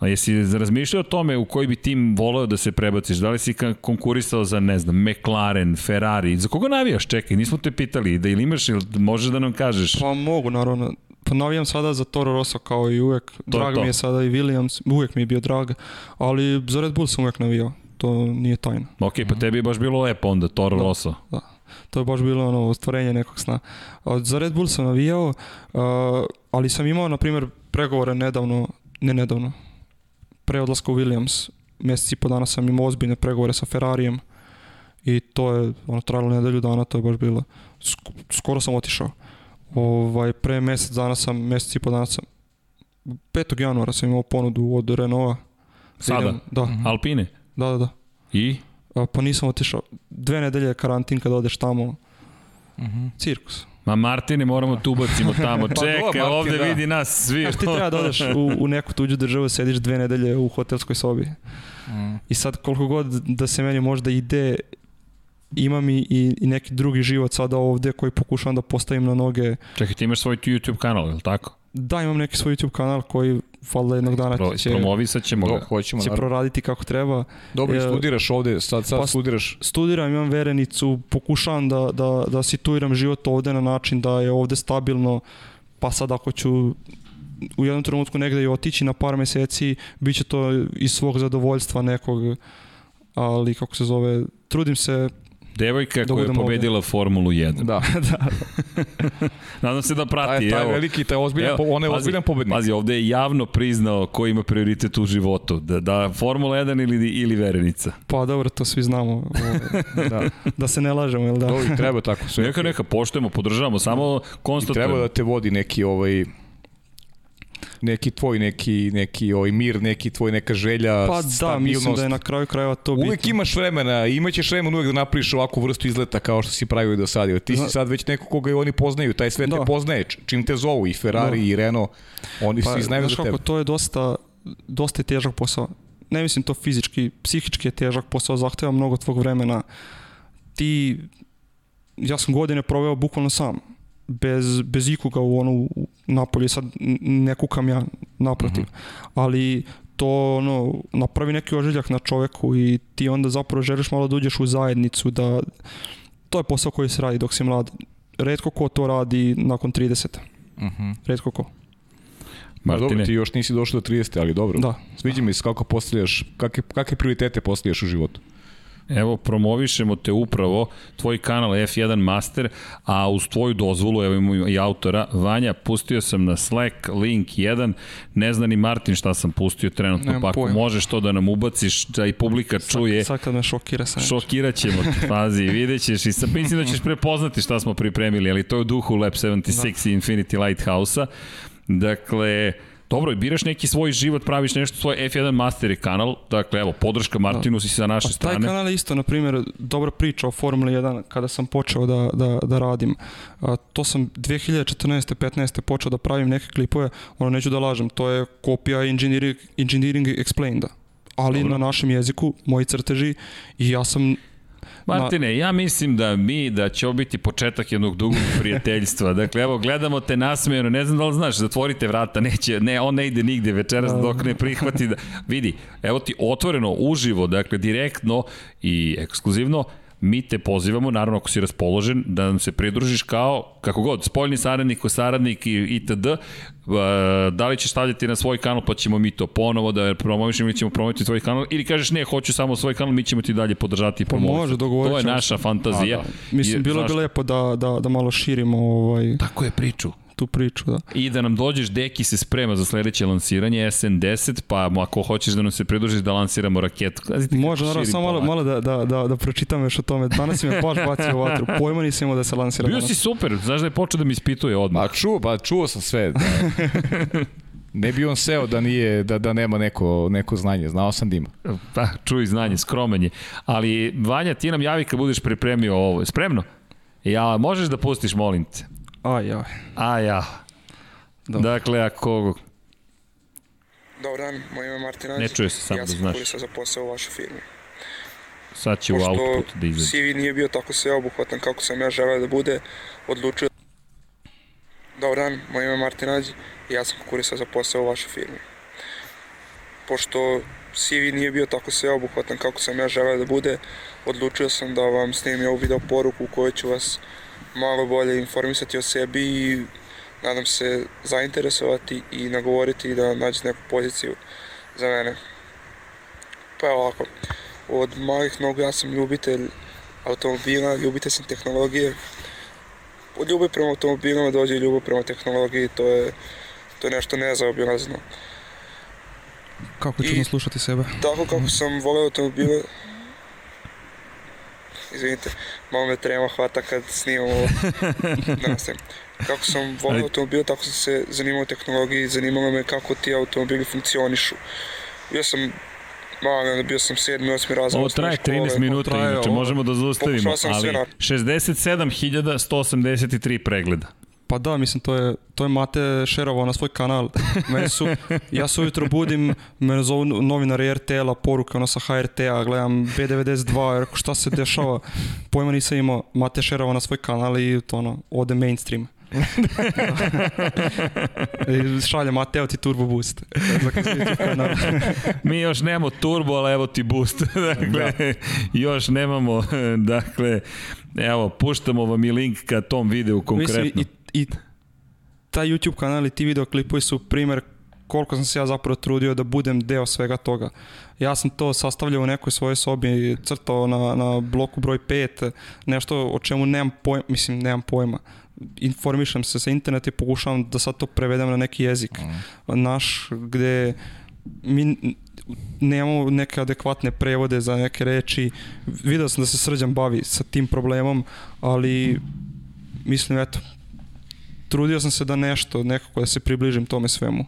A jesi razmišljao o tome u koji bi tim voleo da se prebaciš? Da li si konkurisao za, ne znam, McLaren, Ferrari? Za koga navijaš? Čekaj, nismo te pitali. Da ili imaš, ili možeš da nam kažeš? Pa mogu, naravno. Pa navijam sada za Toro Rosso kao i uvek. To drag to. mi je sada i Williams, uvek mi je bio drag. Ali za Red Bull sam uvek navijao to nije tajna. Ok, pa tebi je baš bilo lepo onda, Toro da, Rosso. Da, to je baš bilo ono ostvarenje nekog sna. Za Red Bull sam navijao, uh, ali sam imao, na primjer, pregovore nedavno, ne nedavno, pre odlaska u Williams, meseci i po dana sam imao ozbiljne pregovore sa Ferrarijem i to je ono trajalo nedelju dana, to je baš bilo. Skoro sam otišao. Ovaj, pre mesec dana sam, mesec i po dana sam, 5. januara sam imao ponudu od Renaulta. Sada? Da. Alpine? Da, da, da. I? A, pa nisam otišao. Dve nedelje karantin kad odeš tamo. Uh mhm. -huh. Cirkus. Ma Martine, moramo tu ubacimo tamo. *laughs* Pa Čekaj, do, Martin, ovde da. vidi nas svi. Znaš, ti treba da odeš u, u neku tuđu državu, sediš dve nedelje u hotelskoj sobi. Mm. I sad koliko god da se meni možda ide, imam i, i, i neki drugi život sada ovde koji pokušavam da postavim na noge. Čekaj, ti imaš svoj YouTube kanal, je li tako? Da, imam neki svoj YouTube kanal koji valjda jednog dana Pro, će, promovisat ćemo Do, ga. hoćemo, će naravno. proraditi kako treba. Dobro, E, studiraš ovde, sad, sad pa- studiraš. Studiram, imam verenicu, pokušavam da, da, da situiram život ovde na način da je ovde stabilno, pa sad ako ću u jednom trenutku negde i otići na par meseci, bit će to iz svog zadovoljstva nekog, ali kako se zove, trudim se, Devojka Da koja je pobedila Formulu 1. Da, *laughs* da, Nadam se da prati. taj, taj evo. veliki, taj ozbiljan, Evo, on je pazi, ozbiljan pobednik. Pazi, ovde je javno priznao ko ima prioritet u životu. Da, da Formula 1 ili, ili verenica. pa dobro, to svi znamo, ovaj, Da. da se ne lažemo, jel da? Dobro, i treba tako sve. Neka, neka, poštujemo, podržavamo, samo I konstatujemo. treba da te vodi neki ovaj neki tvoj neki neki ovaj mir, neki tvoj neka želja, Pa da, mislim da je na kraju krajeva to bitno. Uvek imaš vremena, imaćeš vremena uvek da napraviš ovakvu vrstu izleta kao što si pravio i do sada. Ti si Zna- sad već neko koga i oni poznaju, taj sve te Da. poznaje, č- čim te zovu i Ferrari Da. i Renault, oni Pa, svi znaju znaš za kako, tebe. to je dosta, dosta je težak posao. Ne mislim to fizički, psihički je težak posao, zahteva mnogo tvog vremena. Ti, ja sam godine proveo bukvalno sam, bez, bez ikoga u onu u napolju, sad ne kukam ja naprotiv, ali to ono, napravi neki ožiljak na čoveku i ti onda zapravo želiš malo da uđeš u zajednicu, da to je posao koji se radi dok si mlad. Redko ko to radi nakon 30. Mhm. Redko ko. Ma dobro, Martine, ti još nisi došao do 30, ali dobro. Da. Sviđa mi se kako postavljaš, kakve, kakve prioritete postavljaš u životu. Evo promovišemo te upravo, tvoj kanal F1 Master, a uz tvoju dozvolu, evo imamo i autora, Vanja, pustio sam na Slack link 1, ne zna ni Martin šta sam pustio trenutno, Nemam pa ako možeš to da nam ubaciš, da i publika čuje, Sad kad me šokira sam. Šokirat ćemo te, *laughs* pazi, vidjet ćeš i sad mislim da ćeš prepoznati šta smo pripremili, ali to je u duhu Lab 76 i Infinity Lighthouse-a. Dakle, dobro, biraš neki svoj život, praviš nešto, svoj F1 Master je kanal, dakle, evo, podrška Martinu si sa naše Pa taj strane. kanal je isto, na primjer, dobra priča o Formuli 1 kada sam počeo da, da, da radim. A, to sam 2014. 15. počeo da pravim neke klipove, ono neću da lažem, to je kopija Engineering, engineering Explained ali Dobro. na našem jeziku, moji crteži i ja sam Martine, ja mislim da mi, da će ovo biti početak jednog dugog *laughs* prijateljstva. Dakle, evo, gledamo te nasmejeno, ne znam da li znaš, zatvorite vrata, neće, ne, on ne ide nigde večeras dok ne prihvati da... Vidi, evo ti otvoreno, uživo, dakle, direktno i ekskluzivno, mi te pozivamo, naravno ako si raspoložen, da nam se pridružiš kao, kako god, spoljni saradnik, saradnik i itd. E, Da li ćeš stavljati na svoj kanal, pa ćemo mi to ponovo da promovišemo, mi ćemo promovići tvoj kanal, ili kažeš ne, hoću samo svoj kanal, mi ćemo ti dalje podržati i Pa promovisati. može, dogovorit To je naša fantazija. A, da. Mislim, bilo bi lepo da, da, da malo širimo ovaj, Tako je priču. Tu priču. Da. I da nam dođeš, Deki se sprema za sledeće lansiranje SN10, pa ako hoćeš da nam se pridružiš da lansiramo raketu. Može, naravno, samo malo, malo da, da, da, da pročitam još o tome. Danas si me baš bacio u vatru. Pojma nisam imao da se lansira Bio danas. si super, znaš da je počeo da mi ispituje odmah. Ma čuo, pa čuo sam sve. Da. *laughs* ne bi on seo da nije da da nema neko neko znanje, znao sam da ima. Pa, čuj znanje, skroman je. Ali, Vanja, ti nam javi kad budeš pripremio ovo. Spremno? Ja, možeš da pustiš, molim te. Aj, aj. A ja. Dobro. Dakle, ako... Dobar dan, moje ime je Martin Anđ. Ne čuje se, samo ja da sam znaš. konkurisao za posao u vašoj firmi. Sad će u Pošto output da izađe. CV nije bio tako sveobuhvatan kako sam ja želeo da bude, odlučio... Dobar dan, moje ime je Martin Anđ i ja sam konkurisao za posao u vašoj firmi. Pošto CV nije bio tako sveobuhvatan kako sam ja želeo da bude, odlučio sam da vam snimim ovu video poruku u kojoj ću vas malo bolje informisati o sebi i nadam se zainteresovati i nagovoriti da nađete neku poziciju za mene. Pa evo ovako, od malih nogu ja sam ljubitelj automobila, ljubitelj sam tehnologije. Od ljubavi prema automobilima dođe i ljubav prema tehnologiji, to je, to je nešto nezaobilazno. Kako je I- slušati sebe. Tako kako sam voleo automobile, izvinite, malo me trema hvata kad snimam ovo, *laughs* da nastavim. Kako sam voleo Ali- automobile, tako sam se zanimao tehnologiji, zanimalo me kako ti automobili funkcionišu. Bio sam Ma, bio sam sedmi, osmi razred. Ovo traje 13 minuta, traje, inače ovo- možemo da zaustavimo, sve ali na- 67.183 pregleda. Pa da, mislim, to je, to je Mate šerovao na svoj kanal. Meni su, ja se ujutro budim, mene zovu novinari RTL-a, poruke ono sa HRT-a, gledam B92, ja rekao šta se dešava, pojma nisam imao, Mate šerovao na svoj kanal i to ono, ode mainstream. *laughs* I šalje Mateo ti turbo boost. *laughs* Mi još nemamo turbo, ali evo ti boost. *laughs* dakle, da. još nemamo, dakle, evo, puštamo vam i link ka tom videu konkretno. Mislim, i, i taj YouTube kanal i ti videoklipovi su primer koliko sam se ja zapravo trudio da budem deo svega toga. Ja sam to sastavljao u nekoj svojoj sobi, crtao na, na bloku broj 5, nešto o čemu nemam pojma, mislim, nemam pojma. Informišem se sa interneta i pokušavam da sad to prevedem na neki jezik. Mm. Naš, gde mi nemamo neke adekvatne prevode za neke reči. Video sam da se Srđan bavi sa tim problemom, ali mislim, eto, trudio sam se da nešto, nekako da se približim tome svemu.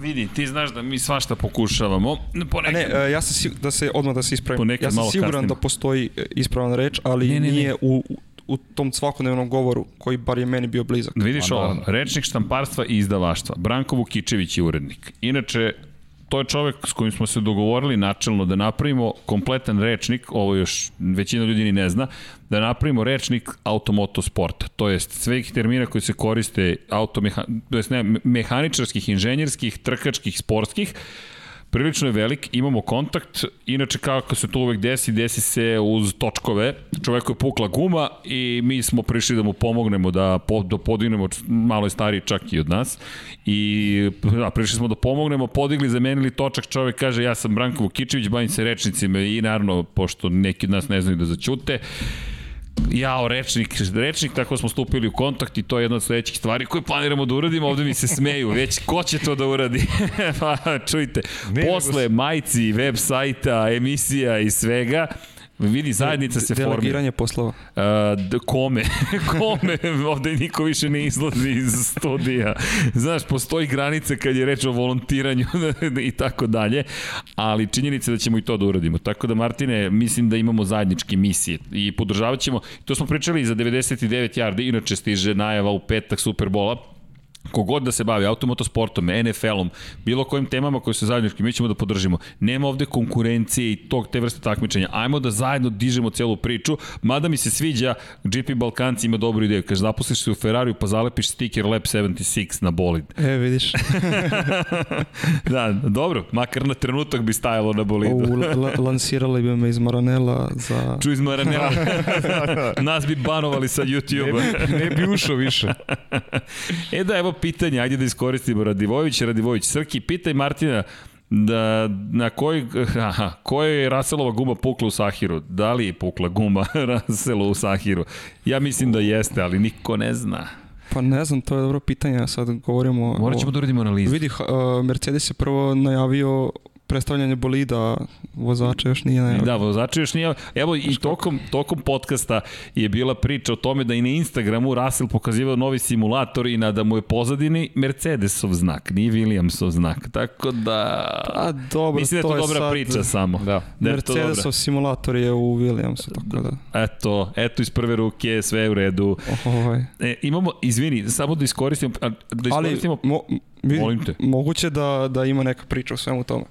Vidi, ti znaš da mi svašta pokušavamo. A Ponekad... ne, e, ja sam da se odmah da se ispravim. Ponekad Ja sam malo siguran kasnimo. da postoji e, ispravan reč, ali Ne, ne, ne. nije u, u tom svakodnevnom govoru koji bar je meni bio blizak. Da vidiš Pa, ovo, rečnik štamparstva i izdavaštva. Branko Vukičević je urednik. Inače, to je čovek s kojim smo se dogovorili načelno da napravimo kompletan rečnik, ovo još većina ljudi ni ne zna, da napravimo rečnik automoto sporta. To jest svih termina koji se koriste automeha, to jest ne, mehaničarskih, inženjerskih, trkačkih, sportskih, prilično je velik, imamo kontakt, inače kako se to uvek desi, desi se uz točkove, čoveku je pukla guma i mi smo prišli da mu pomognemo da, po, da podignemo, malo je stariji čak i od nas, i da, prišli smo da pomognemo, podigli, zamenili točak, čovek kaže ja sam Branko Vukičević, bavim se rečnicima i naravno, pošto neki od nas ne znaju da zaćute, Jao, rečnik, rečnik, tako smo stupili u kontakt i to je jedna od sledećih stvari koje planiramo da uradimo, ovde mi se smeju, već ko će to da uradi? *laughs* pa, čujte, Ne, posle majci, web sajta, emisija i svega, Vidi, zajednica se formira. Delegiranje poslova. Uh, kome? *laughs* kome? Ovde niko više ne izlazi iz studija. Znaš, postoji granica kad je reč o volontiranju *laughs* i tako dalje, ali činjenica je da ćemo i to da uradimo. Tako da, Martine, mislim da imamo zajedničke misije i podržavat ćemo, to smo pričali i za 99 yardi, inače stiže najava u petak Superbola, kogod da se bavi automotosportom, NFL-om, bilo kojim temama koje su zajednički, mi ćemo da podržimo. Nema ovde konkurencije i tog te vrste takmičenja. Ajmo da zajedno dižemo celu priču, mada mi se sviđa, GP Balkanci ima dobru ideju. Kaže, zaposliš se u Ferrariju pa zalepiš stiker Lab 76 na bolid. E, vidiš. *laughs* da, dobro, makar na trenutak bi stajalo na bolidu. La, lansirali bi me iz Maranela za... Čuj iz Maranela. *laughs* Nas bi banovali sa Ne YouTube-a. bi, ne bi ušao više. E da, evo pitanje, ajde da iskoristimo Radivojević, Radivojević Srki, pitaj Martina da na kojoj, *laughs* aha, kojoj je Raselova guma pukla u Sahiru? Da li je pukla guma *laughs* Raselu u Sahiru? Ja mislim da jeste, ali niko ne zna. Pa ne znam, to je dobro pitanje, sad govorimo... Morat ćemo o... da uradimo analizu. Vidi, uh, Mercedes je prvo najavio predstavljanje bolida, vozača još nije najavio. Da, vozači još nije... Evo i tokom, tokom podcasta je bila priča o tome da i na Instagramu Russell pokazivao novi simulator i na da mu je pozadini Mercedesov znak, nije Williamsov znak. Tako da... A dobro, Mislim da je to, to je dobra sad- priča samo. Da. Da je to dobra. Mercedesov simulator je u Williamsu, tako da... Eto, eto iz prve ruke, sve je u redu. Ovaj. E, imamo, izvini, samo da iskoristimo, da Ali, iskoristimo, mo, vidi, Molim te. moguće da, da ima neka priča o svemu tome.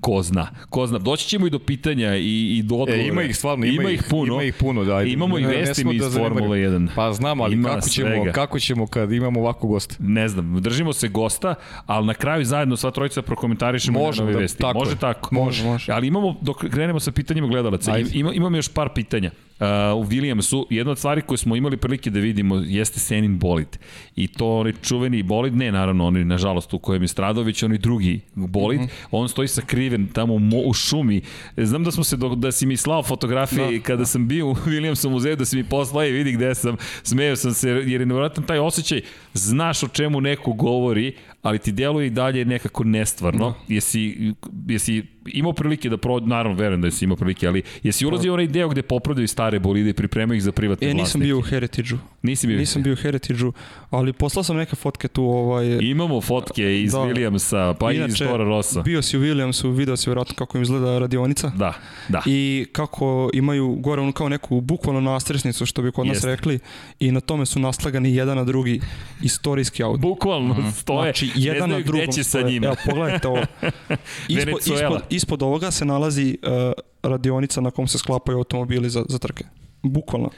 Ko zna, ko zna. Doći ćemo i do pitanja i, i do odgovora. E, ima ih stvarno, ima, ima ih puno. Ima ih puno, da. Imamo i vesti mi da iz zanemarimo. Formule 1. Pa znam, ali Ima kako ćemo, svega. kako ćemo kad imamo ovako gosta? Ne znam, držimo se gosta, ali na kraju zajedno sva trojica prokomentarišemo Možemo, nove da, vesti. tako može je. tako? Može, može. Ali imamo, dok krenemo sa pitanjima gledalaca, Ajde. ima, imam još par pitanja. Uh, u Williamsu, jedna od stvari koje smo imali prilike da vidimo jeste Senin bolid. I to onaj čuveni bolid, ne naravno onaj nažalost u kojem je stradao, već onaj drugi bolid. Mm -hmm. On stoji sakriven tamo u, mo, u šumi. Znam da smo se, do, da si mi slao fotografije da, kada sam bio u *laughs* Williamsu muzeju, da si mi poslao, "Ej, vidi gde sam, smeo sam se, jer je nevjerojatan taj osjećaj, znaš o čemu neko govori, ali ti deluje i dalje nekako nestvarno. Da. Jesi, jesi imao prilike da pro, naravno verujem da jesi imao prilike, ali jesi ulazio u onaj deo gde popravljaju stare bolide i pripremaju ih za privatne E, vlasnike? nisam bio u Heritage-u. Nisi bio? Nisam bio u Heritage-u, ali poslao sam neke fotke tu. Ovaj, Imamo fotke iz Da. Williamsa, pa i iz Toro Rossa. Bio si u Williamsu, video si vjerojatno kako im izgleda radionica. Da, da. I kako imaju gore onu kao neku bukvalno nastresnicu, što bi kod nas Jeste. rekli, i na tome su naslagani jedan na drugi istorijski auto. Bukvalno stoje, Znači, ne jedan na znaju drugom gde će sa stoje. njima. Evo, pogledajte ovo. *laughs* Ispod, ispod, ispod ovoga se nalazi uh, radionica na kom se sklapaju automobili za, za trke. Bukvalno.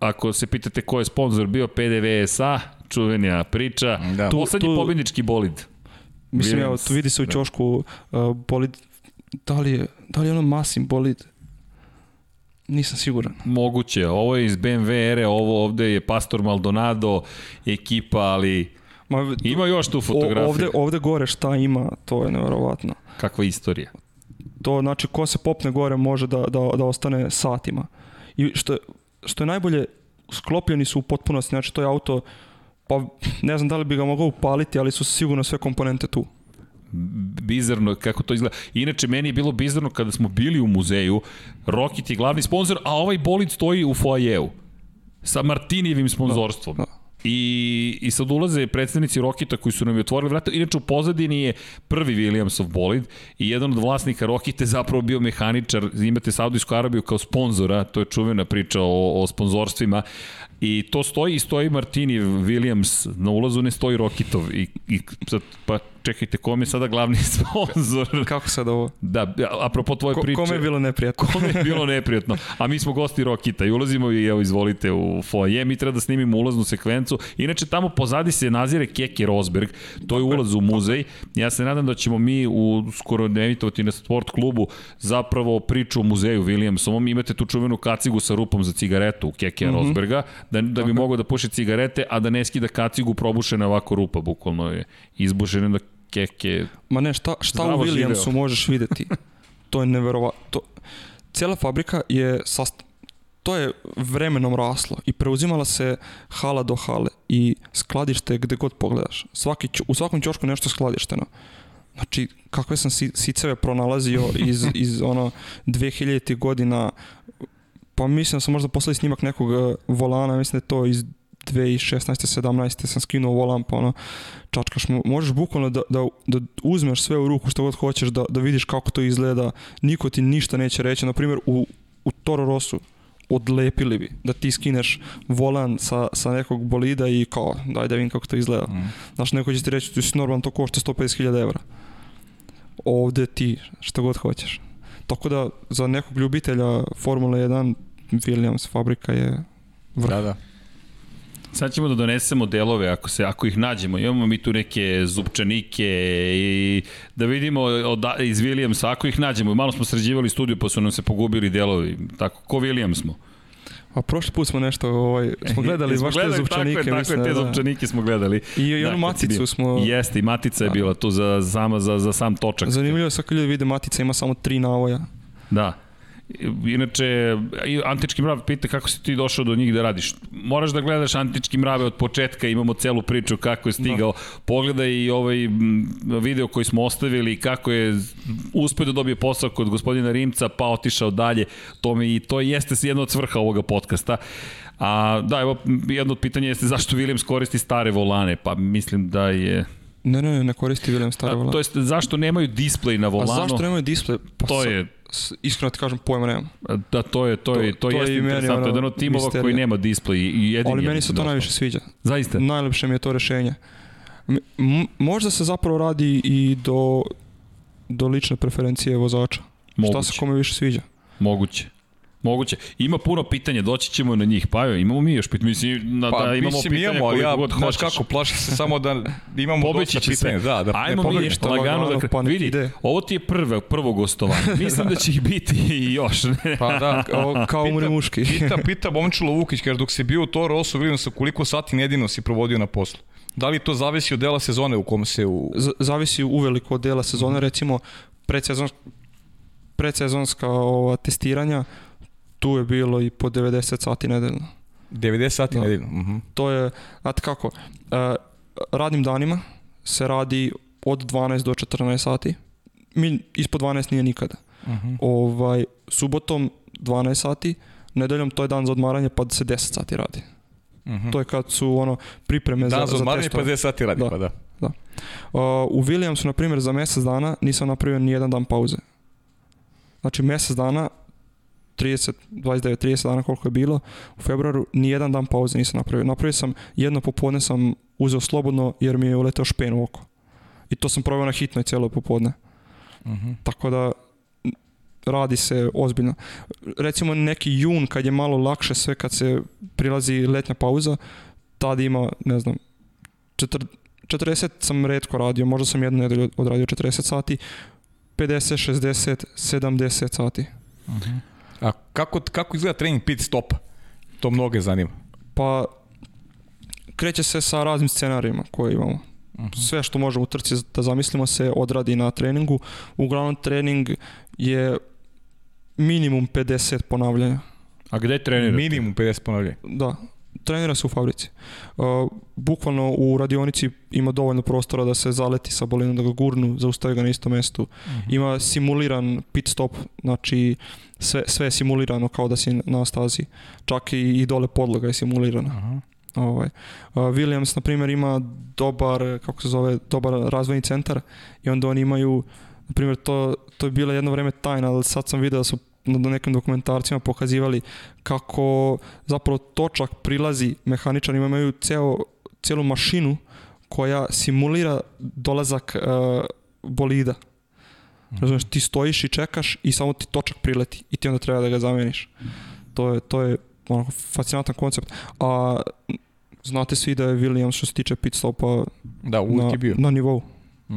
Ako se pitate ko je sponsor bio PDVSA, čuvenja priča, Da. tu, poslednji tu- pobednički bolid. Mislim, evo, Williams, tu vidi se u da. ćošku uh, bolid, da li je, da li je ono Masim bolid? Nisam siguran. Moguće, ovo je iz BMW ere, ovo ovde je Pastor Maldonado, ekipa, ali Ma, ima još tu fotografiju. ovde, ovde gore šta ima, to je nevjerovatno. Kakva istorija. To znači ko se popne gore može da, da, da ostane satima. I što što je najbolje, sklopljeni su u potpunosti, znači to je auto, pa ne znam da li bi ga mogao upaliti, ali su sigurno sve komponente tu. bizarno kako to izgleda. Inače, meni je bilo bizarno kada smo bili u muzeju, Rocket je glavni sponsor, a ovaj bolid stoji u foajeu sa Martinijevim sponzorstvom. Da. I, I sad ulaze predstavnici Rokita koji su nam je otvorili vrata. Inače, u pozadini je prvi Williamsov bolid i jedan od vlasnika Rokita je zapravo bio mehaničar. Imate Saudijsku Arabiju kao sponzora, to je čuvena priča o, o sponzorstvima. I to stoji i stoji Martinijev Williams na ulazu, ne stoji Rokitov. I, i sad, pa čekajte, kom je sada glavni *laughs* sponsor? Kako sad ovo? Da, apropo tvoje Ko, priče. kome je bilo neprijatno? Kome je bilo neprijatno. A mi smo gosti Rokita i ulazimo i evo izvolite u foje. Mi treba da snimimo ulaznu sekvencu. Inače tamo pozadi se nazire Keke Rosberg. To je ulaz u muzej. Ja se nadam da ćemo mi u skoro emitovati na sport klubu zapravo priču o muzeju Williamsovom. Imate tu čuvenu kacigu sa rupom za cigaretu u Keke mm -hmm. Rosberga. Da, da bi mogao da puši cigarete, a da ne skida kacigu probušena ovako rupa. Bukvalno je izbušena da Keke Ma ne, šta, šta u Williamsu živeo. možeš videti? To je neverovatno. Cijela fabrika je sast... to je vremenom raslo i preuzimala se hala do hale i skladište gde god pogledaš. Svaki, u svakom ćošku nešto skladišteno. Znači, kakve sam si, siceve pronalazio iz, *laughs* iz ono 2000. godina pa mislim da sam možda poslali snimak nekog eh, volana, mislim da je to iz 2016. 17. sam skinuo volan pa ono čačkaš, mo- možeš bukvalno da, da, da uzmeš sve u ruku što god hoćeš, da, da vidiš kako to izgleda, niko ti ništa neće reći, na primjer u, u Toro Rossu odlepili bi da ti skineš volan sa, sa nekog bolida i kao, daj da vidim kako to izgleda. Mm. Znaš, neko će ti reći, ti si normalno to košta 150.000 evra. Ovde ti što god hoćeš. Tako da, za nekog ljubitelja Formule 1, Williams fabrika je vrh. Da, da. Sad ćemo da donesemo delove ako se ako ih nađemo. Imamo mi tu neke zupčanike i da vidimo od, iz Williamsa ako ih nađemo. Malo smo sređivali studiju pa su nam se pogubili delovi. Tako ko Williams smo. A prošli put smo nešto, ovaj, smo *laughs* gledali baš te zupčanike. Tako je, tako mislim, je, te da, da. zupčanike smo gledali. I, i Da, onu kad bio. maticu smo... Jeste, i matica je bila tu za, sama, za, za sam točak. Zanimljivo je svaki ljudi vide matica ima samo tri navoja. Da. Inače, Antički mrav pita kako si ti došao do njih da radiš. Moraš da gledaš Antički mrave od početka, imamo celu priču kako je stigao. Da. Pogledaj i ovaj video koji smo ostavili, kako je uspeo da dobije posao kod gospodina Rimca, pa otišao dalje. To, mi, to jeste jedna od svrha ovoga podcasta. A da, evo, jedno od pitanja jeste zašto Williams koristi stare volane? Pa mislim da je... Ne, ne, ne, ne koristi William stare A, volane. to jest, zašto nemaju display na A volanu? zašto nemaju display? Pa To sa- je s- iskreno ti kažem, pojma nemam. Da, to je, to, je, to, To- to jeste je interesantno. ono Jedan od timova misterija. koji nema display i jedini. Ali je, meni se to mislim, najviše sviđa. Zaista. Najlepše mi je to rešenje. Možda se zapravo radi i do, do lične preferencije vozača. Moguće. Šta se kome više sviđa? Moguće. Moguće. Ima puno pitanja, doći ćemo na njih. Pa jo, imamo mi još pitanja. Mislim, na, Pa, da imamo mislim, pitanja imamo, koliko ja, god znaš hoćeš. kako, plašim se samo da imamo Pobeći dosta se. pitanja. Da, da, Ajmo ne mi ništa, lagano lagano, da pa vidi. ide. Ovo ti je prvo, prvo gostovanje. *laughs* Mislim da će ih biti i još. Pa da, Kao, kao umre muški. *laughs* Pita, *laughs* pita Momčilo Vukić, kaže, dok si bio u Toro Rosso Williamsa, koliko sati nedino si provodio na poslu? Da li to zavisi od dela sezone u kom se u... Z- zavisi uveliko od dela sezone, recimo predsezonska, predsezonska ova, testiranja, tu je bilo i po 90 sati nedeljno. 90 sati Da. nedeljno. Mhm. To je, znate kako, e, radnim danima se radi od 12 do 14 sati. Mi ispod 12 nije nikada. Mhm. Ovaj, subotom 12 sati, nedeljom to je dan za odmaranje pa se 10 sati radi. To je kad su ono pripreme za, Dan za za odmaranje pa testove. 10 sati radi, Da. pa da. Uh, u Williamsu, na primjer, za mjesec dana nisam napravio ni jedan dan pauze. Znači, mjesec dana, 30, 29, 30 dana koliko je bilo, u februaru, ni jedan dan pauze nisam napravio. Napravio sam, jedno popodne sam uzeo slobodno jer mi je uleteo špen u oko. I to sam proveo na hitnoj cijelo popodne. Mhm. Tako da radi se ozbiljno. Recimo neki jun kad je malo lakše sve kad se prilazi letnja pauza, tad ima, ne znam, četir, 40 sam redko radio, možda sam jednu nedelju odradio 40 sati, 50, 60, 70 sati. A kako, kako izgleda trening pit stopa? To mnoge zanima. Pa kreće se sa raznim scenarijima koje imamo. Sve što možemo u trci da zamislimo se odradi na treningu. Uglavnom trening je minimum 50 ponavljanja. A gde trenirate? Minimum 50 ponavljanja. Da, trenira se u fabrici. Uh, bukvalno u radionici ima dovoljno prostora da se zaleti sa bolinom, da ga gurnu, zaustavi ga na istom mestu. Ima simuliran pit stop, znači sve, sve je simulirano kao da si na stazi. Čak i, i dole podloga je simulirana. Aha. Ovaj. Uh, Williams, na primjer, ima dobar, kako se zove, dobar razvojni centar i onda oni imaju, na primjer, to, to je bila jedno vrijeme tajna, ali sad sam vidio da su na nekim dokumentarcima pokazivali kako zapravo točak prilazi mehaničarima, imaju ceo, cijelu mašinu koja simulira dolazak uh, bolida. Razumiješ, ti stojiš i čekaš i samo ti točak prileti i ti onda treba da ga zameniš. To je, to je onako fascinantan koncept. A znate svi da je Williams što se tiče pit stopa Da, na, bio. na nivou.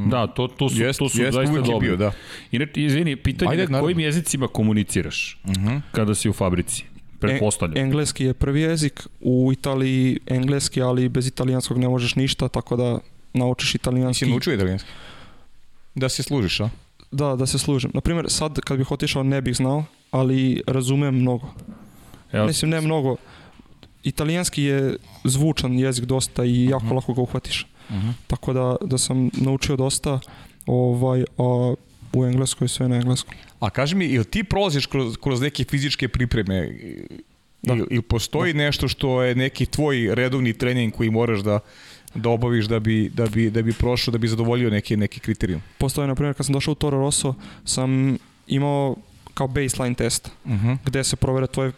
Da, to, to su, Jest, to su jest, zaista dobri. bio, da. Inače, izvini, pitanje Ajde, na naravno. kojim jezicima komuniciraš Mhm. kada si u fabrici? Pretpostavljam. Engleski je prvi jezik, u Italiji engleski, ali bez italijanskog ne možeš ništa, tako da naučiš Nisi italijanski. naučio italijanski? Da se služiš, a? Da, da se služim. Naprimjer, sad kad bih otišao ne bih znao, ali razumem mnogo. Evo, Mislim, ne mnogo. Italijanski je zvučan jezik dosta i jako Mhm. lako ga uhvatiš. Mhm. Tako da, da sam naučio dosta, ovaj, a u engleskoj sve na engleskom. A kaži mi, ili ti prolaziš kroz, kroz neke fizičke pripreme? Da. Ili, ili postoji nešto što je neki tvoj redovni trening koji moraš da da obaviš da bi, da bi, da bi prošao, da bi zadovoljio neke, neki kriterijum? Postoje, na primjer, kad sam došao u Toro Rosso, sam imao kao baseline test, Mhm. gde se provere tvoje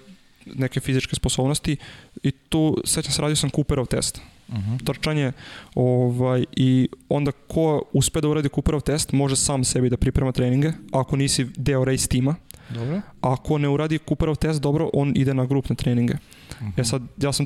neke fizičke sposobnosti i tu, sećam se, radio sam Cooperov test. Mhm. Trčanje ovaj, i onda ko uspe da uradi Cooperov test može sam sebi da priprema treninge ako nisi deo race tima. Dobro. Ako ne uradi Cooperov test dobro, on ide na grupne treninge. E sad, ja sam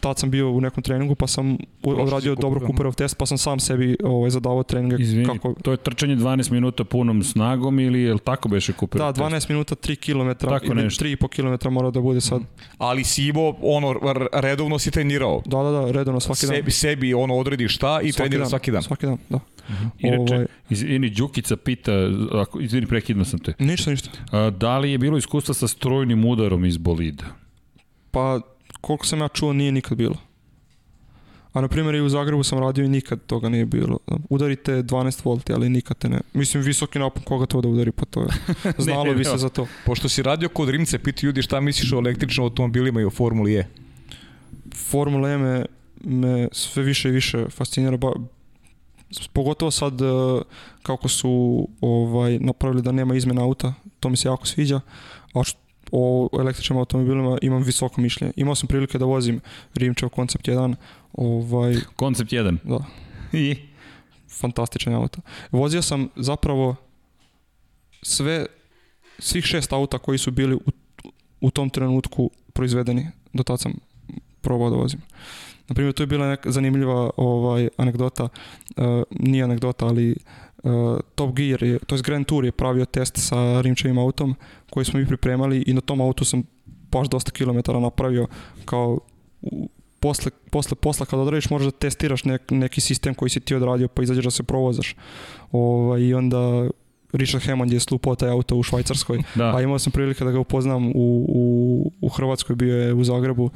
tad sam bio u nekom treningu pa sam odradio dobro Cooperov, Cooperov test pa sam sam sebi ovaj, zadavao treninge Izvini, kako... to je trčanje 12 minuta punom snagom ili je li tako beše Cooper? Da, 12 minuta 3 km Tako ili nešto. 3,5 km mora da bude sad. Ali si imao, ono, redovno si trenirao. Da, da, da, redovno svaki sebi, dan. sebi ono odrediš šta i treniraš svaki dan. Svaki dan, da. Inače, Ovaj- izvini, Đukica pita, ako, izvini, prekidno sam te. Ništa, ništa. A, da li je bilo iskustva sa strojnim udarom iz bolida? Pa, koliko sam ja čuo, nije nikad bilo. A na primjer i u Zagrebu sam radio i nikad toga nije bilo. Udarite 12 volti, ali nikad te ne. Mislim, visoki napon koga to da udari, pa to je. *laughs* Znalo bi se ne. za to. Pošto si radio kod Rimce, piti ljudi šta misliš o električnim automobilima i o Formuli E. Formula E me, me sve više i više fascinira. Ba, pogotovo sad e, kako su ovaj, napravili da nema izmjena auta, to mi se jako sviđa. A što, o električnim automobilima imam visoko mišljenje. Imao sam prilike da vozim Rimčev koncept 1, ovaj, Koncept 1. da, I? fantastičan auto. Vozio sam zapravo sve, svih šest auta koji su bili u, u tom trenutku proizvedeni. Do tad sam probao da vozim. Naprimjer, tu je bila neka zanimljiva ovaj, anegdota, uh, nije anegdota, ali uh, Top Gear, je, to je Grand Tour je pravio test sa Rimčevim autom koji smo mi pripremali i na tom autu sam baš dosta kilometara napravio kao u, posle, posle posla kad odradiš možeš da testiraš nek, neki sistem koji si ti odradio pa izađeš da se provozaš. Ovaj, I onda Richard Hammond je slupao taj auto u Švajcarskoj, Da. a imao sam prilike da ga upoznam u, u, u Hrvatskoj, bio je u Zagrebu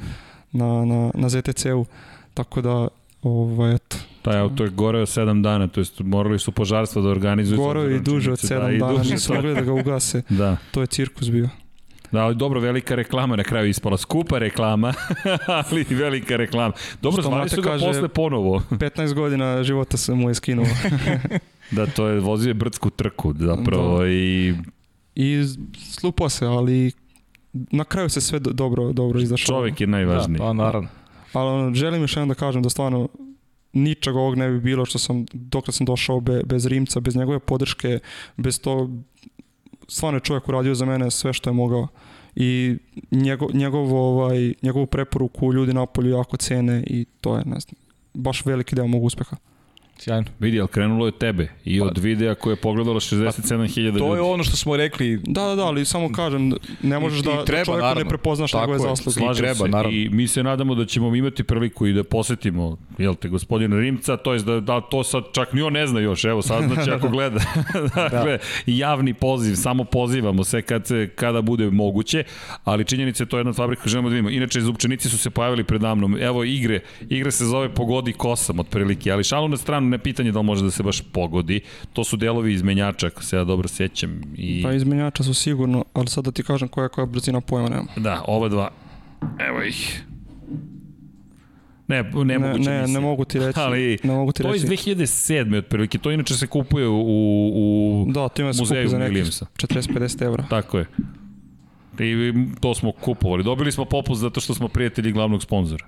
na, na, na ZTC-u, tako da ovaj, eto, Taj auto je goreo 7 dana, to jest morali su požarstva da organizuju. Goreo i duže od činjenice, 7 i dana, duže nisu mogli da ga ugase, *laughs* Da. to je cirkus bio. Da, ali dobro, velika reklama na kraju ispala. Skupa reklama, *laughs* ali velika reklama. Dobro, Što zvali su ga kaže- posle ponovo. *laughs* 15 godina života se mu je skinuo. Da, to je, vozio je brdsku trku zapravo Da. i I slupao se, ali na kraju se sve do- dobro, dobro izašlo. čovek je najvažniji. Da, pa naravno. Ali ono, želim još jednom da kažem da stvarno ničeg ovog ne bi bilo što sam, dok sam došao be, bez Rimca, bez njegove podrške, bez to, stvarno je čovjek uradio za mene sve što je mogao i njegov, njegov, ovaj, njegovu preporuku ljudi napolju jako cene i to je, ne znam, baš veliki deo mog uspeha. Sjajno. Vidi, ali krenulo je tebe i od videa koje je pogledalo 67.000 ljudi. To je ono što smo rekli, Da, da, da, ali samo kažem, ne možeš I- i da, treba, da čovjeku naravno. ne prepoznaš Tako je. zasluge. I Slažem treba, se. naravno. I mi se nadamo da ćemo imati priliku i da posetimo, jel te, gospodina Rimca, to je da, da to sad čak ni on ne zna još, evo saznaće ako *laughs* gleda. *laughs* dakle, javni poziv, samo pozivamo se kad se, kada bude moguće, ali činjenica je to je jedna fabrika koju želimo da vidimo. Inače, zupčanici su se pojavili pred namnom. Evo igre, igre se zove Pogodi kosam otprilike, ali šalu na stranu, ne pitanje da li može da se baš pogodi. To su delovi iz menjača, ako se ja dobro sećam. I... Pa izmenjača su sigurno, ali sad da ti kažem koja koja brzina pojma nema. Da, ova dva. Evo ih. Ne, Ne, ne, misija. ne mogu ti reći. Ali ne mogu ti to je iz reći. 2007. otprilike. To inače se kupuje u, u Da, to ima se muzeju za nekih Williamsa. 40-50 evra. Tako je. I to smo kupovali. Dobili smo popust zato što smo prijatelji glavnog sponzora.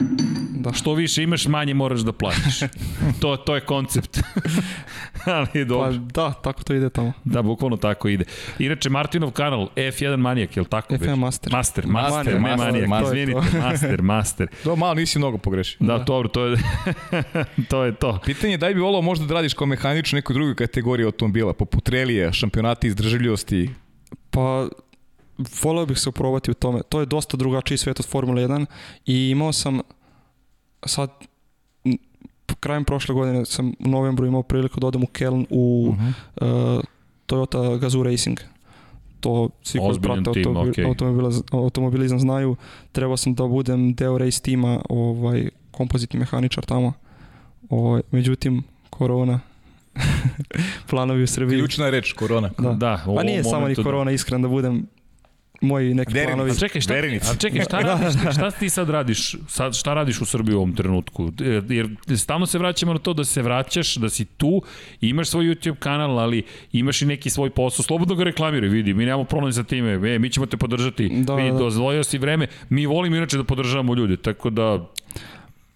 Da. Što više imaš, manje moraš da platiš. *laughs* to, to je koncept. *laughs* Ali Pa dobro. da, tako to ide tamo. Da, bukvalno tako ide. Inače, Martinov kanal, F1 Manijak, je li tako? F1 već? Master. Master, Master, master, ne master, Manijak, master. izvinite, *laughs* master, master. do malo nisi mnogo pogrešio. Da, dobro, to je to. Je to. Pitanje je da li bi volao možda da radiš kao mehanič u nekoj drugoj kategoriji automobila, poput relija, šampionati izdržljivosti. Pa voleo bih se oprobati u tome. To je dosta drugačiji svet od Formule 1 i imao sam sad krajem prošle godine sam u novembru imao priliku da odem u Keln u Mhm. uh, Toyota Gazoo Racing. To svi koji prate automobil, okej. automobilizam, automobilizam znaju. Trebao sam da budem deo race tima, ovaj, kompozitni mehaničar tamo. Ovaj, međutim, korona. *laughs* Planovi u Srbiji. Ključna reč, korona. Da. da Pa nije samo ni da. korona, iskren da budem moji neki Verim. planovi. A čekaj, šta, a čekaj, šta, *laughs* radiš, šta ti sad radiš? Sad, šta radiš u Srbiji u ovom trenutku? Jer- Jer stalno se vraćamo na to da se vraćaš, da si tu, imaš svoj YouTube kanal, ali imaš i neki svoj posao. Slobodno ga reklamiraj, vidi, mi nemamo problem sa time. E, mi ćemo te podržati. Da, vidi, da. dozvojio si vreme. Mi volimo inače da podržavamo ljude, tako da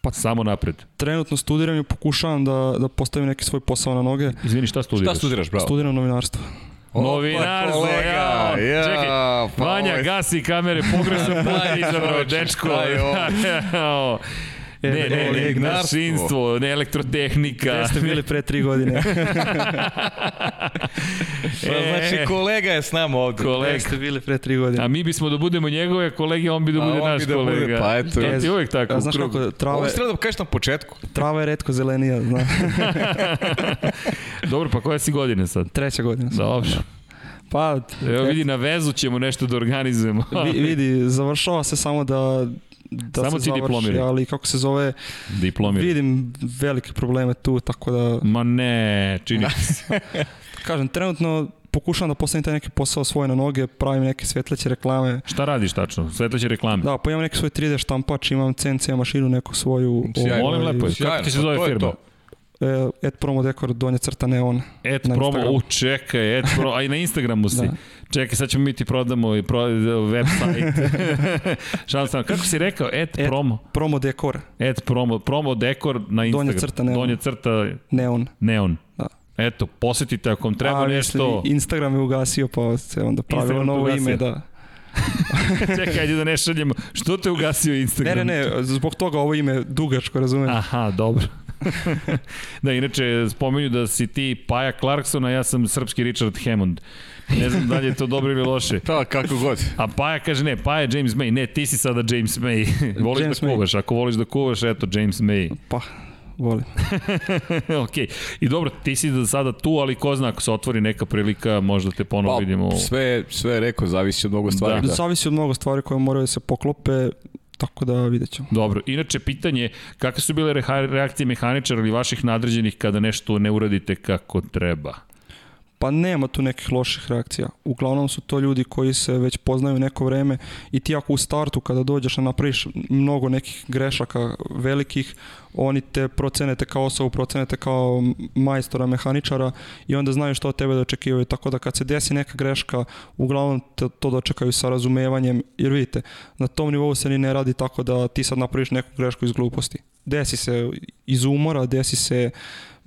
pa samo napred. Trenutno studiram i pokušavam da, da postavim neki svoj posao na noge. Izvini, šta studiraš? Šta studiraš, bravo? Studiram novinarstvo. Novinarstvo, kolega, ja, ja, čekaj, pa Vanja, ovo je- gasi kamere, pogrešno *laughs* put izabrao, dečko. *laughs* ovo? Ne, ne, ne, ne, mašinstvo, ne elektrotehnika. Gde ste bili pre tri godine? *laughs* Pa, znači, kolega je s nama ovde. Gde kolega. ste bili pre tri godine? A mi bismo da budemo njegove kolege, on bi da A bude naš da bude, kolega. pa eto. To ti uvek tako A znaš kako, trava, Ovo je- treba da kažeš na početku. trava je redko zelenija, zna. *laughs* Dobro, pa koja si godine sad? Treća godina. sam. Dobro. Pa, Evo vidi, na vezu ćemo nešto da organizujemo. vi, vidi, završava se samo da da Samo se ti završi, diplomiraj. ali kako se zove, Diplomir. vidim velike probleme tu, tako da, Ma ne, čini *laughs* se. kažem, trenutno pokušavam da postavim taj neki posao svoj na noge, pravim neke svetleće reklame. Šta radiš tačno? Svetleće reklame. Da, pa imam neki svoj 3D štampač, imam CNC mašinu neku svoju. Sjajno. Molim lepo, kako ti se pa zove firma? to. Et promo dekor, donje crta neon. Et promo, Instagramu. u čekaj, et promo, a i na Instagramu si. *laughs* Da. Čekaj, sad ćemo mi ti prodamo i pro, website. *laughs* Šalim sam, kako si rekao? Et, Et- promo. Promo dekor, Et promo, promo dekor na Instagram. Donja crta neon. Donja crta neon. neon. Da. Eto, posetite ako vam treba A, nešto. Instagram je ugasio, pa se onda pravilo novo ugasio. ime, da. *laughs* Čekaj, ajde da ne šaljemo. Što te ugasio Ne, Instagram? ne, ne, zbog toga ovo ime dugačko, razumeš? Aha, dobro. *laughs* da, inače, spomenju da si ti Paja Clarkson, a ja sam srpski Richard Hammond. Ne znam da li je to dobro ili loše. Pa, *laughs* kako god. A Paja kaže ne, Paja je James May. Ne, ti si sada James May. *laughs* voliš James da May. kuvaš. Ako voliš da kuvaš, eto, James May. Pa, volim. ok. I dobro, ti si da sada tu, ali ko zna, ako se otvori neka prilika, možda te ponovo vidimo. Pa, sve, sve je rekao, zavisi od mnogo stvari. Da. Da. Zavisi od mnogo stvari koje moraju da se poklope, tako da vidjet ćemo. Dobro, inače pitanje, kakve su bile reakcije mehaničara ili vaših nadređenih kada nešto ne uradite kako treba? Pa nema tu nekih loših reakcija. Uglavnom su to ljudi koji se već poznaju neko vreme i ti ako u startu kada dođeš na napraviš mnogo nekih grešaka velikih, oni te procenete kao osobu, procenete kao majstora, mehaničara i onda znaju što od tebe da očekivaju. Tako da kad se desi neka greška, uglavnom te, to dočekaju sa razumevanjem, jer vidite, na tom nivou se ni ne radi tako da ti sad napraviš neku grešku iz gluposti. Desi se iz umora, desi se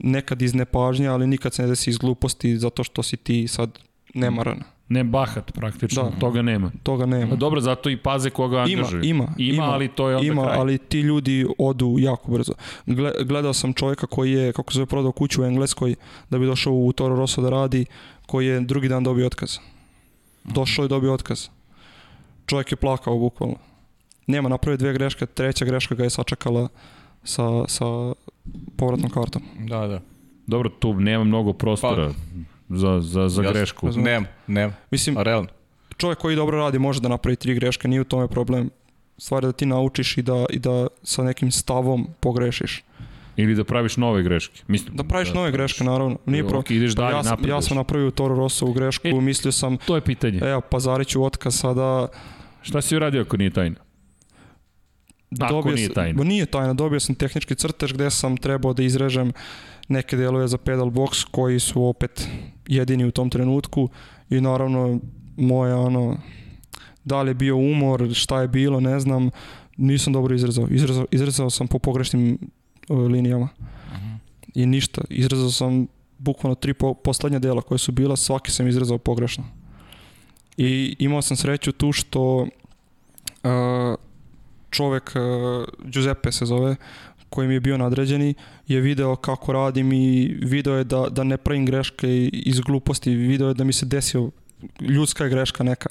nekad iz nepažnje, ali nikad se ne desi iz gluposti zato što si ti sad nemaran. Ne bahat praktično, Da. toga nema. Toga nema. Pa dobro, zato i paze koga Ima, angažuju. ima, ima, ali to je onda ima, kraj. ali ti ljudi odu jako brzo. Gle- Gledao sam čovjeka koji je, kako se zove, prodao kuću u Engleskoj da bi došao u Toro Rosso da radi, koji je drugi dan dobio otkaz. Došao i dobio otkaz. Čovjek je plakao bukvalno. Nema, napravio dve greške, treća greška ga je sačekala sa, sa povratnom kartom. Da, da. Dobro, tu nema mnogo prostora za, za, za Jasno. grešku. Nema, nema. Mislim, A realno. čovjek koji dobro radi može da napravi tri greške, nije u tome problem. Stvar je da ti naučiš i da, i da sa nekim stavom pogrešiš. Ili da praviš nove greške. Mislim, Da praviš nove greške, naravno. Nije pro... Ok, ideš dalje, ja, sam, ja sam napravio u Toro Rosso u grešku, E. mislio sam, To je pitanje. evo, Pazariću otkaz sada, Šta si uradio ako nije tajna? Ako dobio nije sam- tajna. Ma nije tajna, dobio sam tehnički crtež gde sam trebao da izrežem neke delove za pedal box koji su opet jedini u tom trenutku i naravno moje ono da li je bio umor, šta je bilo, ne znam, nisam dobro izrezao. Izrezao, izrezao sam po pogrešnim uh, linijama. I ništa, izrezao sam bukvalno tri po, poslednja dela koje su bila, svaki sam izrezao pogrešno. I imao sam sreću tu što uh, čovek, uh, Giuseppe se zove, koji mi je bio nadređeni, je video kako radim i video je da, da ne pravim greške iz gluposti, video je da mi se desio ljudska greška neka.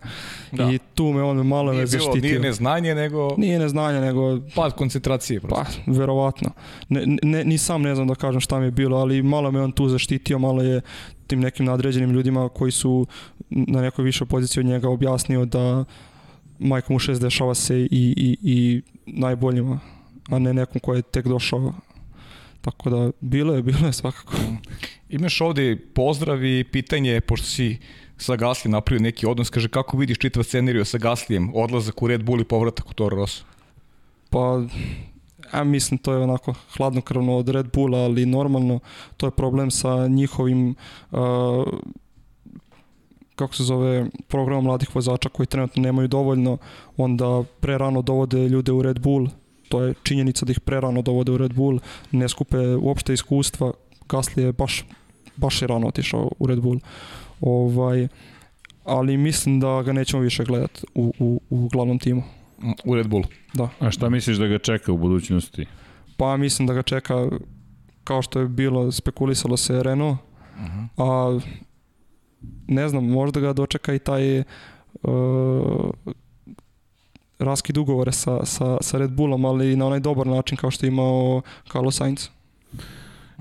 Da. I tu me on malo Nije me bilo, zaštitio. nije neznanje, nego Nije neznanje, nego pad koncentracije. Prosto. pa, verovatno. Ne, ne, ni sam ne znam da kažem šta mi je bilo, ali malo me on tu zaštitio, malo je tim nekim nadređenim ljudima koji su na nekoj višoj poziciji od njega objasnio da majka mu šest dešava se i, i, i najboljima, a ne nekom ko je tek došao. Tako da, bilo je, bilo je svakako. Imaš ovde pozdrav i pitanje, pošto si sa Gaslijem napravio neki odnos, kaže kako vidiš čitav scenariju sa Gaslijem, odlazak u Red Bull i povratak u Toro Rosso? Pa, ja mislim to je onako hladnokrvno od Red Bulla, ali normalno to je problem sa njihovim uh, kako se zove program mladih vozača koji trenutno nemaju dovoljno, onda prerano dovode ljude u Red Bull. To je činjenica da ih prerano dovode u Red Bull, ne skupe uopšte iskustva. Gasly je baš, baš je rano otišao u Red Bull. Ovaj, ali mislim da ga nećemo više gledati u, u, u glavnom timu. U Red Bull. Da. A šta misliš da ga čeka u budućnosti? Pa mislim da ga čeka kao što je bilo, spekulisalo se Renault, a ne znam, možda ga dočeka i taj uh, raskid ugovore sa, sa, sa Red Bullom, ali na onaj dobar način kao što je imao Carlos Sainz.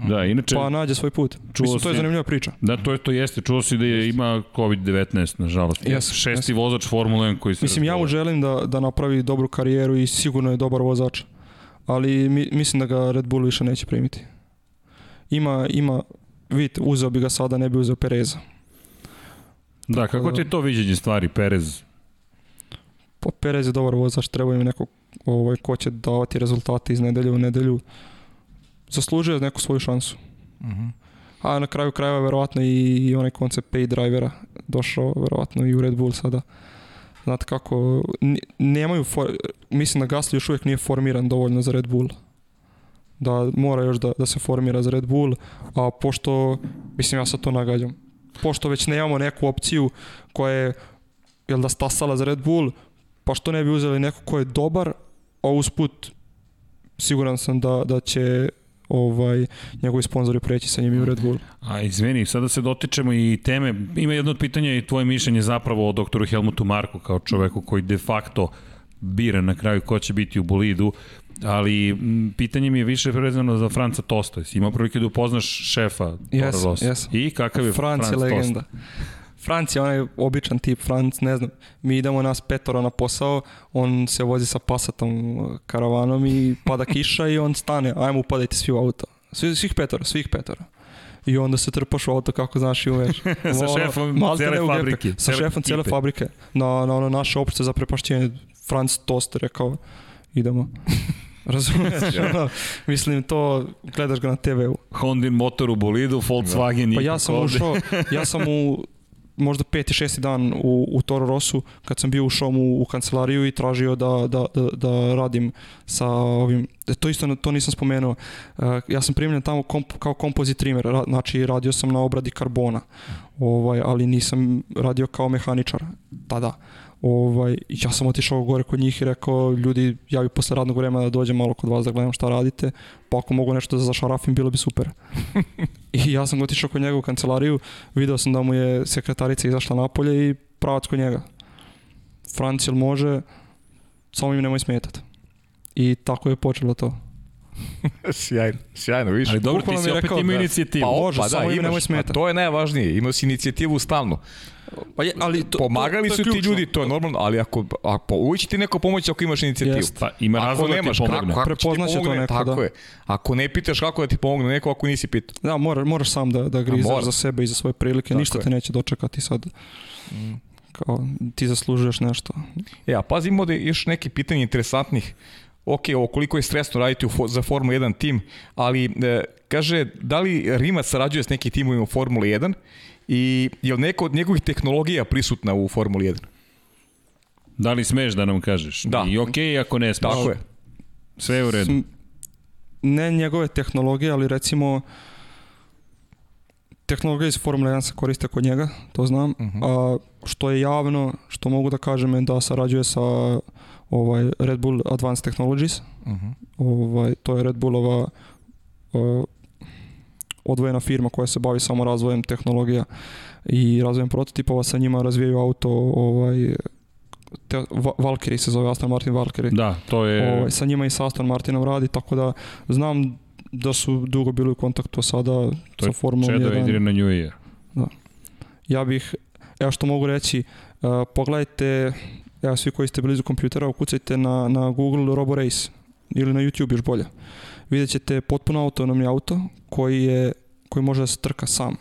Da, inače, Pa nađe svoj put. Čuo Mislim, to je zanimljiva priča. da, to je to jeste. Čuo si da je, ima COVID-19, nažalost. Jeste, Šesti vozač Formule 1 koji se Mislim, ja mu želim da, da napravi dobru karijeru i sigurno je dobar vozač. Ali mi, mislim da ga Red Bull više neće primiti. Ima, ima, vidite, uzeo bi ga sada, ne bi uzeo Pereza. Da, kako ti je to viđenje stvari, Perez? Pa Perez je dobar vozač, treba im neko ovaj, ko će davati rezultate iz nedelje u nedelju. Zaslužuje neku svoju šansu. Mhm. A na kraju krajeva verovatno i, i onaj koncept pay drivera došao verovatno i u Red Bull sada. Znate kako, nemaju, for, mislim da Gasly još uvijek nije formiran dovoljno za Red Bull. Da mora još da, da se formira za Red Bull, a pošto, mislim ja sad to nagađam, pošto već nemamo neku opciju koja je, jel da stasala za Red Bull, pa što ne bi uzeli neko ko je dobar, a usput siguran sam da, da će ovaj, njegovi sponzori preći sa njim i u Red Bull. A izvini, sada se dotičemo i teme. Ima jedno od pitanja i tvoje mišljenje zapravo o doktoru Helmutu Marku kao čoveku koji de facto bira na kraju ko će biti u bolidu, ali m, pitanje mi je više vezano za Franca Tosta. Jesi imao prilike da upoznaš šefa Yes, Toro yes. I kakav je Franc Franc, legenda. Franc je onaj običan tip, Franc, ne znam, mi idemo nas petoro na posao, on se vozi sa pasatom uh, karavanom i pada kiša i on stane, ajmo upadajte svi u auto. Svi, svih petoro, svih petoro. i onda se trpaš u auto kako znaš i umeš. *laughs* Sa šefom cele fabrike, Sa šefom cele fabrike. Na, na ono naše opšte za prepašćenje. Franz Tost rekao, idemo. *laughs* Razumeš? *laughs* ono, mislim, to gledaš ga na TV-u. Hondin motor u bolidu, Volkswagen Pa i ja sam ovde. ušao, ja sam u možda peti, šesti dan u, u Toro Rosu, kad sam bio ušao mu u kancelariju i tražio da, da, da, da radim sa ovim, e, to isto to nisam spomenuo, Uh, ja sam primljen tamo komp, kao kompozit trimer, ra, znači radio sam na obradi karbona, ovaj, ali nisam radio kao mehaničar tada. Ovaj, ja sam otišao gore kod njih i rekao, ljudi, ja bi posle radnog vremena da dođem malo kod vas da gledam šta radite, pa ako mogu nešto da zašarafim, bilo bi super. *laughs* I ja sam otišao kod njega u kancelariju, video sam da mu je sekretarica izašla napolje i pravac kod njega. Franc, jel može, samo im nemoj smetat. I tako je počelo to. *laughs* sjajno, sjajno, vidiš. Ali dobro, ti si opet rekao imao da- inicijativu. Pa, može, opa, samo da, im nemoj imaš, smetat. pa to je najvažnije, imao si inicijativu stalno. Pa je, ali to, Pomagali to, to je su ti ljudi, to je normalno, ali ako, ako uvijek će ti neko pomoći ako imaš inicijativu. Jest. Pa ima Ako razloga da ti nemaš, pomogne. kako, kako će ti Prepoznaće to pomogne, neko, tako da. je. Ako ne pitaš kako da ti pomogne neko ako nisi pitao. Da, mora, moraš sam da, da grizaš mora. za sebe i za svoje prilike, Tako ništa je. te neće dočekati sad. Kao, ti zaslužuješ nešto. E, a pazi, ima ovde još neki pitanja interesantnih. Ok, ovo koliko je stresno raditi u, za Formula 1 tim, ali e, kaže, da li Rimac sarađuje s nekim timovima u Formuli 1 i je li neko od njegovih tehnologija prisutna u Formuli 1? Da li smeš da nam kažeš? Da. I okej okay, ako ne smeš. Tako je. Sve je u redu. Ne njegove tehnologije, ali recimo tehnologija iz Formule 1 se koriste kod njega, to znam. Mhm. A što je javno, što mogu da kažem je da sarađuje sa ovaj Red Bull Advanced Technologies. Mhm. Ovaj to je Red Bullova uh, odvojena firma koja se bavi samo razvojem tehnologija i razvojem prototipova, sa njima razvijaju auto ovaj te, Va- Valkyrie se zove Aston Martin Valkyrie. Da, to je... Ovaj, sa njima i sa Aston Martinom radi, tako da znam da su dugo bili u kontaktu sada To sa je Formulom Shadow 1. Adrian na New Year. Ja bih, evo što mogu reći, uh, pogledajte, evo svi koji ste blizu kompjutera, ukucajte na, na Google Robo Race ili na YouTube još bolje. Vidjet ćete potpuno autonomni auto koji, je, koji može da se trka sam.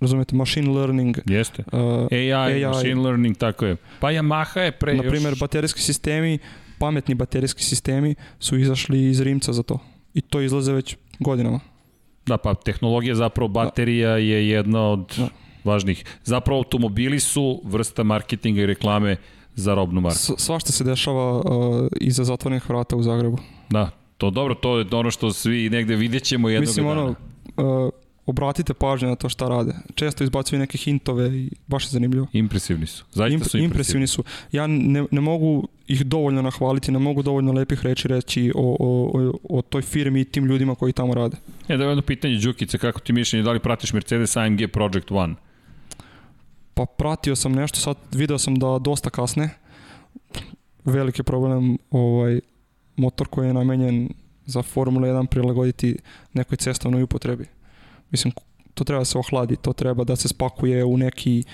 Razumete, machine learning, Jeste. uh, AI, AI. machine learning, tako je. Pa Yamaha je pre na primjer još... baterijski sistemi, pametni baterijski sistemi su izašli iz Rimca za to. I to izlaze već godinama. Da, pa tehnologija zapravo baterija je jedna od Da. važnih. Zapravo automobili su vrsta marketinga i reklame za robnu marku. S, svašta se dešava uh, iza zatvorenih vrata u Zagrebu. Da, to dobro, to je ono što svi negde vidjet ćemo jednog Mislim, dana. ono, uh, obratite pažnju na to šta rade. Često izbacuju neke hintove i baš je zanimljivo. Impresivni su. Zaista Imp- su impresivni. impresivni su. Ja ne, ne mogu ih dovoljno nahvaliti, ne mogu dovoljno lepih reči reći o, o, o, o toj firmi i tim ljudima koji tamo rade. E, da je jedno pitanje, Đukice, kako ti mišljenje, da li pratiš Mercedes AMG Project One? Pa pratio sam nešto, sad video sam da dosta kasne. Veliki problem ovaj motor koji je namenjen za Formula 1 prilagoditi nekoj cestovnoj upotrebi. Mislim, to treba da se ohladi, to treba da se spakuje u neki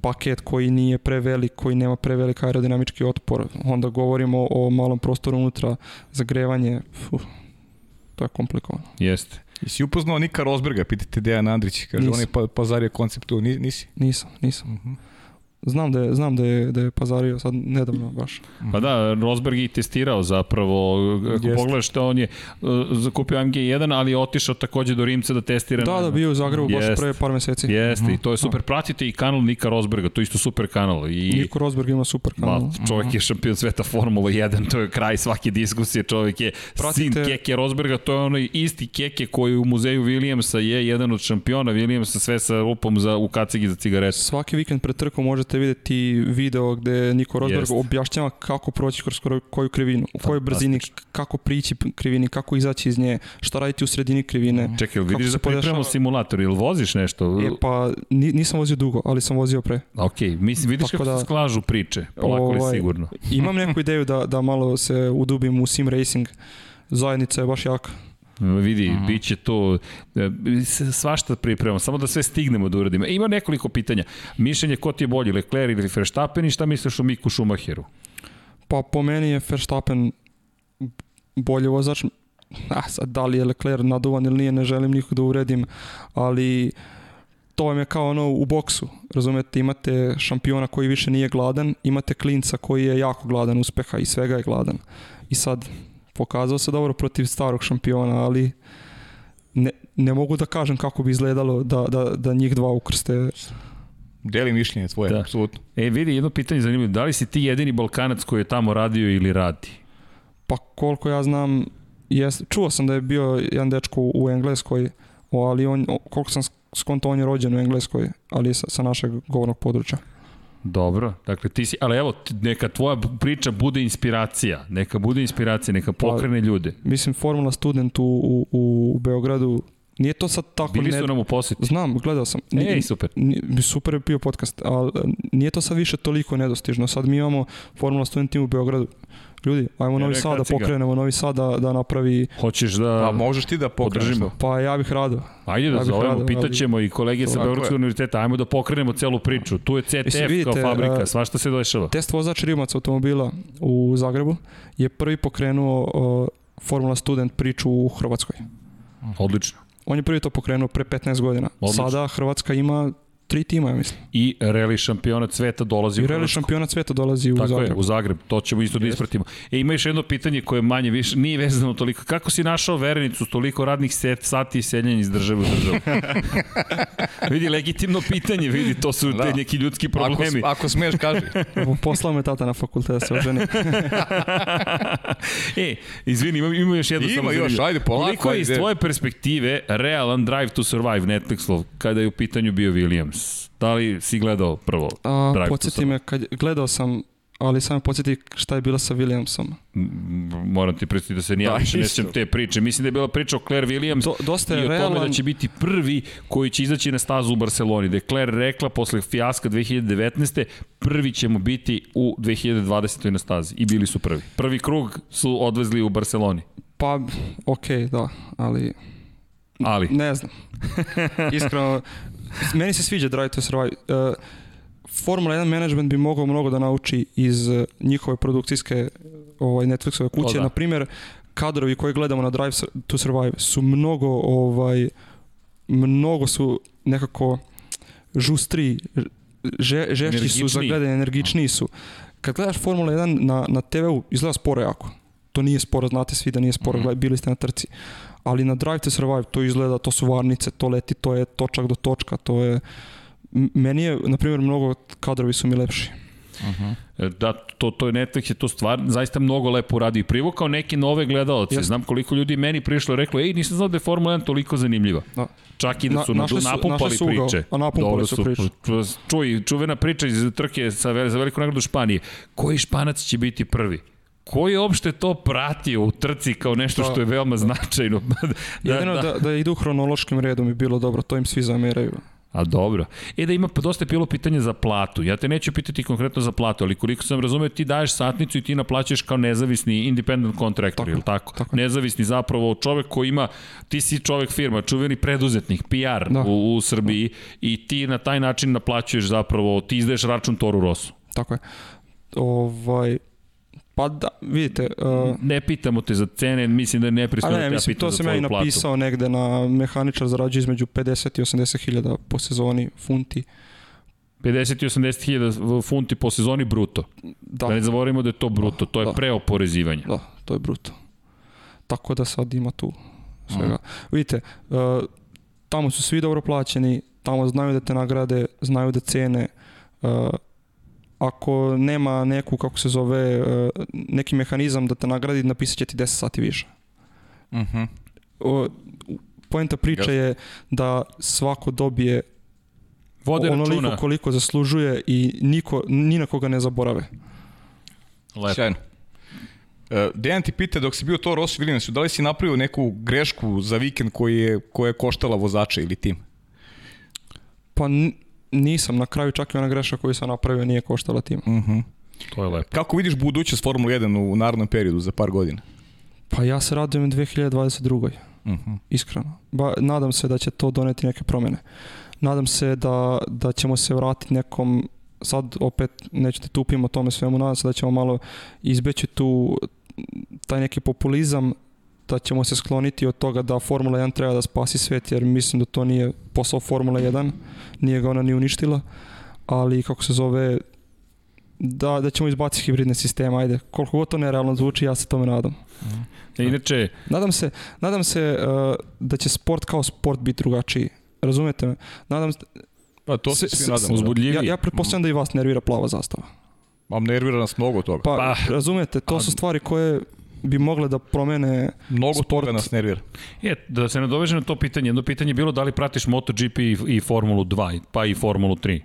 paket koji nije prevelik, koji nema prevelik aerodinamički otpor. Onda govorimo o malom prostoru unutra, zagrevanje, fuh, to je komplikovano. Jeste. Jesi upoznao Nika Rosberga, pitajte Dejan Andrić, kaže, Nisam. on je pa, pazario koncept tu, Ni- nisi? Nisam, nisam. Mhm. Znam da je, znam da je, da je pazario sad nedavno baš. Pa da, Rosberg je i testirao zapravo, ako Jeste. pogledaš što on je uh, zakupio AMG 1, ali je otišao takođe do Rimca da testira. Da, na- da, bio u Zagrebu baš Jest. pre par meseci. Jeste, i to je super. Pratite i kanal Nika Rosberga, to je isto super kanal. I, Niko Rosberg ima super kanal. Ma, čovjek je šampion sveta Formula 1, to je kraj svake diskusije, čovjek je Pratite- sin Keke Rosberga, to je onaj isti Keke koji u muzeju Williamsa je jedan od šampiona Williamsa, sve sa lupom za, u kacigi za cigaretu. Svaki vikend pred trkom možete vidjeti video gde Niko Rosberg Jest. objašnjava kako proći kroz koju- krivinu, u kojoj brzini, kako prići krivini, kako izaći iz nje, šta raditi u sredini krivine. Čekaj, jel Kako vidiš da pripremamo podešava- simulator, ili voziš nešto? E, pa ni- nisam vozio dugo, ali sam vozio pre. Ok, mislim, vidiš Tako kako da- se sklažu priče, polako li Ovaj, sigurno. Imam neku ideju da, da malo se udubim u sim racing. Zajednica je baš jaka. Vidi, mm bit će to, e, svašta pripremamo, samo da sve stignemo da uradimo. E, Ima nekoliko pitanja. Mišljenje ko ti je bolji, Leclerc ili Verstappen i šta misliš o Miku Schumacheru? Pa po meni je Verstappen bolji vozač. a sad da li je Leclerc naduvan ili nije, ne želim nikog da uredim, ali to vam je kao ono u boksu, razumete, imate šampiona koji više nije gladan, imate klinca koji je jako gladan uspeha i svega je gladan. I sad, pokazao se dobro protiv starog šampiona, ali ne, ne mogu da kažem kako bi izgledalo da, da, da njih dva ukrste Delim mišljenje tvoje, Da. apsolutno. E, vidi, jedno pitanje zanimljivo. Da li si ti jedini Balkanac koji je tamo radio ili radi? Pa koliko ja znam, jest, čuo sam da je bio jedan dečko u Engleskoj, ali on, koliko sam skonto, on je rođen u Engleskoj, ali sa, sa našeg govornog područja. Dobro, dakle ti si, ali evo, neka tvoja priča bude inspiracija, neka bude inspiracija, neka pokrene ljude. Mislim, Formula Student u, u, u Beogradu, nije to sad tako... Bili ne- su nam u posjeti. Znam, gledao sam. Ej, super. Ni- super je bio podcast, ali nije to sad više toliko nedostižno. Sad mi imamo Formula Student tim u Beogradu. Ljudi, ajmo Novi Sad da pokrenemo, Novi Sad da, da napravi, Hoćeš da... Pa možeš ti da to. pa ja bih rado. Ajde da Ja zovemo, rado, ali- pitaćemo i kolege sa Beogradskog univerziteta, ajmo da pokrenemo celu priču. Tu je CTF Mislim, vidite, kao fabrika, e, svašta se dešava. Test vozač Rimac automobila u Zagrebu je prvi pokrenuo o, Formula Student priču u Hrvatskoj. Odlično. On je prvi to pokrenuo pre 15 godina. Odlično. Sada Hrvatska ima tri tima, ja mislim. I reli šampionat sveta dolazi I u reli Hrvatsku. šampionat sveta dolazi u Tako Zagreb. je, u Zagreb. To ćemo isto da ispratimo. E, ima još jedno pitanje koje manje više nije vezano toliko. Kako si našao verenicu s toliko radnih set, sati i seljenja iz države u državu? *laughs* vidi, legitimno pitanje, vidi, to su Da. te neki ljudski Ako, problemi. ako smeš, kaži. *laughs* Poslao me tata na fakultet da se oženi. *laughs* e, izvini, ima, ima još jedno Ima samo još, ajde, polako, Koliko je iz tvoje perspektive realan Drive to Survive Netflixov kada je u pitanju bio Williams? Da li si gledao prvo A, Drive podsjeti me, kad, gledao sam, ali samo podsjeti šta je bilo sa Williamsom. Moram ti predstaviti da se nija Da, više ne isto. sjećam te priče. Mislim da je bila priča o Claire Williams Do, dosta i je o tome realan, da će biti prvi koji će izaći na stazu u Barceloni. Da je Claire rekla posle fijaska 2019. prvi ćemo biti u 2020. na stazi. I bili su prvi. Prvi krug su odvezli u Barceloni. pa, okej, da, ali Ali, ne znam. *laughs* Iskreno, meni se sviđa Drive to Survive. Uh, Formula 1 management bi mogao mnogo da nauči iz uh, njihove produkcijske ovaj, Netflixove kuće. da. Na primjer, kadrovi koje gledamo na Drive to Survive su mnogo ovaj, mnogo su nekako žustri, že, žešći su za gledanje, energičniji su. Kad gledaš Formula 1 na, na TV-u, izgleda sporo jako. To nije sporo, znate svi da nije sporo, mm bili ste na trci. Ali na Drive to Survive to izgleda, to su varnice, to leti, to je točak do točka, to je... Meni je, na primjer, mnogo kadrovi su mi lepši. da, to, to je Netflix je to stvar zaista mnogo lepo radi i privukao neke nove gledaoce. Jeste. Znam koliko ljudi meni prišlo i reklo, ej, nisam znao da je Formula 1 toliko zanimljiva. Da. Čak i da su, na, su- napumpali su ugao, priče. a napumpali Dobro su priče. ču- Čuj, čuvena priča iz trke sa, za veliku nagradu Španije. Koji španac će biti prvi? Ko je uopšte to pratio u trci kao nešto Da. što je veoma značajno? *laughs* da, Jedino da, da, idu hronološkim redom bi bilo dobro, to im svi zameraju. A dobro. E da ima pa dosta je bilo pitanje za platu. Ja te neću pitati konkretno za platu, ali koliko sam razumeo ti daješ satnicu i ti naplaćaš kao nezavisni independent contractor, Tako ili tako? tako. Nezavisni zapravo čovek koji ima, ti si čovek firma, čuveni preduzetnik, PR Da. u, u Srbiji i ti na taj način naplaćuješ zapravo, ti izdaješ račun Toru Rosu. Tako je. Ovaj, pa da, vidite, uh, Ne pitamo te za cene, mislim da je nepristojno da ne, te ja mislim, to sam ja i tvoju platu. napisao negde na mehaničar zarađuje između 50 i 80 hiljada po sezoni funti. 50 i 80 hiljada funti po sezoni bruto. Da. Da, ne zaboravimo da je to bruto, to je da. preoporezivanje. da, to je bruto. Tako da sad ima tu svega. Vidite, uh, tamo su svi dobro plaćeni, tamo znaju da te nagrade, znaju da cene. Uh, ako nema neku, kako se zove, uh, neki mehanizam da te nagradi, napisat će ti 10 sati više. Mhm. O, poenta priče Jasno. je da svako dobije Vode onoliko računa. koliko zaslužuje i niko, ni na koga ne zaborave. Lepo. Sjajno. Uh, Dejan ti pita dok si bio to Ross Williamsu, da li si napravio neku grešku za vikend koji je, koja je koštala vozača ili tim? Pa nisam, na kraju čak i ona greša koju sam napravio nije koštala tim. Uh -huh. To je lepo. Kako vidiš budućnost Formule 1 u narednom periodu za par godina? Pa ja se radujem 2022. Uh -huh. iskreno. Ba, nadam se da će to doneti neke promene. Nadam se da, da ćemo se vratiti nekom, sad opet neću da tupim o tome svemu, nadam se da ćemo malo izbeći tu taj neki populizam da ćemo se skloniti od toga da Formula 1 treba da spasi svet, jer mislim da to nije posao Formula 1, nije ga ona ni uništila, ali kako se zove, da, da ćemo izbaciti hibridne sisteme, ajde, koliko god to nerealno zvuči, ja se tome nadam. E, Inače, Nadam se, nadam se uh, da će sport kao sport biti drugačiji. Razumete me? Nadam se, Pa to se svi nadamo. da. uzbudljiviji. ja, ja pretpostavljam da i vas nervira plava zastava. Mam nervira nas mnogo toga. Pa, Pa, razumete, to su stvari koje bi mogle da promene mnogo sport. toga nas nervira. je, da se nadoveže na to pitanje, jedno pitanje je bilo da li pratiš MotoGP i, i Formulu 2, pa i Formulu 3.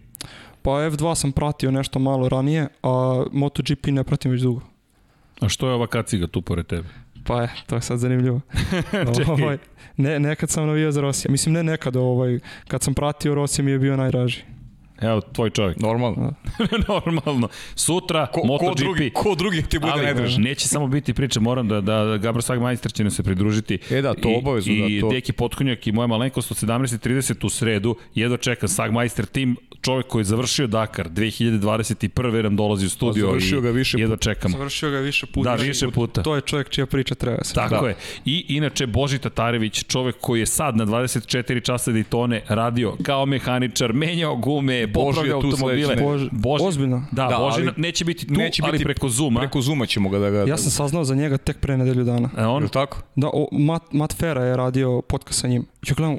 Pa F2 sam pratio nešto malo ranije, a MotoGP ne pratim već dugo. A što je ova kaciga tu pored tebe? Pa je, to je sad zanimljivo. *laughs* Ovaj, ne, nekad sam navijao za Rosija. Mislim, ne nekad, ovaj, kad sam pratio Rosija mi je bio najdraži. Evo, tvoj čovjek. Normalno. *laughs* Normalno. Sutra, Ko, ko, MotoGP. drugi, ko drugi ti bude Ali najdraži? neće samo biti priča, moram da, da Gabro Sagmeister će nam se pridružiti. E da, to I, obavezno, I da, to- Deki Potkonjak i moja malenkost od 17.30 u sredu, jedva čeka Sagmeister tim, čovjek koji je završio Dakar 2021. nam dolazi u studio Pa završio i ga više jedva čekamo. Završio ga više puta. Da, više puta. To je čovjek čija priča treba se. Tako Da. je. I inače Boži Tatarević, čovek koji je sad na 24 časa Daytone radio kao mehaničar, menjao gume, Boži tu automobile. sledeće Boži- ozbiljno? Da, Da, Boži ali neće biti tu, neće ali biti preko Zuma. Preko Zuma ćemo ga da ga... Ja sam saznao za njega tek pre nedelju dana. A on, tako? Da, o, Mat, Mat Fera je radio podcast sa njim. Ja gledam,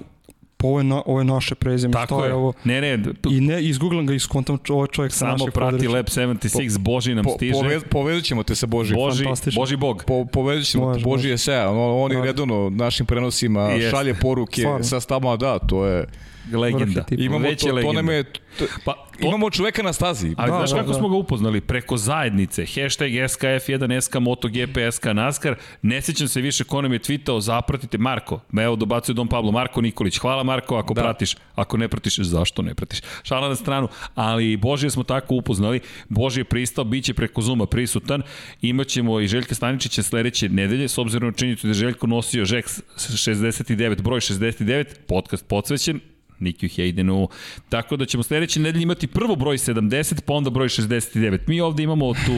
pa ovo je, na, ovo je naše prezime, tako šta je. je ovo? Ne, ne, tu, I ne, izgooglam ga i skontam ovo je čovjek sa samo prati. Lab 76, Boži nam Po, stiže. povez, povezat ćemo te sa. Boži, fantastično. Boži Bog. Po, povezat ćemo Može, te, Boži je sve, on, on je redovno našim prenosima Jeste. šalje poruke Stvarno. sa stavama, da, to je... Legenda. Tip. Imamo Već to, je to legenda. nam je... To, Pa, to, imamo čoveka na stazi. Ali Da, znaš da, kako da. smo ga upoznali? Preko zajednice. Hashtag SKF1, SK MotoGP, SK NASCAR. Ne sjećam se više ko nam je tweetao, zapratite Marko. Evo dobacuje Don Pablo. Marko Nikolić. Hvala Marko ako Da. pratiš. Ako ne pratiš, zašto ne pratiš? Šala na stranu. Ali Božije smo tako upoznali. Božije je pristao, bit će preko Zuma prisutan. Imaćemo i Željka Staničića sledeće nedelje, s obzirom na činjenicu da je Željko nosio Žeks 69, broj 69, podcast podsvećen, Nikiju Hejdenu. Tako da ćemo sledeće nedelje imati prvo broj 70, pa onda broj 69. Mi ovde imamo tu,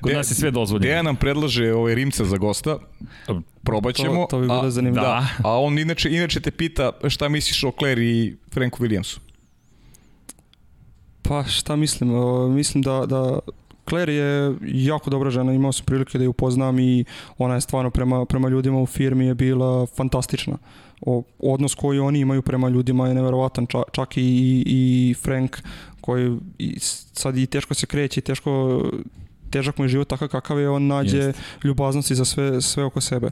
kod nas je sve dozvoljeno. Dejan nam predlaže ovaj Rimca za gosta. Probat ćemo. To, to bi bilo a, zanimljivo. da. A on inače, inače te pita šta misliš o Claire i Franku Williamsu. Pa šta mislim? O, mislim da, da Claire je jako dobra žena, imao sam prilike da je upoznam i ona je stvarno prema, prema ljudima u firmi je bila fantastična. O, odnos koji oni imaju prema ljudima je neverovatan, ča, čak i, i, i Frank koji i sad i teško se kreće i teško težak mu je život takav kakav je, on nađe Jeste. ljubaznosti za sve, sve oko sebe.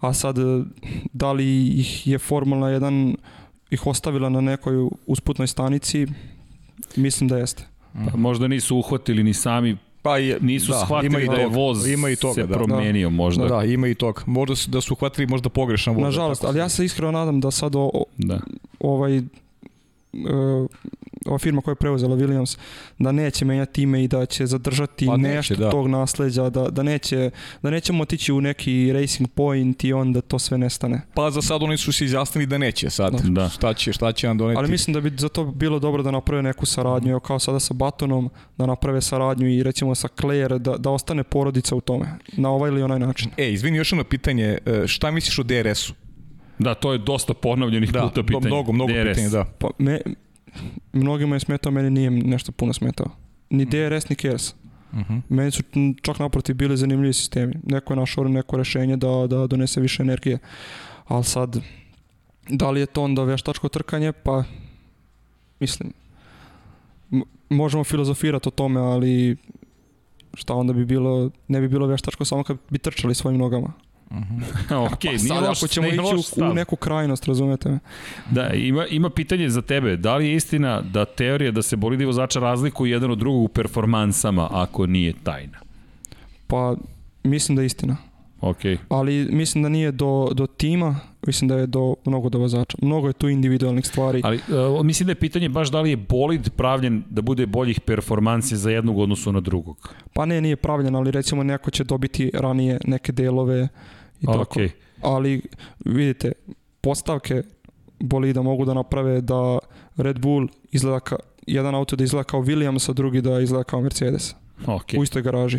A sad, da li ih je Formula 1 ih ostavila na nekoj usputnoj stanici, mislim da jeste. Pa možda nisu uhvatili ni sami, Pa je, nisu da, shvatili ima i da je voz ima i toga, se da. promenio možda. Da, da, ima i toga. Možda su, da su uhvatili možda pogrešan voz. Nažalost, tako ali ja se iskreno nadam da sad o, o- da. ovaj uh, ova firma koja je preuzela Williams da neće menjati ime i da će zadržati Pa neće, nešto da. tog nasleđa, da, da, neće, da nećemo otići u neki racing point i onda to sve nestane. Pa za sad oni su se izjasnili da neće sad. Da. Šta će, šta će nam doneti? Ali mislim da bi za to bilo dobro da naprave neku saradnju, evo kao sada sa Batonom, da naprave saradnju i recimo sa Claire, da, da ostane porodica u tome, na ovaj ili onaj način. E, izvini, još jedno pitanje. E, Šta misliš o DRS-u? Da, to je dosta ponovljenih Da, puta pitanje. mnogo, mnogo DRS. pitanja, da. Pa me, mnogima je smetao, meni nije nešto puno smetao. Ni DRS, ni KERS. Uh -huh. Meni su čak naprotiv bili zanimljivi sistemi. Neko je našao neko rešenje da, da donese više energije. Ali sad, da li je to onda veštačko trkanje? Pa, mislim, možemo filozofirati o tome, ali šta onda bi bilo, ne bi bilo veštačko samo kad bi trčali svojim nogama. *laughs* ok, Pa nije loš, ako ćemo ići u, stav. u neku krajnost, razumete me? Da, ima, ima pitanje za tebe. Da li je istina da teorija da se bolidi vozača razlikuju jedan od drugog u performansama, ako nije tajna? Pa, mislim da je istina. Ok. Ali mislim da nije do, do tima, mislim da je do mnogo do vozača. Mnogo je tu individualnih stvari. Ali uh, mislim da je pitanje baš da li je bolid pravljen da bude boljih performansi za jednog u odnosu na drugog. Pa ne, nije pravljen, ali recimo neko će dobiti ranije neke delove i Ok. tako. Ali vidite, postavke bolida mogu da naprave da Red Bull izgleda kao, jedan auto da izgleda kao Williams, a drugi da izgleda kao Mercedes. Ok. U istoj garaži.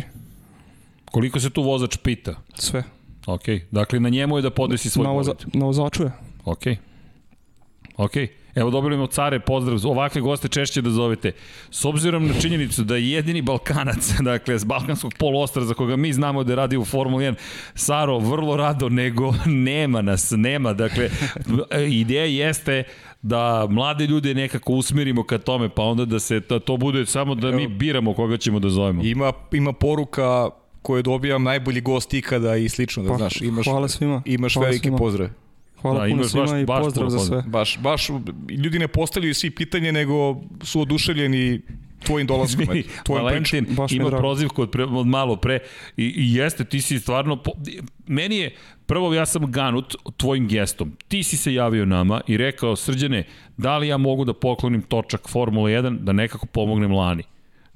Koliko se tu vozač pita? Sve. Ok, dakle na njemu je da podesi svoj Na, voza, bolid. na vozaču je. Ok. Ok. Evo dobili smo care, pozdrav, ovakve goste češće da zovete. S obzirom na činjenicu da je jedini Balkanac, *laughs* dakle, s balkanskog poluostra za koga mi znamo da radi u Formuli 1, Saro, vrlo rado, nego *laughs* nema nas, nema. Dakle, ideja jeste da mlade ljude nekako usmirimo ka tome, pa onda da se da to bude samo da mi biramo koga ćemo da zovemo. Ima, ima poruka koje dobijam najbolji gost ikada i slično, da Pa, znaš, imaš, hvala svima. imaš Hvala veliki svima. pozdrav. Hvala Da, puno imaš svima baš- i pozdrav za sve. Baš, baš, ljudi ne postavljaju svi pitanje, nego su oduševljeni tvojim dolaskom, *laughs* pričom. Valentin Baš ima prozivku od, pre, od malo pre i, i jeste, ti si stvarno, po, meni je, prvo ja sam ganut tvojim gestom. Ti si se javio nama i rekao, srđane, da li ja mogu da poklonim točak Formula 1 da nekako pomognem Lani?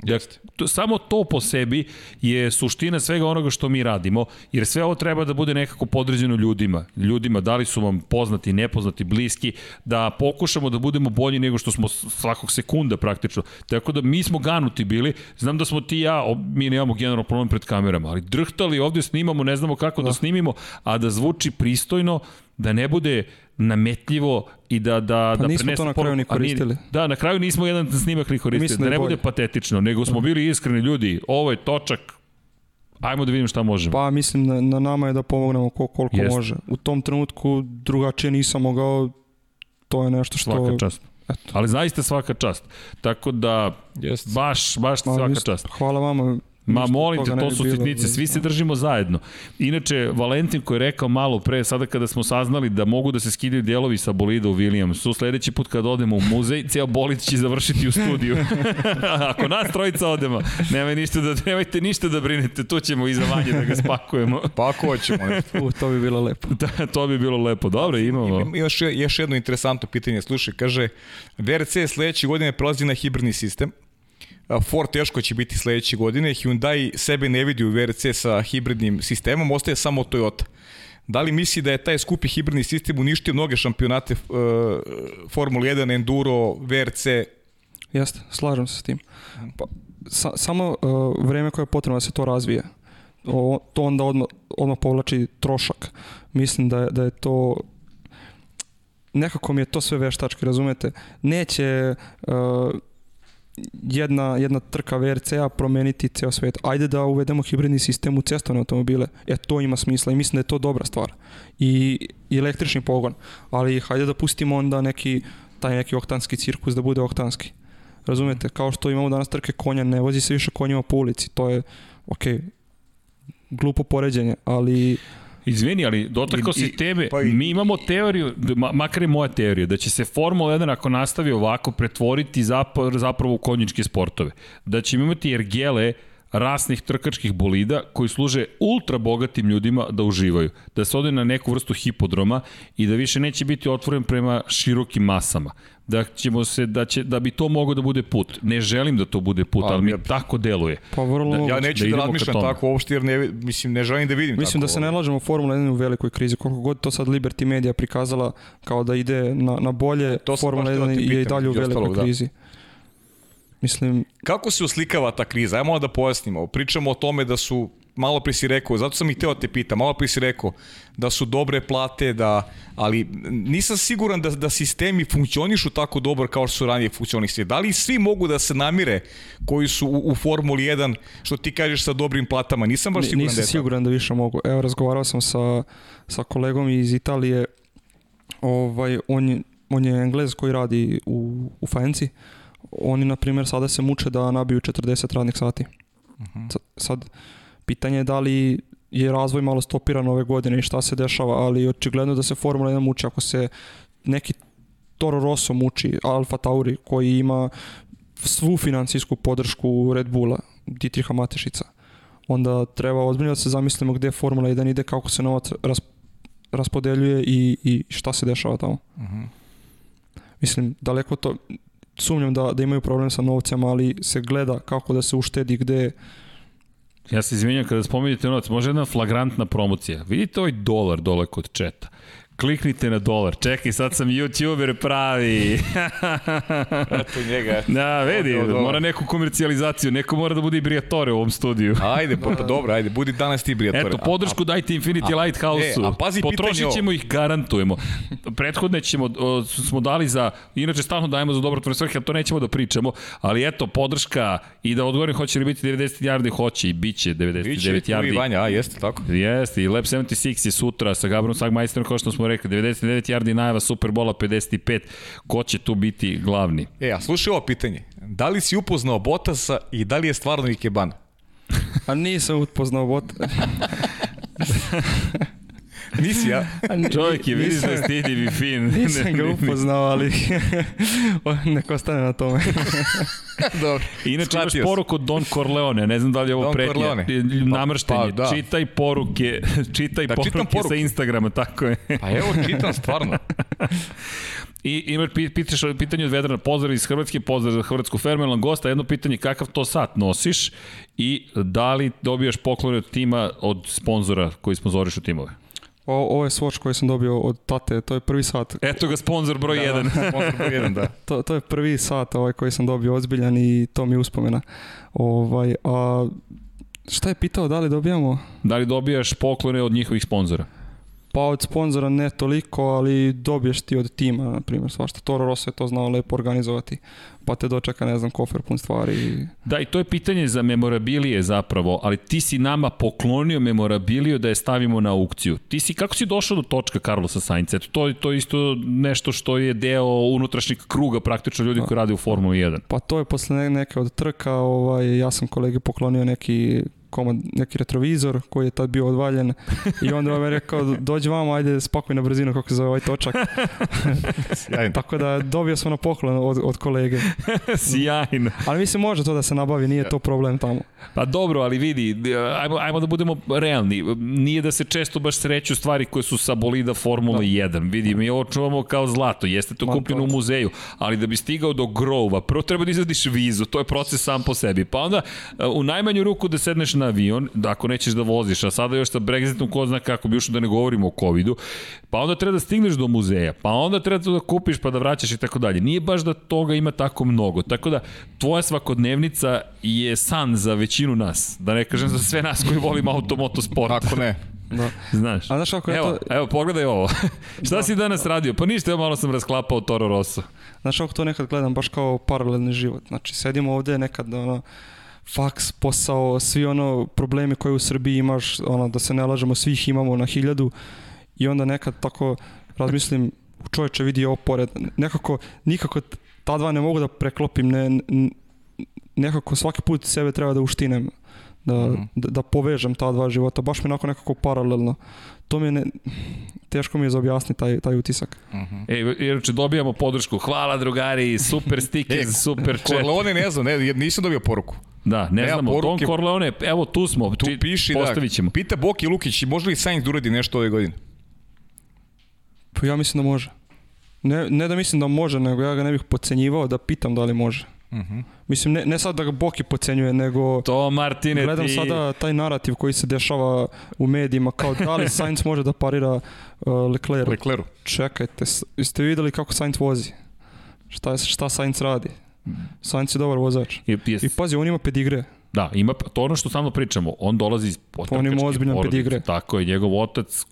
Jeste. to, samo to po sebi je suština svega onoga što mi radimo, jer sve ovo treba da bude nekako podređeno ljudima. Ljudima, da li su vam poznati, nepoznati, bliski, da pokušamo da budemo bolji nego što smo svakog sekunda praktično. Tako da mi smo ganuti bili, znam da smo ti i ja, mi nemamo generalno problem pred kamerama, ali drhtali ovde snimamo, ne znamo kako da, da snimimo, a da zvuči pristojno, da ne bude nametljivo i da da Pa da nismo to na kraju ni koristili. Da, na kraju nismo jedan snimak ni koristili, Mislim da da ne bude patetično, nego smo bili iskreni ljudi, ovo je točak, ajmo da vidimo šta možemo. Pa mislim na, na nama je da pomognemo ko, koliko Jeste. može. U tom trenutku drugačije nisam mogao, to je nešto što... Svaka čast. Eto. Ali zaista svaka čast. Tako da, Jeste. baš, baš Ma, svaka isto, čast. Hvala vama. Ma molim te, to su bilo, sitnice, svi se držimo zajedno. Inače, Valentin koji je rekao malo pre, sada kada smo saznali da mogu da se skidaju dijelovi sa bolida u Williamsu, sledeći put kad odemo u muzej, ceo bolid će završiti u studiju. *laughs* Ako nas trojica odemo, nemaj ništa da, nemajte ništa da brinete, tu ćemo iza vanje da ga spakujemo. Pa ako hoćemo. nešto. U, to bi bilo lepo. da, to bi bilo lepo. Dobro, imamo. Ima još, još jedno interesantno pitanje. Slušaj, kaže, VRC sledeće godine prelazi na hibridni sistem. Ford teško će biti sledeće godine. Hyundai sebe ne vidi u VRC sa hibridnim sistemom, ostaje samo Toyota. Da li misli da je taj skupi hibridni sistem uništio mnoge šampionate uh, Formula 1, Enduro, VRC? Jeste, slažem se s tim. Pa, sa, samo uh, vreme koje je potrebno da se to razvije, o, to onda odmah, odmah povlači trošak. Mislim da je, da je to nekako mi je to sve veštački, razumete? Neće uh, jedna, jedna trka VRC-a promeniti ceo svet. Ajde da uvedemo hibridni sistem u cestovne automobile. E, to ima smisla i mislim da je to dobra stvar. I, i električni pogon. Ali hajde da pustimo onda neki taj neki oktanski cirkus da bude oktanski. Razumete? Kao što imamo danas trke konja, ne vozi se više konjima po ulici. To je, ok, glupo poređenje, ali Izvini, ali dotakao I- si teme. pa i- Mi imamo teoriju, ma, makar je moja teorija, da će se Formula 1 ako nastavi ovako pretvoriti zapravo, zapravo u konjičke sportove. Da ćemo imati ergele rasnih trkačkih bolida koji služe ultra bogatim ljudima da uživaju. Da se ode na neku vrstu hipodroma i da više neće biti otvoren prema širokim masama. Da ćemo se da će da bi to moglo da bude put. Ne želim da to bude put, ali mi ja- tako deluje. pa vrlo Da. Ja neću da da, razmišljam tako uopšte jer ne, mislim, ne želim da vidim Mislim tako. da se ne lažemo, Formula 1 je u velikoj krizi. Koliko god to sad Liberty Media prikazala kao da ide na, na bolje, To Formula baš htio da 1 ti je i dalje u velikoj ostalog, da. Mislim, Kako se uslikava ta kriza? Ajmo da pojasnimo. Pričamo o tome da su, malo pre si rekao, zato sam i teo da te pitam, malo pre si rekao da su dobre plate, da, ali nisam siguran da, da sistemi funkcionišu tako dobro kao što su ranije funkcionisali. Da li svi mogu da se namire koji su u, u Formuli 1, što ti kažeš sa dobrim platama? Nisam baš siguran nisam da je siguran da više mogu. Evo, razgovarao sam sa, sa kolegom iz Italije, ovaj, on, on je englez koji radi u, u Fanci. Oni, na primjer, sada se muče da nabiju 40 radnih sati. Sa- Sad, pitanje je da li je razvoj malo stopiran ove godine i šta se dešava, ali očigledno da se Formula 1 muči ako se neki Toro Rosso muči, Alfa Tauri koji ima svu financijsku podršku Red Bulla, Dietricha Matešica onda treba ozbiljno da se zamislimo gde Formula 1 ide, kako se novac ras, raspodeljuje i, i šta se dešava tamo. Mhm. Mislim, daleko to, sumnjam da, da imaju problem sa novcem, ali se gleda kako da se uštedi gde, Ja se izvinjam kada spominjete novac, može jedna flagrantna promocija. Vidite ovaj dolar dole kod četa. Kliknite na dolar. Čekaj, sad sam youtuber pravi. *laughs* Eto njega. da, vidi, mora neku komercijalizaciju. Neko mora da bude i Briatore u ovom studiju. Ajde, pa, pa *laughs* dobro, ajde, budi danas ti Brijatore. Eto, podršku dajte Infinity a- Lighthouse-u. e, a pazi pitanje Potrošit ćemo ih, garantujemo. Prethodne ćemo, o, smo dali za, inače stalno dajemo za dobrotvorne svrhe, ali to nećemo da pričamo, ali eto, podrška i da odgovorim hoće li biti 90 yardi, hoće i bit će 99 Biće tu i. Vanja, a jeste tako? Jeste, i Lab 76 je sutra sa Gabrom Sagmajsterom, kao što smo rekli, 99 yardi najava Superbola 55. Ko će tu biti glavni? E, a slušaj ovo pitanje. Da li si upoznao Botasa i da li je stvarno Ikebana? A nisam upoznao bot. *laughs* Nisi, ja? Čovjek je, vidiš da je stidljiv i fin. *laughs* Nisam ga upoznao, ali *laughs* neko ostane na tome. *laughs* dobro. Inače Shvatio imaš poruku od Don Corleone, ne znam da li je ovo Don Corleone. namrštenje, Pa, pa, da. čitaj poruke, čitaj Da, poruke, poruke. sa Instagrama, tako je. Pa evo, čitam stvarno. I imaš pi- pitaš pitanje od Vedrana, pozdrav iz Hrvatske, pozdrav za Hrvatsku fermelnog gosta, jedno pitanje kakav to sat nosiš i da li dobijaš poklone od tima, od sponzora koji sponzorišu timove? O, ovo je Swatch koji sam dobio od tate, to je prvi sat. Eto ga sponsor broj 1. *laughs* Sponsor broj jedan, da. To, to je prvi sat ovaj koji sam dobio ozbiljan i to mi je uspomena. Ovaj, a šta je pitao, da li dobijamo? da li dobijaš poklone od njihovih sponzora? Pa od sponzora ne toliko, ali dobiješ ti od tima, na primjer, svašta. Toro Rosso je to znao lepo organizovati, pa te dočeka, ne znam, kofer pun stvari. Da, i to je pitanje za memorabilije zapravo, ali ti si nama poklonio memorabiliju da je stavimo na aukciju. Ti si, kako si došao do točka Carlosa Sainca? Eto, to, to je isto nešto što je deo unutrašnjeg kruga praktično ljudi koji rade u Formuli 1. Pa to je posle ne- neke od trka, ovaj, ja sam kolegi poklonio neki komad, neki retrovizor koji je tad bio odvaljen i onda ovaj rekao dođi vamo, ajde spakuj na brzinu kako se zove ovaj točak. Tako da dobio sam na poklon od, od kolege. *laughs* Sjajno. Ali mislim može to da se nabavi, nije to problem tamo. Pa dobro, ali vidi, ajmo, ajmo da budemo realni. Nije da se često baš sreću stvari koje su sa bolida Formula da. 1. Vidi, mi ovo čuvamo kao zlato. Jeste to kupljeno to- u muzeju, ali da bi stigao do grova, prvo treba da izvadiš vizu, to je proces sam po sebi. Pa onda u najmanju ruku da sedneš na avion, da ako nećeš da voziš, a sada još sa Brexitom ko zna kako bi ušlo da ne govorimo o covidu, pa onda treba da stigneš do muzeja, pa onda treba to da kupiš pa da vraćaš i tako dalje. Nije baš da toga ima tako mnogo. Tako da tvoja svakodnevnica je san za većinu nas. Da ne kažem za sve nas koji volimo automotosport. Ako ne. Da. *laughs* Znaš. A znaš kako je evo, to- evo, pogledaj ovo. *laughs* Šta si danas radio? Pa ništa, evo malo sam rasklapao Toro Rosso. Znaš kako to nekad gledam baš kao paralelni život. Znači sedimo ovde nekad ono, faks, posao, svi ono problemi koje u Srbiji imaš, ono, da se ne lažemo, svih imamo na hiljadu i onda nekad tako razmislim, čoveče vidi ovo pored, nekako, nikako ta dva ne mogu da preklopim, ne, nekako svaki put sebe treba da uštinem, da, Mhm. da, da povežem ta dva života, baš mi onako nekako paralelno. To mi je, ne, teško mi je za objasniti taj, taj utisak. E, inače dobijamo podršku. Hvala drugari, super sticker, *laughs* E, super chat. Corleone ne znam, ne, nisam dobio poruku. Da, ne Nema znamo. Don poruke. Corleone, evo tu smo. Tu Či- piši postavit ćemo. da, pita Boki Lukić, može li Sainz da uradi nešto ove godine? Pa ja mislim da može. Ne, ne da mislim da može, nego ja ga ne bih pocenjivao da pitam da li može. Uh -huh. Mislim, ne, ne sad da ga Boki pocenjuje, nego To, Martine, gledam ti... sada taj narativ koji se dešava u medijima, kao da li *laughs* Sainz može da parira uh, Leclerc. Lecleru. Čekajte, jeste videli kako Sainz vozi? Šta, šta Sainz radi? Sainz je dobar vozač. Je, I pazi, on ima pedigre. Da, ima, to ono što stalno pričamo, on dolazi iz On ima ozbiljan porodice, pedigre. Tako je, njegov otac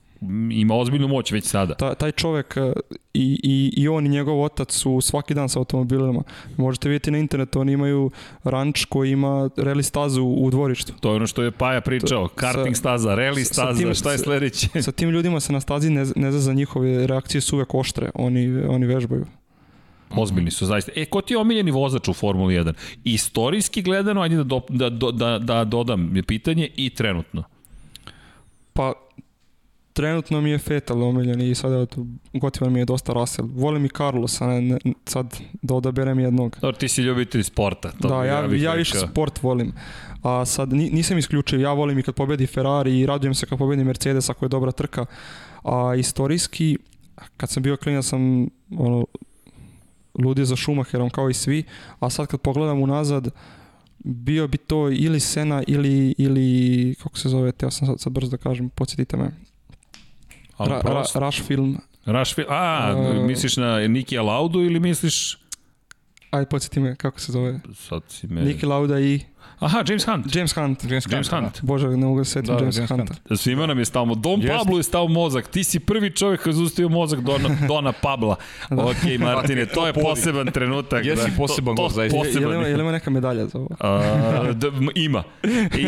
ima ozbiljnu moć već sada. Ta, taj čovek uh, i, i, i on i njegov otac su svaki dan sa automobilima. Možete vidjeti na internetu, oni imaju ranč koji ima reli stazu u dvorištu. To je ono što je Paja pričao, To- karting sa- staza, rally sa staza, tim- šta je sledeće? Sa tim ljudima se na stazi ne, ne zna za njihove reakcije su uvek oštre. Oni, oni vežbaju. Ozbiljni su zaista. E, ko ti je omiljeni vozač u Formuli 1? Istorijski gledano, ajde da, do, da, da, da, da dodam pitanje i trenutno. Pa, trenutno mi je Fetal omiljen i sada gotivan mi je dosta Russell. Volim i Carlosa, ne, ne, sad da odaberem jednog. Dobro, ti si ljubitelj sporta. To da, ja, bih ja više sport volim. A sad ni- nisam isključiv, ja volim i kad pobedi Ferrari i radujem se kad pobedi Mercedes ako je dobra trka. A istorijski, kad sam bio klinac sam ono, ludio za Schumacherom kao i svi, a sad kad pogledam unazad, bio bi to ili Sena ili, ili kako se zove, teo sam sad, sad brzo da kažem, podsjetite me. Ra, ra, Rush film, Rushfield, a, Uh, misliš na Niki Laudu ili misliš... Ajde, podsjeti me kako se zove. Sad si me... Niki Lauda i Aha, James Hunt. James Hunt. James, James Hunt, Hunt. Bože, ne mogu da se setim Da, James, James Hunta. Hunt. Svima nam je stao, Don Jeste. Pablo je stao mozak, ti si prvi čovjek koji je zaustavio mozak Dona, *laughs* Dona Pabla. ok, Martine, to je poseban trenutak. Jesi da. poseban gol, to, zaista. Je, je, li ima, Poseban. je li ima neka medalja za ovo? A, da, ima,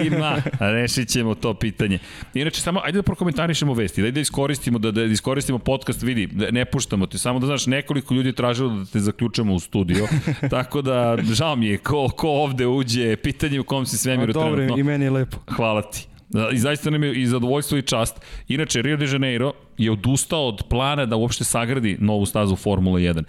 ima, rešit ćemo to pitanje. Inače, samo, ajde da prokomentarišemo vesti, daj da iskoristimo, da, da iskoristimo podcast, vidi, da ne puštamo te, samo da znaš, nekoliko ljudi je tražilo da te zaključamo u studio, *laughs* tako da, žao mi je, ko, ko ovde uđe, pitanje u kom si A, svemiru dobro, trenutno. i meni je lepo. Hvala ti. Da, I zaista nam je i zadovoljstvo i čast. Inače, Rio de Janeiro je odustao od plana da uopšte sagradi novu stazu Formula 1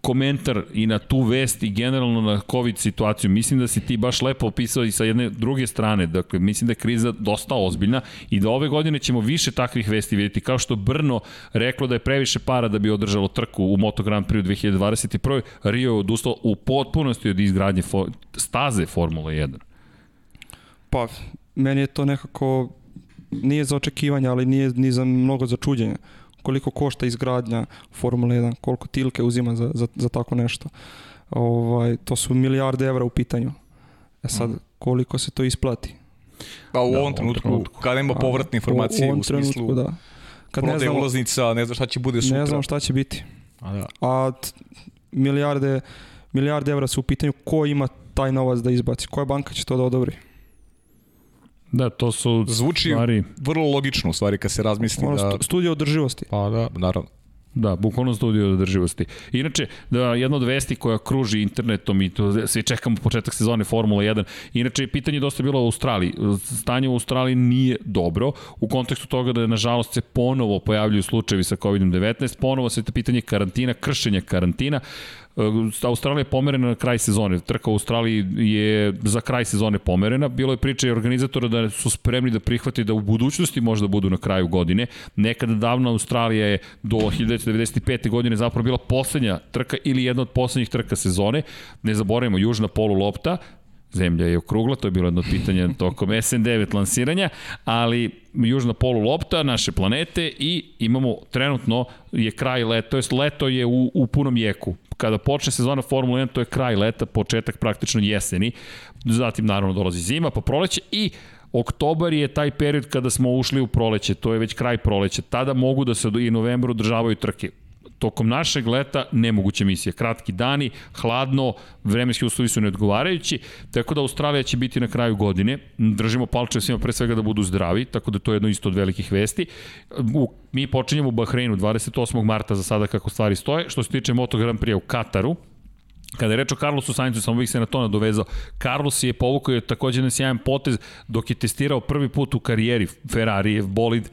komentar i na tu vest i generalno na COVID situaciju. Mislim da si ti baš lepo opisao i sa jedne druge strane. Dakle, mislim da je kriza dosta ozbiljna i da ove godine ćemo više takvih vesti vidjeti. Kao što Brno reklo da je previše para da bi održalo trku u Moto Grand Prix u 2021. Rio je odustao u potpunosti od izgradnje fo staze Formula 1. Pa, meni je to nekako, nije za očekivanje, ali nije ni za mnogo za čuđenje. Koliko košta izgradnja Formule 1, koliko tilke uzima za, za, za tako nešto. Ovaj, to su milijarde evra u pitanju. E sad, koliko se to isplati? Pa u Da, ovom trenutku, trenutku. kada ima povratne informacije u, u, smislu trenutku, da. Kad ne znamo, ulaznica, ne znam šta će bude sutra. ne znamo šta će biti. A da. A t- milijarde, milijarde evra su u pitanju ko ima taj novac da izbaci, koja banka će to da odobri. Da, to su Zvuči stvari... vrlo logično u stvari kad se razmisli Ono, da... stu- studija održivosti. Pa da, naravno. Da, bukvalno studio održivosti. Inače, da jedna od vesti koja kruži internetom i to svi čekamo početak sezone Formula 1. Inače, pitanje je dosta bilo u Australiji. Stanje u Australiji nije dobro u kontekstu toga da nažalost se ponovo pojavljuju slučajevi sa COVID-19, ponovo se to pitanje karantina, kršenja karantina. E, Australija je pomerena na kraj sezone. Trka u Australiji je za kraj sezone pomerena. Bilo je priča i organizatora da su spremni da prihvate da u budućnosti možda budu na kraju godine. Nekada davno Australija je do 1995. godine zapravo bila poslednja trka ili jedna od poslednjih trka sezone. Ne zaboravimo, južna polu lopta, Zemlja je okrugla, to je bilo jedno od pitanja *laughs* tokom SN9 lansiranja, ali južna polu lopta naše planete i imamo trenutno je kraj leta, to jest leto je u, u punom jeku. Kada počne sezona Formula 1, to je kraj leta, početak praktično jeseni, zatim naravno dolazi zima, pa proleće i Oktobar je taj period kada smo ušli u proleće, to je već kraj proleća. Tada mogu da se i novembru održavaju trke tokom našeg leta nemoguća misija. Kratki dani, hladno, vremenski uslovi su neodgovarajući, tako da Australija će biti na kraju godine. Držimo palče svima pre svega da budu zdravi, tako da to je jedno isto od velikih vesti. U, mi počinjemo u Bahreinu 28. marta za sada kako stvari stoje. Što se tiče Moto Grand Prix u Kataru, Kada je reč o Carlosu Sainzu, samo bih se na to nadovezao. Carlos je povukao je takođe jedan sjajan potez dok je testirao prvi put u karijeri Ferrarijev bolid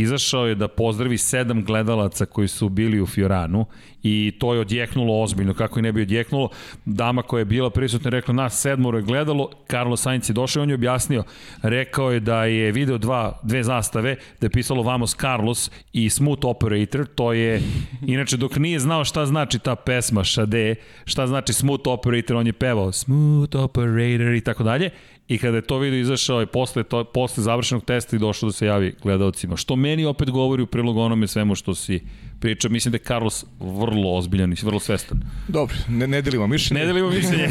izašao je da pozdravi sedam gledalaca koji su bili u Fioranu i to je odjeknulo ozbiljno, kako i ne bi odjeknulo. Dama koja je bila prisutna je rekla nas sedmoro je gledalo, Carlos Sainz je došao i on je objasnio, rekao je da je video dva, dve zastave, da je pisalo Vamos Carlos i Smooth Operator, to je, inače dok nije znao šta znači ta pesma Šade, šta znači Smooth Operator, on je pevao Smooth Operator i tako dalje I kada je to video izašao je posle, to, posle završenog testa i došlo da se javi gledalcima. Što meni opet govori u prilog onome svemu što si pričao. Mislim da je Carlos vrlo ozbiljan i vrlo svestan. Dobro, ne, ne delimo mišljenje. Ne delimo mišljenje. *laughs*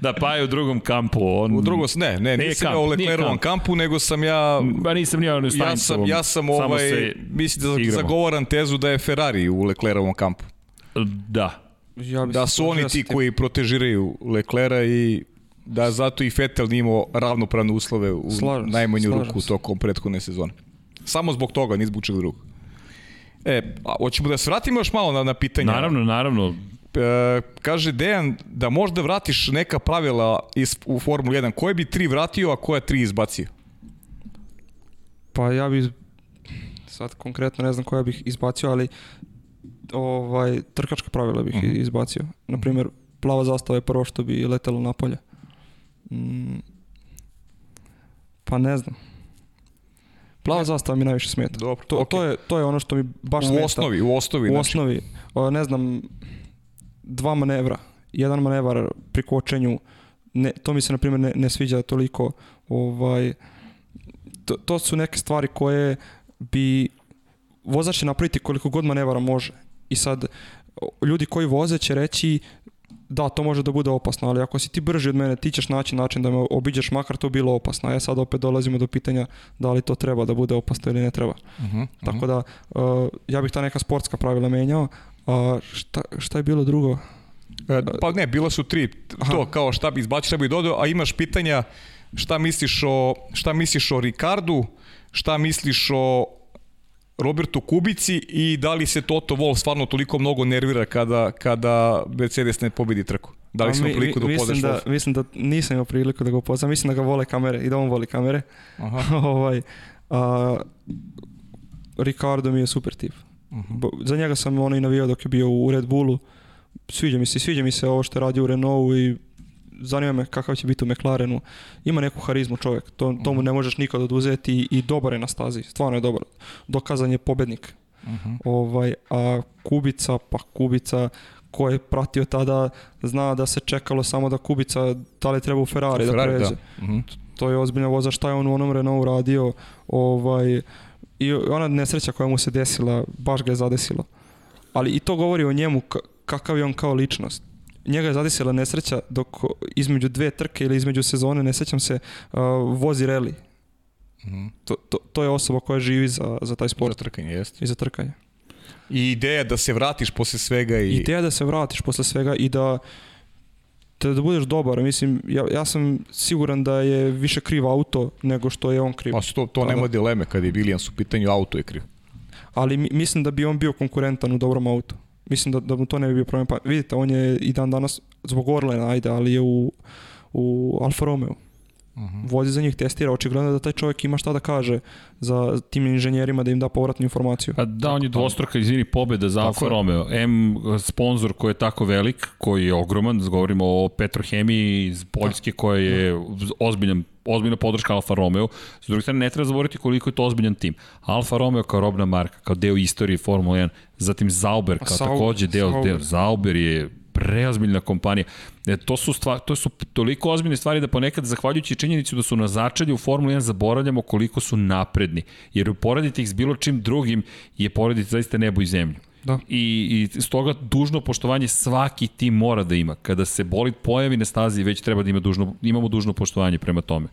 Da pa je u drugom kampu. On... U drugom, ne, ne, Nije nisam kamp, ja u Leclerovom kamp. kampu, nego sam ja... Ba nisam ni ono Ja sam, ja sam ovaj, mislim da igramo. zagovaram tezu da je Ferrari u Leclerovom kampu. Da. Ja Da su oni ti koji protežiraju Leclera i da zato i Vettel nije imao ravnopravne uslove u Slažem najmanju slažem ruku se. tokom prethodne sezone. Samo zbog toga, ni zbog čega drugog. E, a hoćemo da se vratimo još malo na, na pitanja. Naravno, naravno. E, kaže Dejan da možda vratiš neka pravila iz, u Formulu 1. Koje bi tri vratio, a koja tri izbacio? Pa ja bih sad konkretno ne znam koja bih izbacio, ali ovaj trkačka pravila bih Mhm. izbacio. Na primjer, plava zastava je prvo što bi letelo napolje. Mm, pa ne znam. Plava zastava mi najviše smeta. Dobro, To, okej. to, je, to je ono što mi baš u smeta. osnovi, u osnovi. U znači. osnovi, o, ne znam, dva manevra. Jedan manevar pri kočenju, ne, to mi se na primjer ne, ne sviđa toliko. Ovaj, to, to su neke stvari koje bi vozač će napraviti koliko god manevara može. I sad, ljudi koji voze će reći da, to može da bude opasno, ali ako si ti brži od mene, ti ćeš naći način da me obiđeš, makar to bilo opasno. Ja sad opet dolazimo do pitanja da li to treba da bude opasno ili ne treba. Uh -huh, Tako da, uh, ja bih ta neka sportska pravila menjao. A šta, šta je bilo drugo? E, pa ne, bila su tri. Aha. To kao šta bi izbacio, šta bi dodao, a imaš pitanja šta misliš o, šta misliš o Ricardu, šta misliš o Robertu Kubici i da li se Toto Wolff stvarno toliko mnogo nervira kada, kada Mercedes ne pobedi trku? Da li A si imao mi- priliku da upoznaš da, mislim da nisam imao priliku da ga upoznam. Mislim da ga vole kamere i da on voli kamere. Aha. *laughs* ovaj, a, Ricardo mi je super tip. Mhm. Bo- Za njega sam ono i navijao dok je bio u Red Bullu. Sviđa mi se, sviđa mi se ovo što je radio u Renaultu i zanima me kakav će biti u McLarenu. Ima neku harizmu čovjek, to, to mu ne možeš nikad oduzeti i, i dobar je na stazi, stvarno je dobar. Dokazan je pobednik. Mhm. Ovaj, a Kubica, pa Kubica ko je pratio tada zna da se čekalo samo da Kubica da li treba u Ferrari, Ferrari, da pređe. da. Mhm. To je ozbiljna voza, šta je on u onom Renaultu radio, ovaj, i ona nesreća koja mu se desila, baš ga je zadesilo. Ali i to govori o njemu, kakav je on kao ličnost. Njega je zadesila nesreća dok između dve trke ili između sezone, ne sećam se, uh, vozi reli. Mhm. To, to, to je osoba koja živi za, za taj Za sport trkanje, jeste. i za trkanje. I ideja da se vratiš posle svega i... Ideja da se vratiš posle svega i da te da budeš dobar. Mislim, ja, ja sam siguran da je više kriv auto nego što je on kriv. Pa to, to Da, nema da. dileme kad je Williams u pitanju, auto je kriv. Ali mi- mislim da bi on bio konkurentan u dobrom autu. Mislim da, da mu to ne bi bio problem. Pa vidite, on je i dan danas zbog Orlena, ajde, ali je u, u Alfa Romeo. Mhm. Vozi za njih, testira. Očigledno da taj čovjek ima šta da kaže za tim inženjerima da im da povratnu informaciju. Pa da, on je dvostruka, izvini, pobeda za Tako Alfa je. Romeo. M, sponsor koji je tako velik, koji je ogroman, govorimo o Petrohemiji iz Poljske koja je ozbiljan ozbiljna podrška Alfa Romeo. S druge strane, ne treba zaboraviti koliko je to ozbiljan tim. Alfa Romeo kao robna marka, kao deo istorije Formula 1, zatim Zauber kao Sauber, takođe deo, Sauber. deo. Zauber je preozbiljna kompanija. E, to su stvar, to su toliko ozbiljne stvari da ponekad zahvaljujući činjenicu da su na začelju u Formuli 1 zaboravljamo koliko su napredni. Jer uporediti ih s bilo čim drugim je porediti zaista nebo i zemlju. Da. I, I stoga dužno poštovanje svaki tim mora da ima. Kada se bolid pojavi na stazi, već treba da ima dužno, imamo dužno poštovanje prema tome.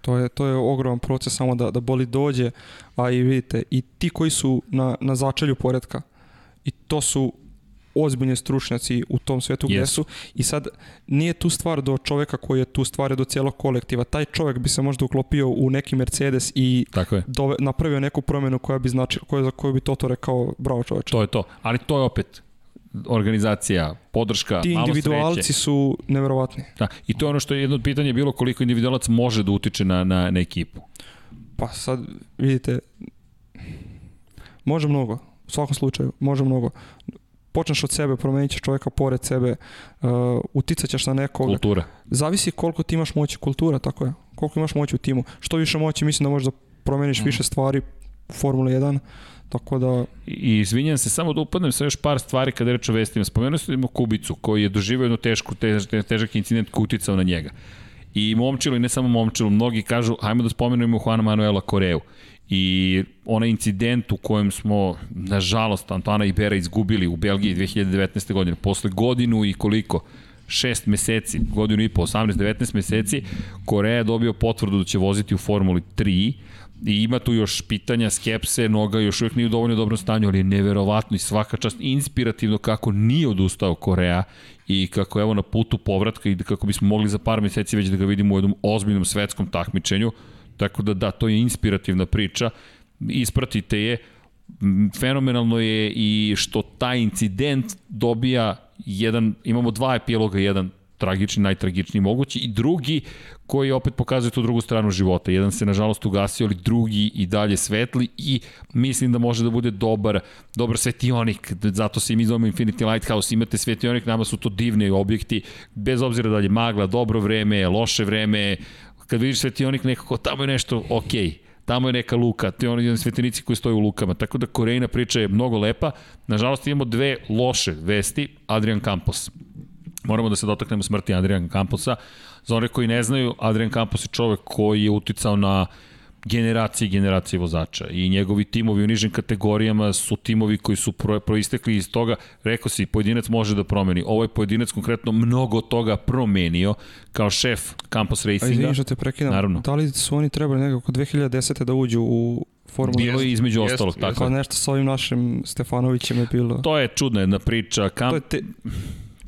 To je, to je ogroman proces samo da, da boli dođe, a i vidite, i ti koji su na, na začelju poredka, i to su ozbiljni stručnjaci u tom svetu gde Jesu. su i sad nije tu stvar do čoveka koji je tu stvar do cijelog kolektiva. Taj čovek bi se možda uklopio u neki Mercedes i Tako je. dove, napravio neku promenu koja bi znači, koja, za koju bi Toto rekao bravo čoveče. To je to. Ali to je opet organizacija, podrška, Ti malo individualci sreće. su neverovatni. Da, I to je ono što je jedno od pitanja bilo koliko individualac može da utiče na, na, na ekipu. Pa sad, vidite, može mnogo, u svakom slučaju, može mnogo. Počneš od sebe, promenit ćeš čovjeka pored sebe, uh, uticat ćeš na nekoga. Kultura. Zavisi koliko ti imaš moći, kultura, tako je. Koliko imaš moći u timu. Što više moći, mislim da možeš da promeniš više stvari u Formuli 1, tako da I izvinjam se, samo da upadnem sa još par stvari kada reč o vestima. Spomenuo sam ima Kubicu, koji je doživio jednu tešku, tež, težak incident koji uticao na njega. I Momčilu, i ne samo Momčilu, mnogi kažu, hajmo da spomenemo Juana Manuela Koreu. I onaj incident u kojem smo, nažalost, Antoana Ibera izgubili u Belgiji 2019. godine, posle godinu i koliko? šest meseci, godinu i po, 18-19 meseci, Koreja je dobio potvrdu da će voziti u Formuli 3 i ima tu još pitanja, skepse, noga još uvijek nije u dovoljno dobrom stanju, ali je neverovatno i svaka čast inspirativno kako nije odustao Koreja i kako evo na putu povratka i da kako bismo mogli za par meseci već da ga vidimo u jednom ozbiljnom svetskom takmičenju. Tako da da, to je inspirativna priča. Ispratite je. Fenomenalno je i što taj incident dobija jedan, imamo dva epiloga, jedan tragični, najtragičniji mogući i drugi koji opet pokazuje tu drugu stranu života. Jedan se nažalost ugasio, ali drugi i dalje svetli i mislim da može da bude dobar, dobar svetionik. Zato se i mi zovemo Infinity Lighthouse, imate svetionik, nama su to divni objekti, bez obzira da li je magla, dobro vreme, loše vreme, kad vidiš svetionik nekako tamo je nešto okej. Okay tamo je neka luka, to je oni svetenici koji stoje u lukama. Tako da Korejna priča je mnogo lepa. Nažalost imamo dve loše vesti. Adrian Campos. Moramo da se dotaknemo smrti Adrian Camposa. Za one koji ne znaju, Adrian Campos je čovek koji je uticao na generacije i generacije vozača i njegovi timovi u nižim kategorijama su timovi koji su pro, proistekli iz toga, rekao si, pojedinac može da promeni. Ovo je pojedinac konkretno mnogo toga promenio kao šef Campus Racinga. A izvini što te prekidam, Naravno. da li su oni trebali nekako 2010. da uđu u Formula Bilo je između jest, ostalog, tako. Kao nešto sa ovim našim Stefanovićem je bilo. To je čudna jedna priča. Kamp... To je te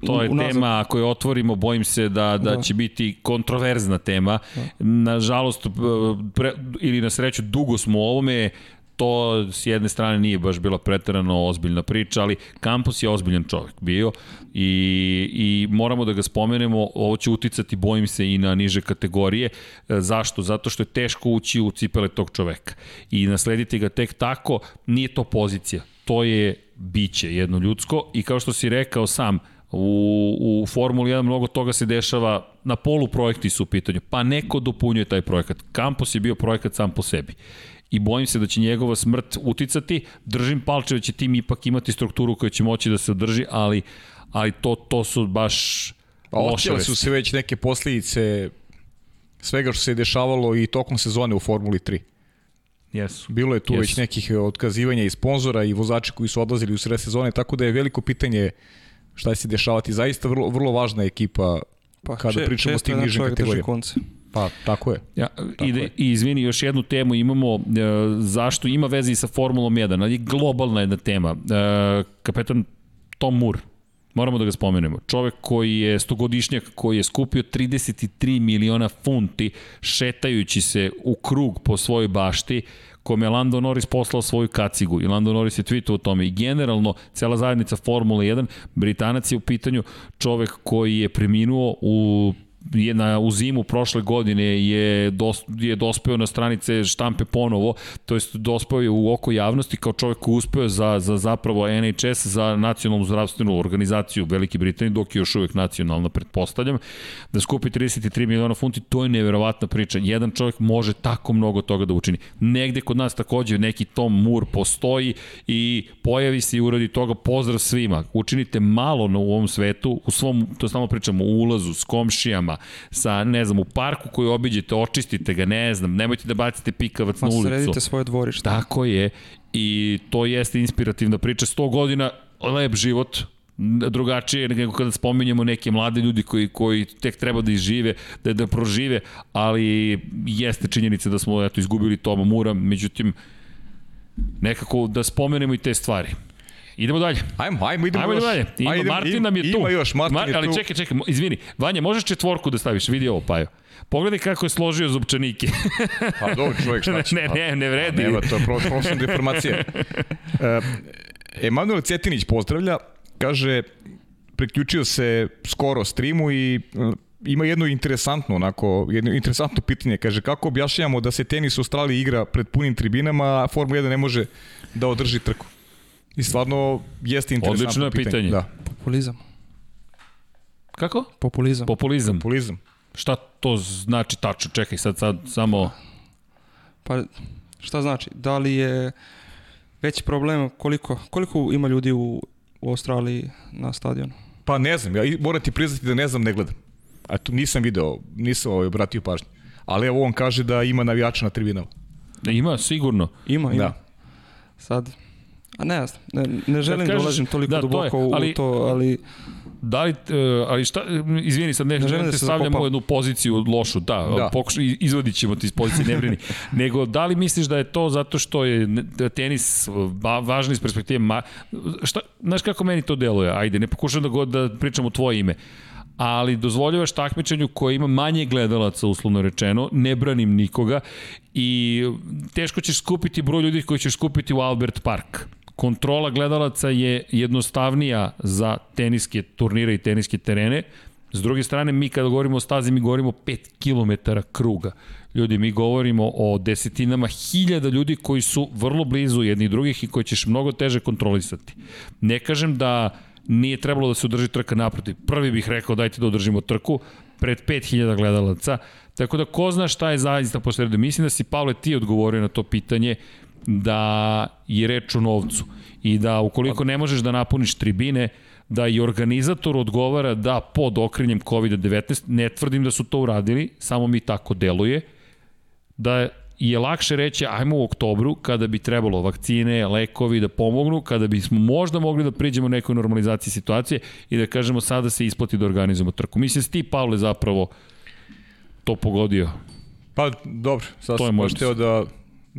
To je unazad. tema, ako je otvorimo, bojim se da, da, da. će biti kontroverzna tema. Da. Nažalost, pre, ili na sreću, dugo smo u ovome, to s jedne strane nije baš bila preterano ozbiljna priča, ali Campos je ozbiljan čovjek bio i, i moramo da ga spomenemo, ovo će uticati, bojim se, i na niže kategorije. Zašto? Zato što je teško ući u cipele tog čoveka. I naslediti ga tek tako, nije to pozicija, to je biće jedno ljudsko i kao što si rekao sam, U, u Formuli 1 mnogo toga se dešava, na polu projekti su u pitanju, pa neko dopunjuje taj projekat. Campos je bio projekat sam po sebi i bojim se da će njegova smrt uticati. Držim palče da će tim ipak imati strukturu koja će moći da se održi, ali, ali to, to su baš pa, loše su se već neke posljedice svega što se je dešavalo i tokom sezone u Formuli 3. Jesu. Bilo je tu yes. već nekih otkazivanja i sponzora i vozači koji su odlazili u sred sezone, tako da je veliko pitanje šta će se dešavati. Zaista vrlo, vrlo važna ekipa pa, kada če, pričamo o tim nižim kategorijama. Pa, tako je. Ja, tako ide, je. I izvini, još jednu temu imamo, e, zašto ima veze i sa Formulom 1, ali je globalna jedna tema. E, kapetan Tom Moore, moramo da ga spomenemo. Čovek koji je stogodišnjak, koji je skupio 33 miliona funti šetajući se u krug po svojoj bašti, kome je Lando Norris poslao svoju kacigu. I Lando Norris je tweetuo o tome. I generalno cela zajednica Formula 1, Britanac je u pitanju čovek koji je preminuo u je na, u zimu prošle godine je, dos, je dospeo na stranice štampe ponovo, to jest dospeo je u oko javnosti kao čovjek koji uspeo za, za zapravo NHS, za nacionalnu zdravstvenu organizaciju Velike Britanije, dok je još uvek nacionalna, pretpostavljam, da skupi 33 miliona funti, to je neverovatna priča. Jedan čovjek može tako mnogo toga da učini. Negde kod nas takođe neki Tom Moore postoji i pojavi se i uradi toga, pozdrav svima. Učinite malo na u ovom svetu, u svom, to samo pričamo, u ulazu, s komšijama, sa, ne znam, u parku koji obiđete, očistite ga, ne znam, nemojte da bacite pikavac Ma, na ulicu. Sredite svoje dvorište. Tako je i to jeste inspirativna priča. 100 godina, lep život, drugačije nego kada spominjemo neke mlade ljudi koji, koji tek treba da izžive, da, da prožive, ali jeste činjenica da smo eto, izgubili Toma Mura, međutim, nekako da spomenemo i te stvari. Idemo dalje. Ajmo, ajmo, idemo, ajmo još. dalje. Ima, ajde, Martin nam je tu. Ima još, Martin Mar, je tu. Ali čekaj, čekaj, izvini. Vanja, možeš četvorku da staviš, vidi ovo, Pajo. Pogledaj kako je složio zupčanike. pa dobro, čovjek, šta *laughs* će? Ne, ne, ne vredi. Pa, nema, to je profesionalna deformacija. *laughs* E, Emanuel Cetinić pozdravlja, kaže, priključio se skoro streamu i e, ima jedno interesantno onako, jedno interesantno pitanje, kaže kako objašnjavamo da se tenis u Australiji igra pred punim tribinama, a Formula 1 ne može da održi trku. I stvarno jeste interesantno Odlično je pitanje. pitanje. Da. Populizam. Kako? Populizam. Populizam. Populizam. Šta to znači tačno? Čekaj, sad, sad samo... Pa, šta znači? Da li je veći problem koliko, koliko ima ljudi u, u Australiji na stadionu? Pa ne znam, ja moram ti priznati da ne znam, ne gledam. A tu nisam video, nisam ovaj, obratio pažnju. Ali evo on kaže da ima navijača na tribinama. Da ima, sigurno. Ima, ima. Da. Sad, A ne znam, ne, ne želim da, kažeš, da ulazim toliko da, duboko to je, ali, u to, ali... Da li, uh, ali šta, izvini sad, ne, ne želim da te stavljam u jednu poziciju lošu, da, da. Pokušaj, izvodit ćemo ti iz pozicije, ne brini. *laughs* Nego, da li misliš da je to zato što je tenis važan iz perspektive, ma, šta, znaš kako meni to deluje, ajde, ne pokušam da, god, da pričam u tvoje ime, ali dozvoljavaš takmičenju koje ima manje gledalaca, uslovno rečeno, ne branim nikoga i teško ćeš skupiti broj ljudi koji ćeš skupiti u Albert Park kontrola gledalaca je jednostavnija za teniske turnire i teniske terene. S druge strane, mi kada govorimo o stazi, mi govorimo 5 km kruga. Ljudi, mi govorimo o desetinama hiljada ljudi koji su vrlo blizu jedni drugih i koji ćeš mnogo teže kontrolisati. Ne kažem da nije trebalo da se udrži trka naprotiv. Prvi bih rekao dajte da održimo trku pred 5000 gledalaca. Tako da ko zna šta je zaista posredu. Mislim da si Pavle ti odgovorio na to pitanje da je reč o novcu i da ukoliko ne možeš da napuniš tribine, da i organizator odgovara da pod okrenjem COVID-19, ne tvrdim da su to uradili, samo mi tako deluje, da je lakše reći ajmo u oktobru kada bi trebalo vakcine, lekovi da pomognu, kada bismo možda mogli da priđemo nekoj normalizaciji situacije i da kažemo sada se isplati da organizujemo trku. Mislim si ti, Pavle, zapravo to pogodio. Pa dobro, sad sam moj baš teo da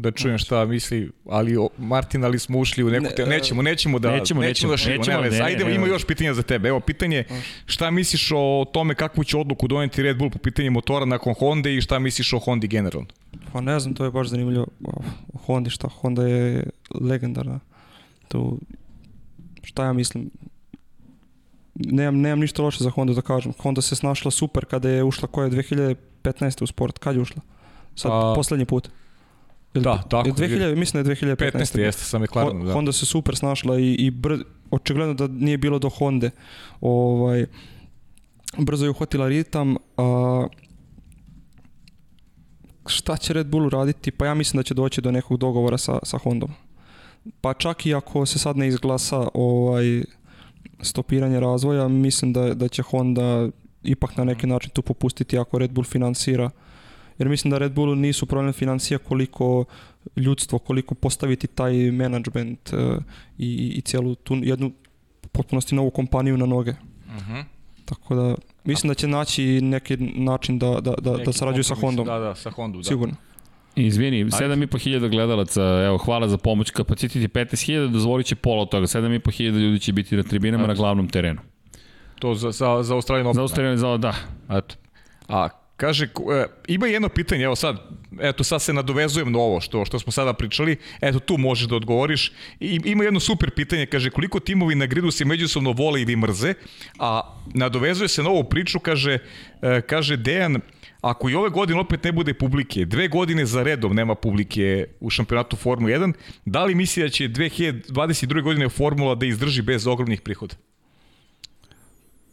da čujem šta misli, ali o, Martin, ali smo ušli u neku ne, temu. Nećemo, nećemo da Nećemo, nećemo, da širimo, nećemo, nema veze. ne, Ajde, ne, ima još pitanja za tebe. Evo pitanje, šta misliš o tome kakvu će odluku doneti Red Bull po pitanju motora nakon Honda i šta misliš o Hondi generalno? Pa ne znam, to je baš zanimljivo. O Hondi šta, Honda je legendarna. Tu, šta ja mislim, nemam, nemam ništa loše za Honda da kažem. Honda se snašla super kada je ušla koja je 2015. u sport. Kad je ušla? Sad, Pa- poslednji put. Ili- Da, tako ili 2000, mislim da je 2015. 15. jeste sa McLarenom, da. Honda se super snašla i, i br, očigledno da nije bilo do Honde. Ovaj, brzo je uhvatila ritam. A, šta će Red Bull raditi? Pa ja mislim da će doći do nekog dogovora sa, sa Hondom. Pa čak i ako se sad ne izglasa ovaj, stopiranje razvoja, mislim da, da će Honda ipak na neki način tu popustiti ako Red Bull finansira. Jer mislim da Red Bullu nisu problem financija koliko ljudstvo, koliko postaviti taj management uh, i, i cijelu tu jednu potpunosti novu kompaniju na noge. Uh -huh. Tako da mislim da će naći neki način da, da, da, da sarađuju sa Hondom. Da, da, sa Hondom, da. Sigurno. Izvini, 7.500 gledalaca, evo, hvala za pomoć, kapacitet je 15.000, dozvolit će pola od toga, 7.500 ljudi će biti na tribinama na glavnom terenu. To za, za, za Australijan Za Australijan, za, da. Eto. A kaže, e, ima jedno pitanje, evo sad, eto sad se nadovezujem na ovo što, što smo sada pričali, eto tu možeš da odgovoriš. I, ima jedno super pitanje, kaže, koliko timovi na gridu se međusobno vole ili mrze, a nadovezuje se na ovu priču, kaže, e, kaže Dejan, ako i ove godine opet ne bude publike, dve godine za redom nema publike u šampionatu Formule 1, da li misli da će 2022. godine Formula da izdrži bez ogromnih prihoda?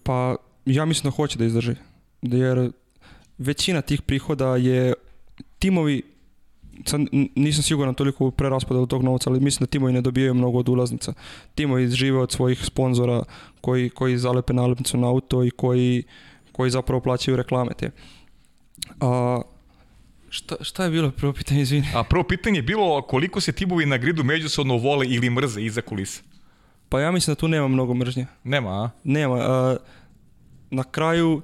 Pa ja mislim da hoće da izdrži. Jer većina tih prihoda je timovi sad nisam siguran toliko u preraspodelu tog novca, ali mislim da timovi ne dobijaju mnogo od ulaznica. Timovi žive od svojih sponzora koji, koji zalepe nalepnicu na auto i koji, koji zapravo plaćaju reklame te. A, šta, šta je bilo prvo pitanje, izvini? A prvo pitanje je bilo koliko se timovi na gridu međusobno vole ili mrze iza kulisa. Pa ja mislim da tu nema mnogo mržnje. Nema, a? Nema. A, na kraju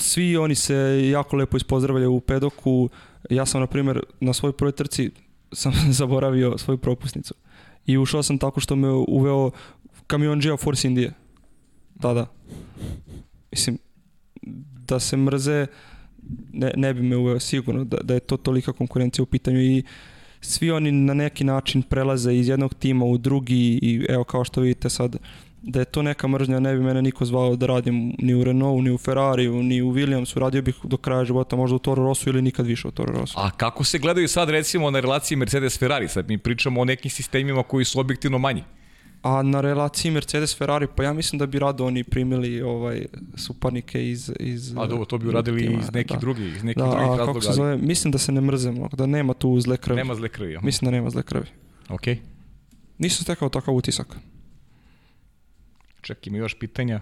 svi oni se jako lepo ispozdravljaju u pedoku. Ja sam, na primjer, na svojoj prvoj trci sam *laughs* zaboravio svoju propusnicu. I ušao sam tako što me uveo kamionđija Force Indije. Tada. Mislim, da se mrze, ne, ne bi me uveo sigurno, da, da je to tolika konkurencija u pitanju i svi oni na neki način prelaze iz jednog tima u drugi i evo kao što vidite sad, da je to neka mržnja, ne bi mene niko zvao da radim ni u Renaultu, ni u Ferrariju, ni u Williamsu, radio bih do kraja života možda u Toro Rossu ili nikad više u Toro Rossu. A kako se gledaju sad recimo na relaciji Mercedes-Ferrari? Sad mi pričamo o nekim sistemima koji su objektivno manji. A na relaciji Mercedes-Ferrari, pa ja mislim da bi rado oni primili ovaj suparnike iz... iz A dobro, to bi uradili tima, iz nekih da. drugih, iz nekih Da, drugih a kako razloga. se zove, mislim da se ne mrze mnogo, da nema tu zle krvi. Nema zle krvi. aha. Mislim da nema zle krvi. Ok. Nisam stekao takav utisak. Ček, ima još pitanja.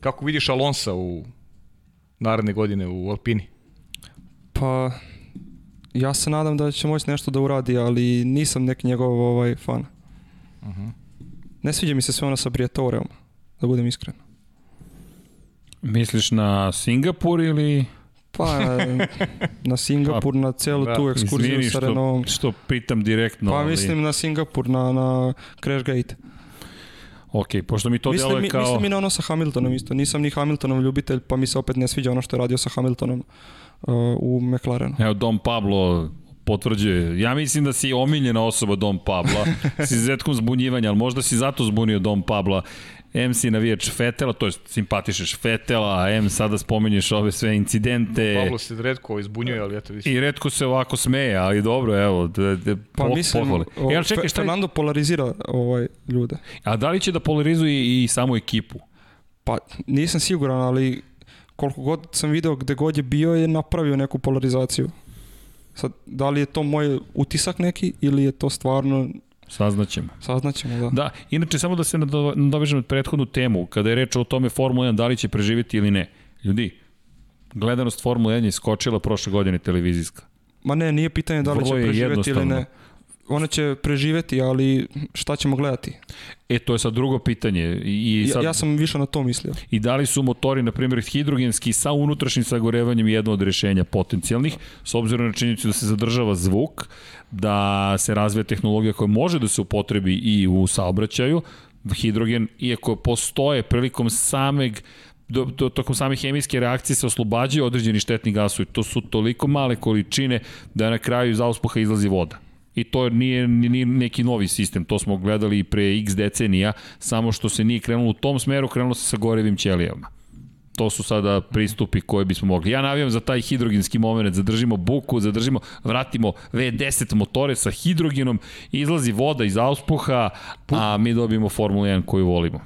Kako vidiš Alonsa u naredne godine u Alpini? Pa, ja se nadam da će moći nešto da uradi, ali nisam neki njegov ovaj fan. Uh -huh. Ne sviđa mi se sve ono sa Briatoreom, da budem iskren. Misliš na Singapur ili... Pa, na Singapur, na celu da, tu ekskurziju sa što, Renaultom. što pitam direktno. Pa ali- mislim na Singapur, na, na Crashgate. Ok, pošto mi to Mislim, deluje mi, kao... mislim i na ono sa Hamiltonom isto. Nisam ni Hamiltonov ljubitelj, pa mi se opet ne sviđa ono što je radio sa Hamiltonom uh, u McLarenu. Evo, Dom Pablo potvrđuje. Ja mislim da si omiljena osoba Dom Pabla. si *laughs* zetkom zbunjivanja, ali možda si zato zbunio Dom Pabla. M si navijač Fetela, to je simpatišeš Fetela, a M sada spominješ ove sve incidente. Pablo se redko izbunjuje, ali eto vidiš. I redko se ovako smeje, ali dobro, evo, da, da, Pa po, mislim, pohvale. o, Ja, čekaj, Fe- šta, Fernando polarizira ovaj ljude. a da li će da polarizuje i samu ekipu? Pa nisam siguran, ali koliko god sam video gde god je bio je napravio neku polarizaciju. Sad, da li je to moj utisak neki ili je to stvarno, Saznaćemo. saznaćemo da. Da, inače samo da se nado- nadovežem na prethodnu temu, kada je reč o tome Formula 1 da li će preživjeti ili ne. Ljudi, gledanost Formula 1 je skočila prošle godine televizijska. Ma ne, nije pitanje da li Vrlo će je preživeti ili ne. Ona će preživeti, ali šta ćemo gledati? E, to je sad drugo pitanje. I, sad, Ja, ja sam više na to mislio. I da li su motori, na primjer, hidrogenski sa unutrašnjim sagorevanjem jedno od rešenja potencijalnih, s obzirom na činjenicu da se zadržava zvuk, da se razvija tehnologija koja može da se upotrebi i u saobraćaju, hidrogen, iako postoje prilikom sameg do, do, tokom same hemijske reakcije se oslobađaju određeni štetni gasovi. To su toliko male količine da na kraju iz auspuha izlazi voda. I to nije, nije neki novi sistem, to smo gledali i pre x decenija, samo što se nije krenulo u tom smeru, krenulo se sa gorevim ćelijama. To su sada pristupi koje bismo mogli. Ja navijam za taj hidrogenski moment, zadržimo buku, zadržimo, vratimo V10 motore sa hidrogenom, izlazi voda iz auspuha, a mi dobijemo Formulu 1 koju volimo.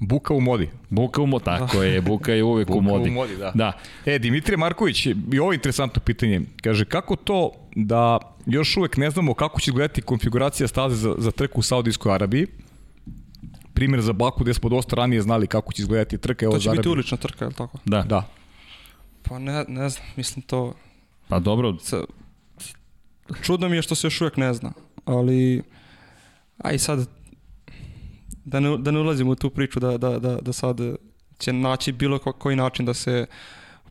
Buka u modi. Buka u modi, tako je, buka je uvek Buka u modi. u modi, da. da. E, Dimitrije Marković, i ovo je interesantno pitanje. Kaže, kako to da još uvek ne znamo kako će izgledati konfiguracija staze za, za trku u Saudijskoj Arabiji? Primjer za Baku gde smo dosta ranije znali kako će izgledati trka. Evo To će biti ulična trka, je li tako? Da. Da. Pa ne, ne znam, mislim to... Pa dobro, Sa, čudno mi je što se još uvijek ne zna, ali... Aj sad, da ne, da ne ulazimo u tu priču da, da, da, da sad će naći bilo ko- koji način da se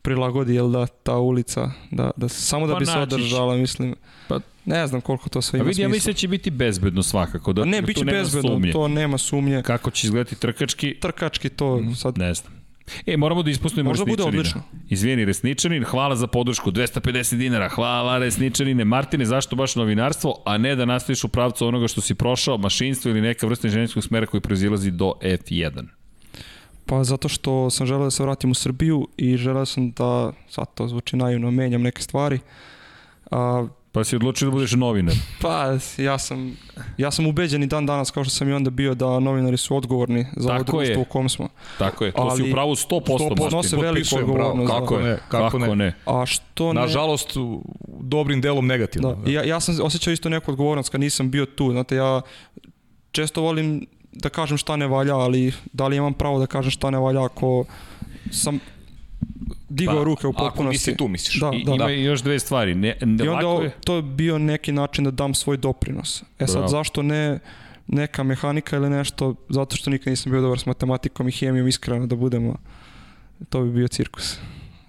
prilagodi, jel da, ta ulica, da, da samo da Pa bi se održala, mislim. Pa- ne znam koliko to sve ima vidi, ja smisla. mislim da će biti bezbedno svakako. Da, A ne, da bit će bezbedno, sumnje. to nema sumnje. Kako će izgledati trkački, Trkački to sad... ne znam. E, moramo da ispustimo Možda bude odlično. Izvijeni, Resničanin, hvala za podršku, 250 dinara, hvala Resničanine. Martine, zašto baš novinarstvo, a ne da nastaviš u pravcu onoga što si prošao, mašinstvo ili neka vrsta inženjerskog smera koji proizilazi do F1? Pa zato što sam želeo da se vratim u Srbiju i želeo sam da, sad to zvuči naivno, menjam neke stvari. A, Pa si odlučio da budeš novinar. *laughs* pa ja sam, ja sam ubeđen i dan danas kao što sam i onda bio da novinari su odgovorni za ovo Tako je. društvo u kom smo. Tako je, to si Ali u pravu 100%. 100% Martin. nose veliku bravo. odgovornost. Kako da. ne, kako, ne. ne. A što ne... Nažalost, u- dobrim delom negativno. Da, ja, ja sam osjećao isto neku odgovornost kad nisam bio tu. Znate, ja često volim da kažem šta ne valja, ali da li imam pravo da kažem šta ne valja ako sam digao Pa, ruke u Ako potpunosti. nisi tu, misliš. Da, I, da. ima još dve stvari. Ne, ne, I onda je- to je bio neki način da dam svoj doprinos. E sad, Bravo. zašto ne neka mehanika ili nešto, zato što nikad nisam bio dobar s matematikom i hemijom, iskreno da budemo, to bi bio cirkus.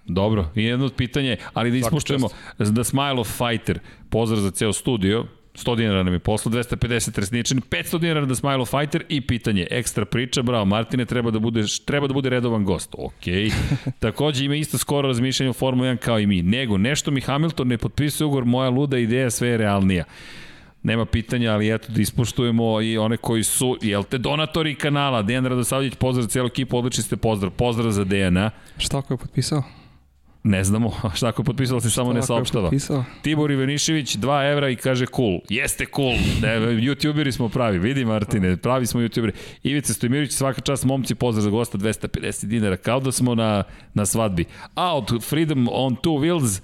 Dobro, i jedno od pitanja je, ali da ispuštujemo The Smile of Fighter, pozdrav za ceo studio, 100 dinara nam je posla, 250 resničan, 500 dinara da Smile of Fighter i pitanje, ekstra priča, bravo Martine, treba da, budeš, treba da bude redovan gost. Ok. *laughs* Takođe ima isto skoro razmišljanje o Formula 1 kao i mi. Nego, nešto mi Hamilton ne potpisuje ugovor, moja luda ideja sve je realnija. Nema pitanja, ali eto da ispoštujemo i one koji su, jel te, donatori kanala. Dejan Radosavljić, pozdrav za cijelu ekipu, odlični ste pozdrav. Pozdrav za Dejana. Šta ako je potpisao? Ne znamo, *laughs* šta ako je se samo ne saopštava. Tibor Ivanišević 2 evra i kaže cool. Jeste cool. Da, youtuberi smo pravi. Vidi Martine, pravi smo youtuberi. Ivica Stojmirović, svaka čast momci, pozdrav za gosta 250 dinara. Kao da smo na, na svadbi. A od Freedom on Two Wheels,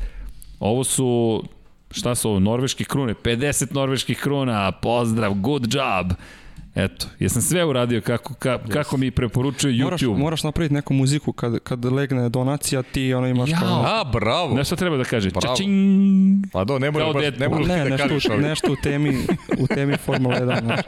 ovo su šta su ovo, norveških krune, 50 norveških kruna, pozdrav, good job. Eto, jesam sve uradio kako, ka, kako mi preporučuje Moraš, YouTube. moraš napraviti neku muziku kad, kad legne donacija, ti ono imaš Jao. kao... A, bravo. Znaš šta treba da kaže? Bravo. Čačing! Pa do, ne mora Kao baš, ne Deadpool. Ne, da nešto, kažeš, ali... nešto u temi, u temi Formula 1. Znaš.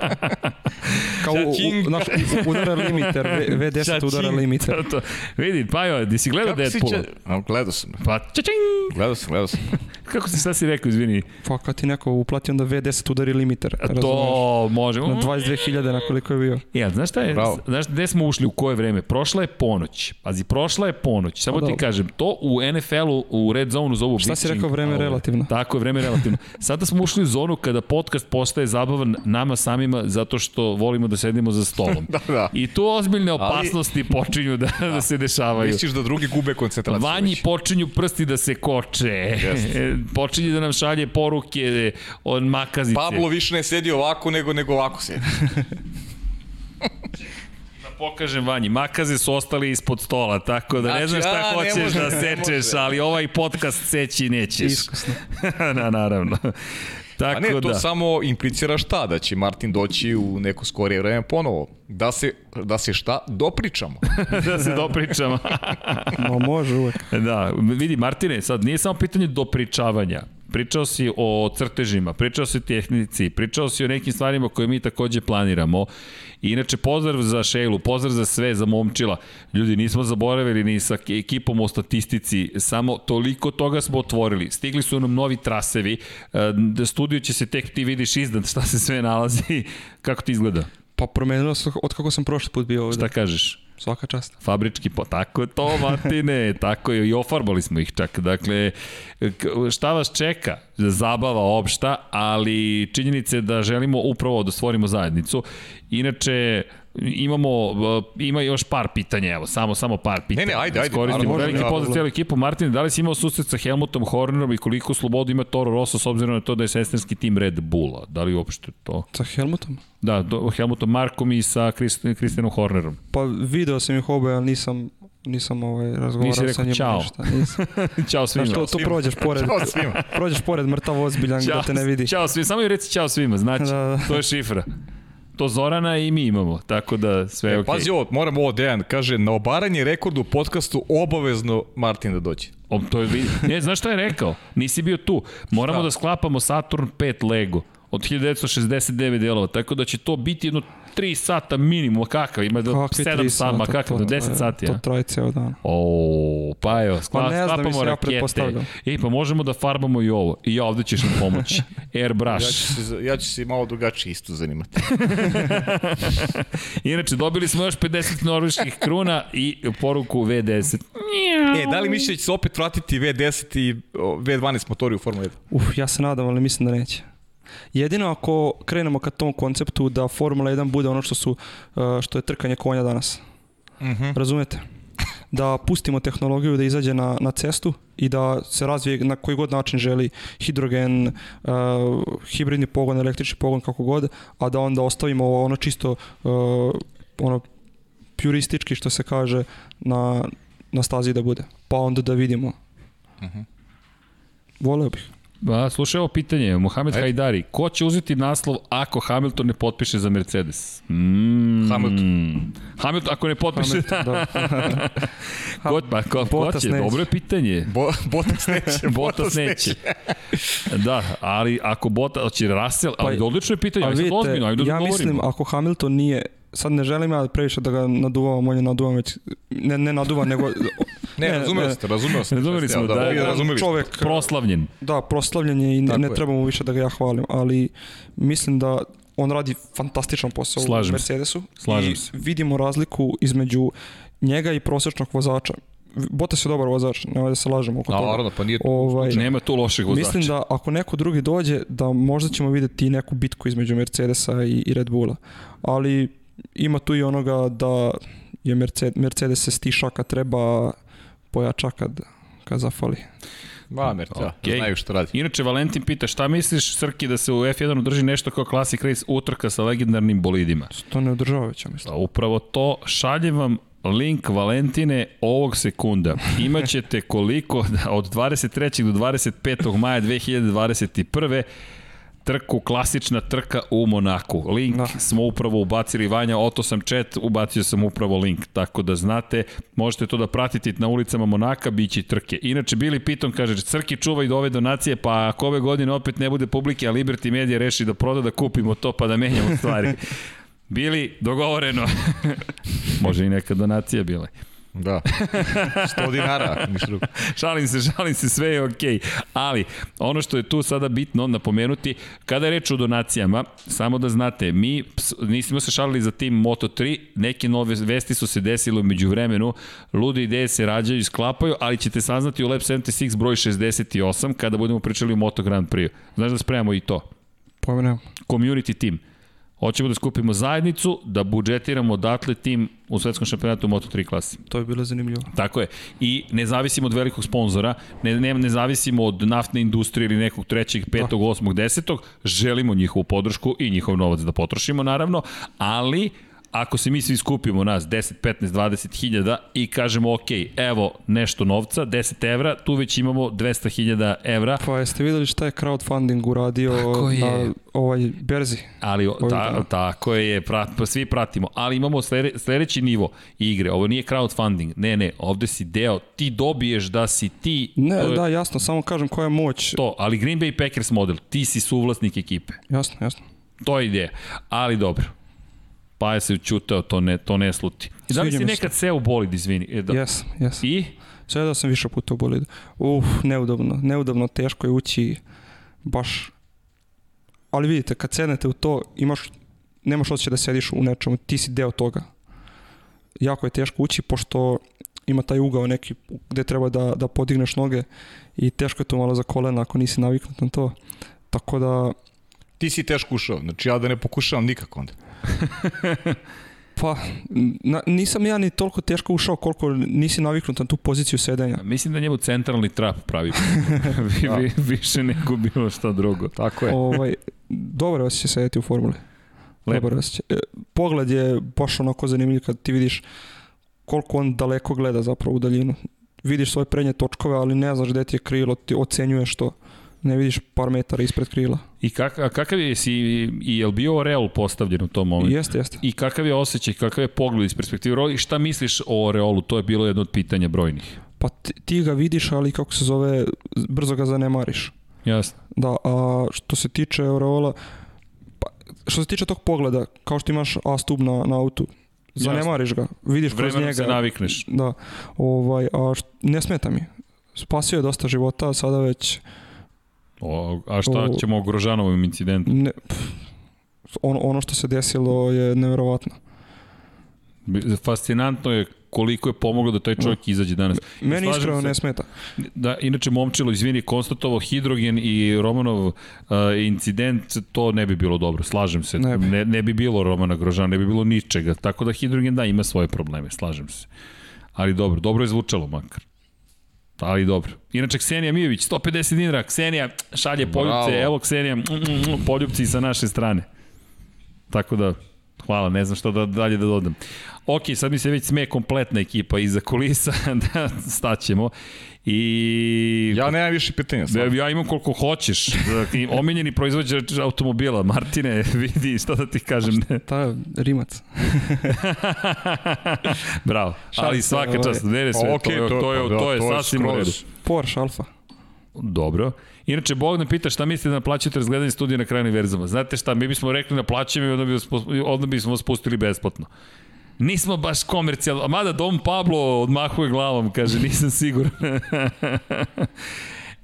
Kao u, u, znaš, udara limiter, V- V10 udara limiter. To, to. Vidi, Pajo, di si gledao Kako si A, Gledao sam. Pa, čačing! Gledao sam, gledao sam. *laughs* Kako si, šta si rekao, izvini? Pa kad ti neko uplati, onda V10 udari limiter. razumeš? To može. Na 22.000 na koliko je bio. Ja, znaš šta je? Bravo. Znaš gde smo ušli, u koje vreme? Prošla je ponoć. Pazi, prošla je ponoć. Samo ti kažem, to u NFL-u, u Red Zone-u zovu Šta si rekao, vreme relativno? Tako je, vreme relativno. Sada smo ušli u zonu kada podcast postaje zabavan nama samima zato što volimo da sedimo za stolom. *laughs* Da, da. I tu ozbiljne opasnosti počinju da, da se dešavaju. Misliš da drugi gube koncentraciju? Vanji već? počinju prsti da se koče. *laughs* Počinje da nam šalje poruke od makazice. Pablo više ne sedi ovako nego, nego ovako sedi. *laughs* Da pokažem vanji, makaze su ostali ispod stola, tako da ne znam šta a, hoćeš može, da sečeš, ali ovaj podcast seći nećeš. Iskusno. na, *laughs* naravno. Tako A ne, to da. samo implicira šta? Da će Martin doći u neko skorije vreme ponovo. Da se, da se šta? Dopričamo. *laughs* da se dopričamo. Ma može uvek. da, vidi Martine, sad nije samo pitanje dopričavanja. Pričao si o crtežima, pričao si o tehnici, pričao si o nekim stvarima koje mi takođe planiramo. Inače, pozdrav za Šejlu, pozdrav za sve, za momčila. Ljudi, nismo zaboravili ni sa ekipom o statistici, samo toliko toga smo otvorili. Stigli su nam novi trasevi, e, studio će se tek, ti vidiš iznad šta se sve nalazi. *laughs* Kako ti izgleda? Pa promenilo se od kako sam prošli put bio ovde. Šta kažeš? Svaka čast. Fabrički, pa tako je to, Martine, *laughs* tako je, i ofarbali smo ih čak. Dakle, šta vas čeka? Zabava opšta, ali činjenice da želimo upravo da stvorimo zajednicu. Inače, imamo, ima još par pitanja, evo, samo, samo par pitanja. Ne, ne, ajde, ajde. Koristimo veliki pozdrav cijelu ekipu. Martin, da li si imao susret sa Helmutom Hornerom i koliko slobodu ima Toro Rosso s obzirom na to da je sestrinski tim Red Bulla? Da li uopšte to? Sa Helmutom? Da, do, Helmutom Markom i sa Kristijanom Hornerom. Pa video sam ih oboje, ali nisam nisam ovaj, razgovarao Nisi rekao, sa njima čao. ništa. Nisam. *laughs* čao svima. Znaš, to, to prođeš pored, Čao svima. prođeš pored mrtav ozbiljan Ćao, da te ne vidi. Ćao svima, samo i reci čao svima, znači, Da, da. to je šifra. To Zorana i mi imamo, tako da sve je E, okej. Pazi ovo, moram ovo, Dejan, kaže, na obaranje rekordu u podcastu obavezno Martin da dođe. O, to je, ne, znaš šta je rekao? Nisi bio tu. Moramo Šta? da sklapamo Saturn 5 Lego od 1969 delova, tako da će to biti jedno 3 sata minimum, kakav, ima do Kakvi 7 tri sata, ma kakav, do 10 traje- sati, To a? traje ceo dan. O, pa evo, skla, Pa ne znam, sklapamo ja rakete. E, pa možemo da farbamo i ovo. I ja ovde ćeš nam pomoći. *laughs* Airbrush. Ja ću se, ja ću se malo drugačije isto zanimati. *laughs* Inače, dobili smo još 50 norveških kruna i poruku V10. E, da li misliš da će se opet vratiti V10 i o, V12 motori u Formula 1? Uf, ja se nadam, ali mislim da neće. Jedino ako krenemo ka tom konceptu da Formula 1 bude ono što su uh, što je trkanje konja danas. Mhm. Razumete? Da pustimo tehnologiju da izađe na, na cestu i da se razvije na koji god način želi hidrogen, uh, hibridni pogon, električni pogon, kako god, a da onda ostavimo ono čisto uh, ono puristički što se kaže na, na stazi da bude. Pa onda da vidimo. Mhm. Voleo bih. Ba, slušaj ovo pitanje, Mohamed Ajde. Hajdari, ko će uzeti naslov ako Hamilton ne potpiše za Mercedes? Mm, Hamilton. Hamilton, ako ne potpiše, Hamilton, da. *laughs* ko, pa, ko, ko će? neće. Dobro je pitanje. Bo, Bottas neće. *laughs* Bottas neće. da, ali ako Bottas, hoće Russell, ali Pa, odlično je pitanje, Ali vidite, ozbiljno, ajde da ja govorimo. mislim ako Hamilton nije sad ne želim ja previše da ga naduvam, on je naduvan već, ne, ne naduvan, nego... *laughs* Ne, Ne, razumeo ne. ste, razumeo ste. Razumeli smo, da, vi da, razumeli čovek, Proslavljen. da, proslavljen je i ne, ne trebamo više da ga ja hvalim, ali mislim da on radi fantastičan posao Slažem u se. Mercedesu Slažem i se. vidimo razliku između njega i prosječnog vozača. Bottas je dobar vozač, nema da se lažemo oko A, toga. naravno, pa nije Ovaj, Nema tu lošeg vozača. Mislim da ako neko drugi dođe, da možda ćemo videti neku bitku između Mercedesa i, i Red Bulla. Ali ima tu i onoga da je Mercedes, Mercedes se stiša kad treba pojača kad, kad zafali. Ma, mer, da, Okej. znaju što radi. Inače, Valentin pita šta misliš, Srki, da se u F1 održi nešto kao Classic Race utrka sa legendarnim bolidima? To ne održava već, ja mislim. Pa upravo to, šaljem vam link Valentine ovog sekunda. *laughs* Imaćete koliko da od 23. do 25. maja 2021 trku, klasična trka u Monaku. Link Da. smo upravo ubacili, Vanja, oto sam chat, ubacio sam upravo link, tako da znate, možete to da pratite na ulicama Monaka, bit će i trke. Inače, Bili Piton kaže, Crki čuva i do ove donacije, pa ako ove godine opet ne bude publike, a Liberty Media reši da proda, da kupimo to, pa da menjamo stvari. *laughs* Bili, dogovoreno. *laughs* Može i neka donacija bila. Da. *laughs* 100 dinara, ništa drugo. Šalim se, šalim se, sve je okej. Ali, ono što je tu sada bitno napomenuti, kada je reč o donacijama, samo da znate, mi nismo se šalili za tim Moto3, neke nove vesti su se desile umeđu vremenu, lude ideje se rađaju i sklapaju, ali ćete saznati u Lab 76 broj 68 kada budemo pričali o Moto Grand Prix. Znaš da spremamo i to? Pojma nemam. community tim. Hoćemo da skupimo zajednicu, da budžetiramo odatle tim u svetskom šampionatu u Moto3 klasi. To je bilo zanimljivo. Tako je. I ne zavisimo od velikog sponzora, ne, ne, ne zavisimo od naftne industrije ili nekog trećeg, petog, osmog, desetog. Želimo njihovu podršku i njihov novac da potrošimo, naravno, ali ako se mi svi skupimo nas 10, 15, 20 hiljada i kažemo ok, evo nešto novca, 10 evra, tu već imamo 200 hiljada evra, Pa jeste videli šta je crowdfunding uradio na ovoj berzi? ali o- Ovih ta, dana. tako je, prat, pa svi pratimo, ali imamo slede, sledeći nivo igre, ovo nije crowdfunding, ne, ne, ovde si deo, ti dobiješ da si ti, Ne, je da, jasno, samo kažem koja je moć. to, ali Green Bay Packers model, ti si suvlasnik ekipe. Jasno, jasno. To je ideja. Ali dobro. Pa je se učutao, to ne, to ne sluti. I da li si se nekad seo u bolid, izvini? E, da. Jes, jes. I? Sedao sam više puta u bolidu. Uf, neudobno, neudobno, teško je ući baš. Ali vidite, kad sednete u to, imaš, nemaš osjećaj da sediš u nečemu, ti si deo toga. Jako je teško ući, pošto ima taj ugao neki gde treba da, da podigneš noge i teško je to malo za kolena ako nisi naviknut na to. Tako da, Ti si teško ušao, znači ja da ne pokušavam nikako onda. *laughs* pa, na, nisam ja ni toliko teško ušao koliko nisi naviknut na tu poziciju sedenja. Mislim da njemu centralni trap pravi. *laughs* vi, vi, više nego bilo šta drugo. Tako je. ovaj, dobar osjećaj sedeti u formuli. Lepo. Dobar osjećaj. E, Pogled je baš onako zanimljiv kad ti vidiš koliko on daleko gleda zapravo u daljinu. Vidiš svoje prednje točkove, ali ne znaš gde ti je krilo, ti ocenjuješ to. Ne vidiš par metara ispred krila. I kak, a kakav je, si, i je li bio Oreol postavljen u tom momentu? Jeste, jeste. I kakav je osjećaj, kakav je pogled iz perspektive Oreola i šta misliš o Oreolu? To je bilo jedno od pitanja brojnih. Pa ti, ti ga vidiš, ali kako se zove, brzo ga zanemariš. Jasno. Da, a što se tiče Aureola, pa, što se tiče tog pogleda, kao što imaš A stub na, na autu, zanemariš ga, vidiš kroz Vremenom njega. se navikneš. Da, ovaj, a ne smeta mi. Spasio je dosta života, sada već O, a šta O- ćemo o Grožanovom incidentu? ne, pff, ono, ono što se desilo je neverovatno. Fascinantno je koliko je pomoglo da taj čovjek izađe danas. Meni iskreno ne smeta. Da, inače Momčilo, izvini, konstatovao Hidrogen i Romanov uh, incident, to ne bi bilo dobro, slažem se. Ne bi. Ne, ne bi bilo Romana Grožana, ne bi bilo ničega. Tako da Hidrogen da, ima svoje probleme, slažem se. Ali dobro, dobro je zvučalo makar. Ali dobro. Inače, Ksenija Mijović, 150 dinara. Ksenija šalje Bravo. poljubce. Evo Ksenija, mm, mm, mm, poljubci sa naše strane. Tako da, hvala, ne znam šta da dalje da dodam. Ok, sad mi se već sme kompletna ekipa iza kulisa, *laughs* da staćemo. I... Ja nemam više pitanja. Sad. ja imam koliko hoćeš. Dakle, Omiljeni proizvođač automobila. Martine, vidi šta da ti kažem. Ne. Ta rimac. *laughs* Bravo. Ali svaka ovaj. čast. Ne, ne, sve. Ok, to, je, to, je, da, to je sasvim u redu. Porsche Alfa. Dobro. Inače, Bogdan pita šta mislite da naplaćujete razgledanje studija na kraju univerzuma. Znate šta, mi bismo rekli naplaćujemo i onda, bi onda bismo vas pustili besplatno. Nismo baš komercijalno, a mada Dom Pablo odmahuje glavom, kaže, nisam siguran. *laughs*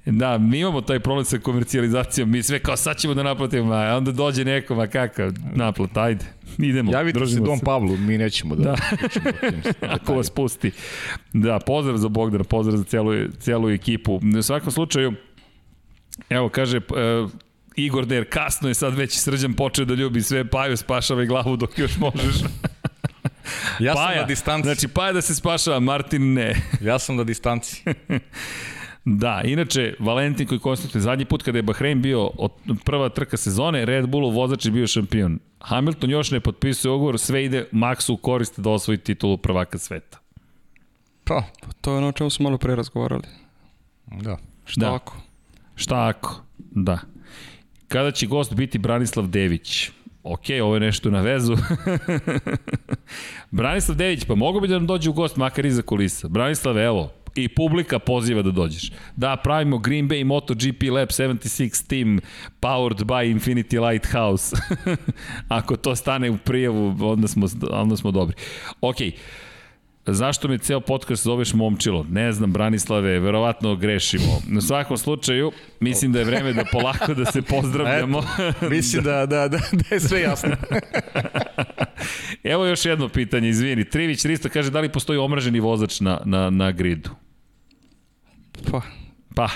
Da, mi imamo taj problem sa komercijalizacijom, mi sve kao sad ćemo da naplatimo, a onda dođe neko, ma kakav naplat, ajde, idemo. Javite se družimo Dom Pavlu, mi nećemo da... Da. *laughs* Ako vas pusti. Da, pozdrav za Bogdana, pozdrav za celu, celu ekipu. U svakom slučaju, evo kaže, uh, Igor Der, kasno je sad već srđan počeo da ljubi sve, Paju spašavaj glavu dok još možeš. *laughs* Ja sam Paja, na distanci. Znači, Paja da se spašava, Martin ne. *laughs* Ja sam na distanci. *laughs* Da, inače, Valentin koji konstatuje, zadnji put kada je Bahrein bio od prva trka sezone, Red Bullov vozač je bio šampion. Hamilton još ne potpisuje ugovor, sve ide Maxu u korist da osvoji titulu prvaka sveta. Pa, To je ono o čemu smo malo pre razgovarali. da. Šta Da. ako? Šta ako? Da. Kada će gost biti Branislav Dević? Ok, ovo je nešto na vezu. *laughs* Branislav Dević, pa mogu bi da nam dođe u gost makar iza kulisa. Branislav, evo, i publika poziva da dođeš. Da, pravimo Green Bay MotoGP Lab 76 team powered by Infinity Lighthouse. *laughs* Ako to stane u prijavu, onda smo, onda smo dobri. Okej, Zašto me ceo podcast zoveš momčilo? Ne znam, Branislave, verovatno grešimo. Na svakom slučaju, mislim da je vreme da polako da se pozdravljamo. Mislim da, da, da, da je sve jasno. *laughs* Evo još jedno pitanje, izvini. Trivić Risto kaže da li postoji omraženi vozač na, na, na gridu? Pa, Pa,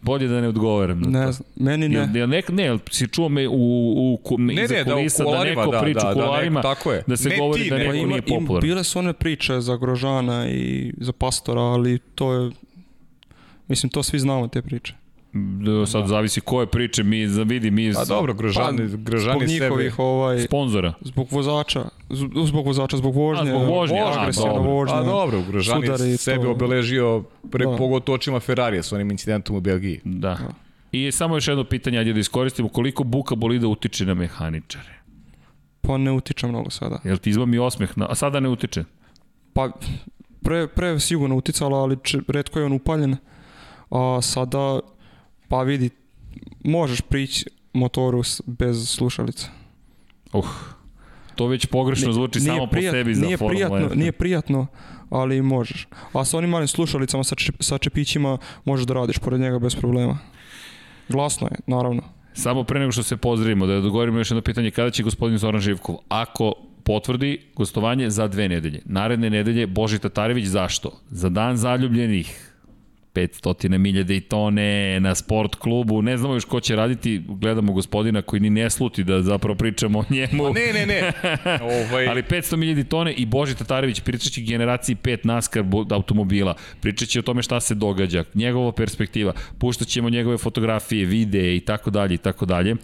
bolje da ne odgovaram na ne to. Meni Jel, ne. jel nek, ne, jel si čuo me u, u, ku, Ne, iza ne, da u kulisa da, kuloarima, neko da, priča da, u da, neko- tako je. da se Ne govori ti, da neko nije popularan. bile su one priče za Grožana i za Pastora, ali to je... Mislim, to svi znamo te priče. Da, Sad zavisi koje priče, mi za- vidi, mi A dobro, Grožani, Zbog Grožani sebe... njihovih ovaj, sponzora. zbog vozača, zbog vozača, zbog vožnje, A, zbog vožnje, a, agresivna dobro. vožnja. A dobro, Grožani sudari i sebe to. obeležio pre Da. pogotovo očima Ferrarija s onim incidentom u Belgiji. Da. I samo još jedno pitanje, ajde da iskoristimo, koliko buka bolida utiče na mehaničare? Pa ne utiče mnogo sada. Jel ti izmami osmeh, na, a sada ne utiče? Pa pre, pre sigurno uticalo, ali če, redko je on upaljen. A sada, pa vidi, možeš prići motoru bez slušalica. Uh, to već pogrešno zvuči samo po sebi za nije prijatno, 1. Nije prijatno, ali možeš. A sa onim malim slušalicama, sa, čep, sa čepićima, možeš da radiš pored njega bez problema. Glasno je, naravno. Samo pre nego što se pozdravimo, da dogovorimo još jedno pitanje, kada će gospodin Zoran Živkov, ako potvrdi gostovanje za dve nedelje. Naredne nedelje Boži Tatarević, zašto? Za dan zaljubljenih, 500 milja Daytone na sport klubu, ne znamo još ko će raditi, gledamo gospodina koji ni ne sluti da zapravo pričamo o njemu. Ne, ne, ne. *laughs* ovaj, Ali 500 milijadi tone i Boži Tatarević pričat će generaciji 5 NASCAR automobila, pričat će o tome šta se događa, njegova perspektiva, puštat ćemo njegove fotografije, videe i tako dalje i tako dalje.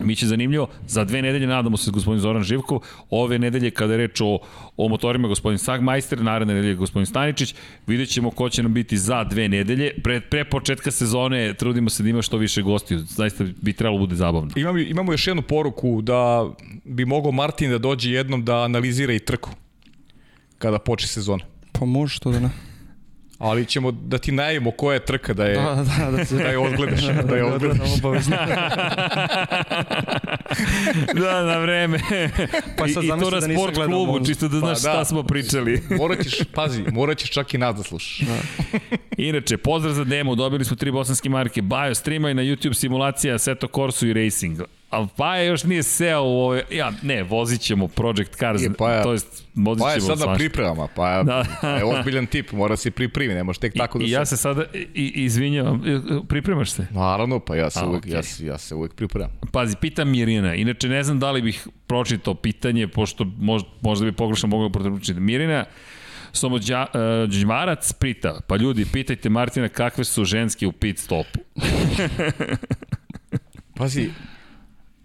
Mi će zanimljivo, za dve nedelje nadamo se gospodin Zoran Živkov, ove nedelje kada je reč o, o motorima gospodin Sagmajster, naredne nedelje gospodin Staničić, vidjet ćemo ko će nam biti za dve nedelje. Pre, pre početka sezone trudimo se da ima što više gostiju, zaista bi trebalo bude zabavno. Imamo, imamo još jednu poruku da bi mogao Martin da dođe jednom da analizira i trku kada počne sezona. Pa može to da ne. Ali ćemo da ti najavimo koja je trka da je, Da, da, da, se, da je odgledaš. *laughs* Da je odgledaš. da, obavezno. *laughs* da, na vreme. Pa I, sad I to zamisli na da sport klubu, Monzu. čisto da Pa znaš da. šta smo pričali. *laughs* Morat ćeš, pazi, morat ćeš čak i nas da slušaš. Inače, pozdrav za demo, dobili smo tri bosanske marke, Bajo, streama i na YouTube simulacija Seto Corsu i Racing. Ali Paja još nije seo u ove, ja, ne, vozit ćemo Project Cars, Je, Paja- to jest, vozit Pa je sad na pripremama, pa je, *laughs* Da. je ozbiljan tip, mora se pripremi, ne može tek tako da I se... ja se sada i, i- izvinjavam, e, pripremaš se? Naravno, pa ja se, A, uvek, okej. ja, se, ja se uvek pripremam. Pazi, pita Mirina, inače ne znam da li bih pročitao pitanje, pošto možda, možda bi pogrešno mogao pročitati. Mirina, Somo Đa, uh, pita, pa ljudi, pitajte Martina kakve su ženske u pit stopu. Pazi,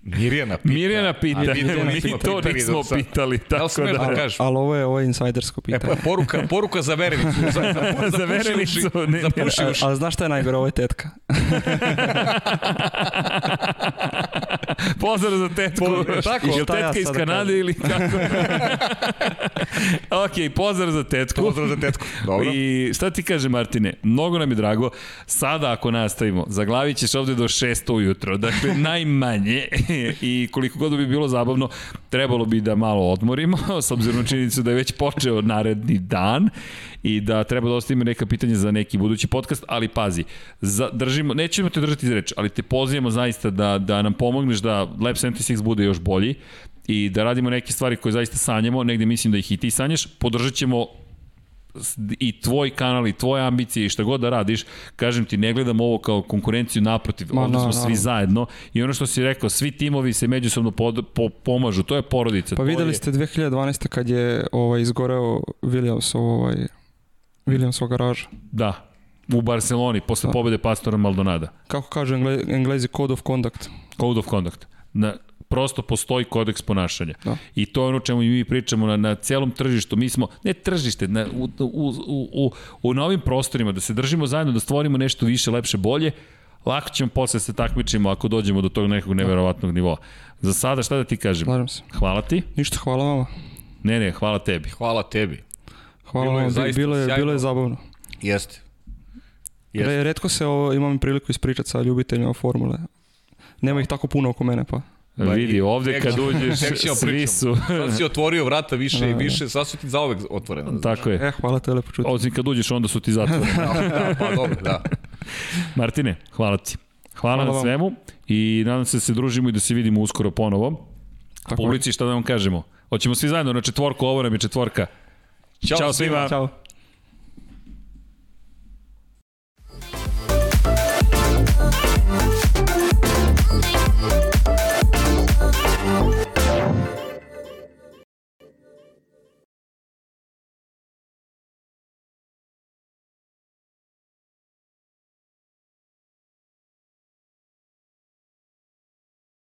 Mirjana pita. Mirjana pita, A mi to mi nismo to pitali nismo pitali, Da li tako smeš da da... kažeš? Ali ovo je, ovo je insajdersko E, pitanje. pa, poruka, poruka za verenicu. *laughs* Za, za, za, Za verenicu, ne, za puši A, uši. ali znaš šta je najgore? Ovo je tetka. *laughs* Pozdrav za tetku. Po- tako? Jel Šta ja tetka iz sada Kanade kažem? ili kako? *laughs* ok, pozdrav za tetku. Pozdrav za tetku. Dobro. I šta ti kaže Martine? Mnogo nam je drago. Sada ako nastavimo, zaglavit ćeš ovde do 6 ujutro. Dakle, najmanje. I koliko god bi bilo zabavno, trebalo bi da malo odmorimo, *laughs* s obzirom na činjenicu da je već počeo naredni dan i da treba da ostavimo neka pitanja za neki budući podcast, ali pazi, za, držimo, nećemo te držati za reč, ali te pozivamo zaista da, da nam pomogneš da Lab 76 bude još bolji i da radimo neke stvari koje zaista sanjamo, negde mislim da ih i ti sanjaš, podržat ćemo i tvoj kanal i tvoje ambicije i šta god da radiš, kažem ti, ne gledam ovo kao konkurenciju naprotiv, Ma, ovde smo svi naravno. zajedno i ono što si rekao, svi timovi se međusobno pod, po, pomažu, to je porodica. Pa videli je, ste 2012. kad je ovaj, izgoreo Williamsov, ovaj, Williamsov garaža. Da, u Barceloni, posle Da. pobede Pastora Maldonada. Kako kažu engle, englezi code of conduct. Code of conduct. Na, prosto postoji kodeks ponašanja. Da. I to je ono o čemu i mi pričamo na, na celom tržištu. Mi smo, ne tržište, na, u, u, u, u, u novim prostorima, da se držimo zajedno, da stvorimo nešto više, lepše, bolje, lako ćemo posle se takmičimo ako dođemo do tog nekog neverovatnog nivoa. Za sada šta da ti kažem? Slažem se. Hvala ti. Ništa, hvala vama. Ne, ne, hvala tebi. Hvala tebi. Hvala Bilo je vam, zaista bilo je, sjajno. bilo je zabavno. Jeste. Jeste. Re, redko se ovo, imam priliku ispričati sa ljubiteljima formule. Nema ih tako puno oko mene, pa. Ma Vidi, i- ovde tek kad uđeš, svi pričamo. su. Sad si otvorio vrata više i Da, više, sad su ti zaovek otvorene. Tako je. E, hvala, to je lepo čuti. Osim kad uđeš, onda su ti zatvoreni. *laughs* Da, da, pa dobro, da. *laughs* Martine, hvala ti. Hvala, Hvala na vam. svemu i nadam se da se družimo i da se vidimo uskoro ponovo. Tako. Publici šta da vam kažemo? Hoćemo svi zajedno na četvorku, ovo nam je četvorka. Ćao, Ćao svima. Ćao.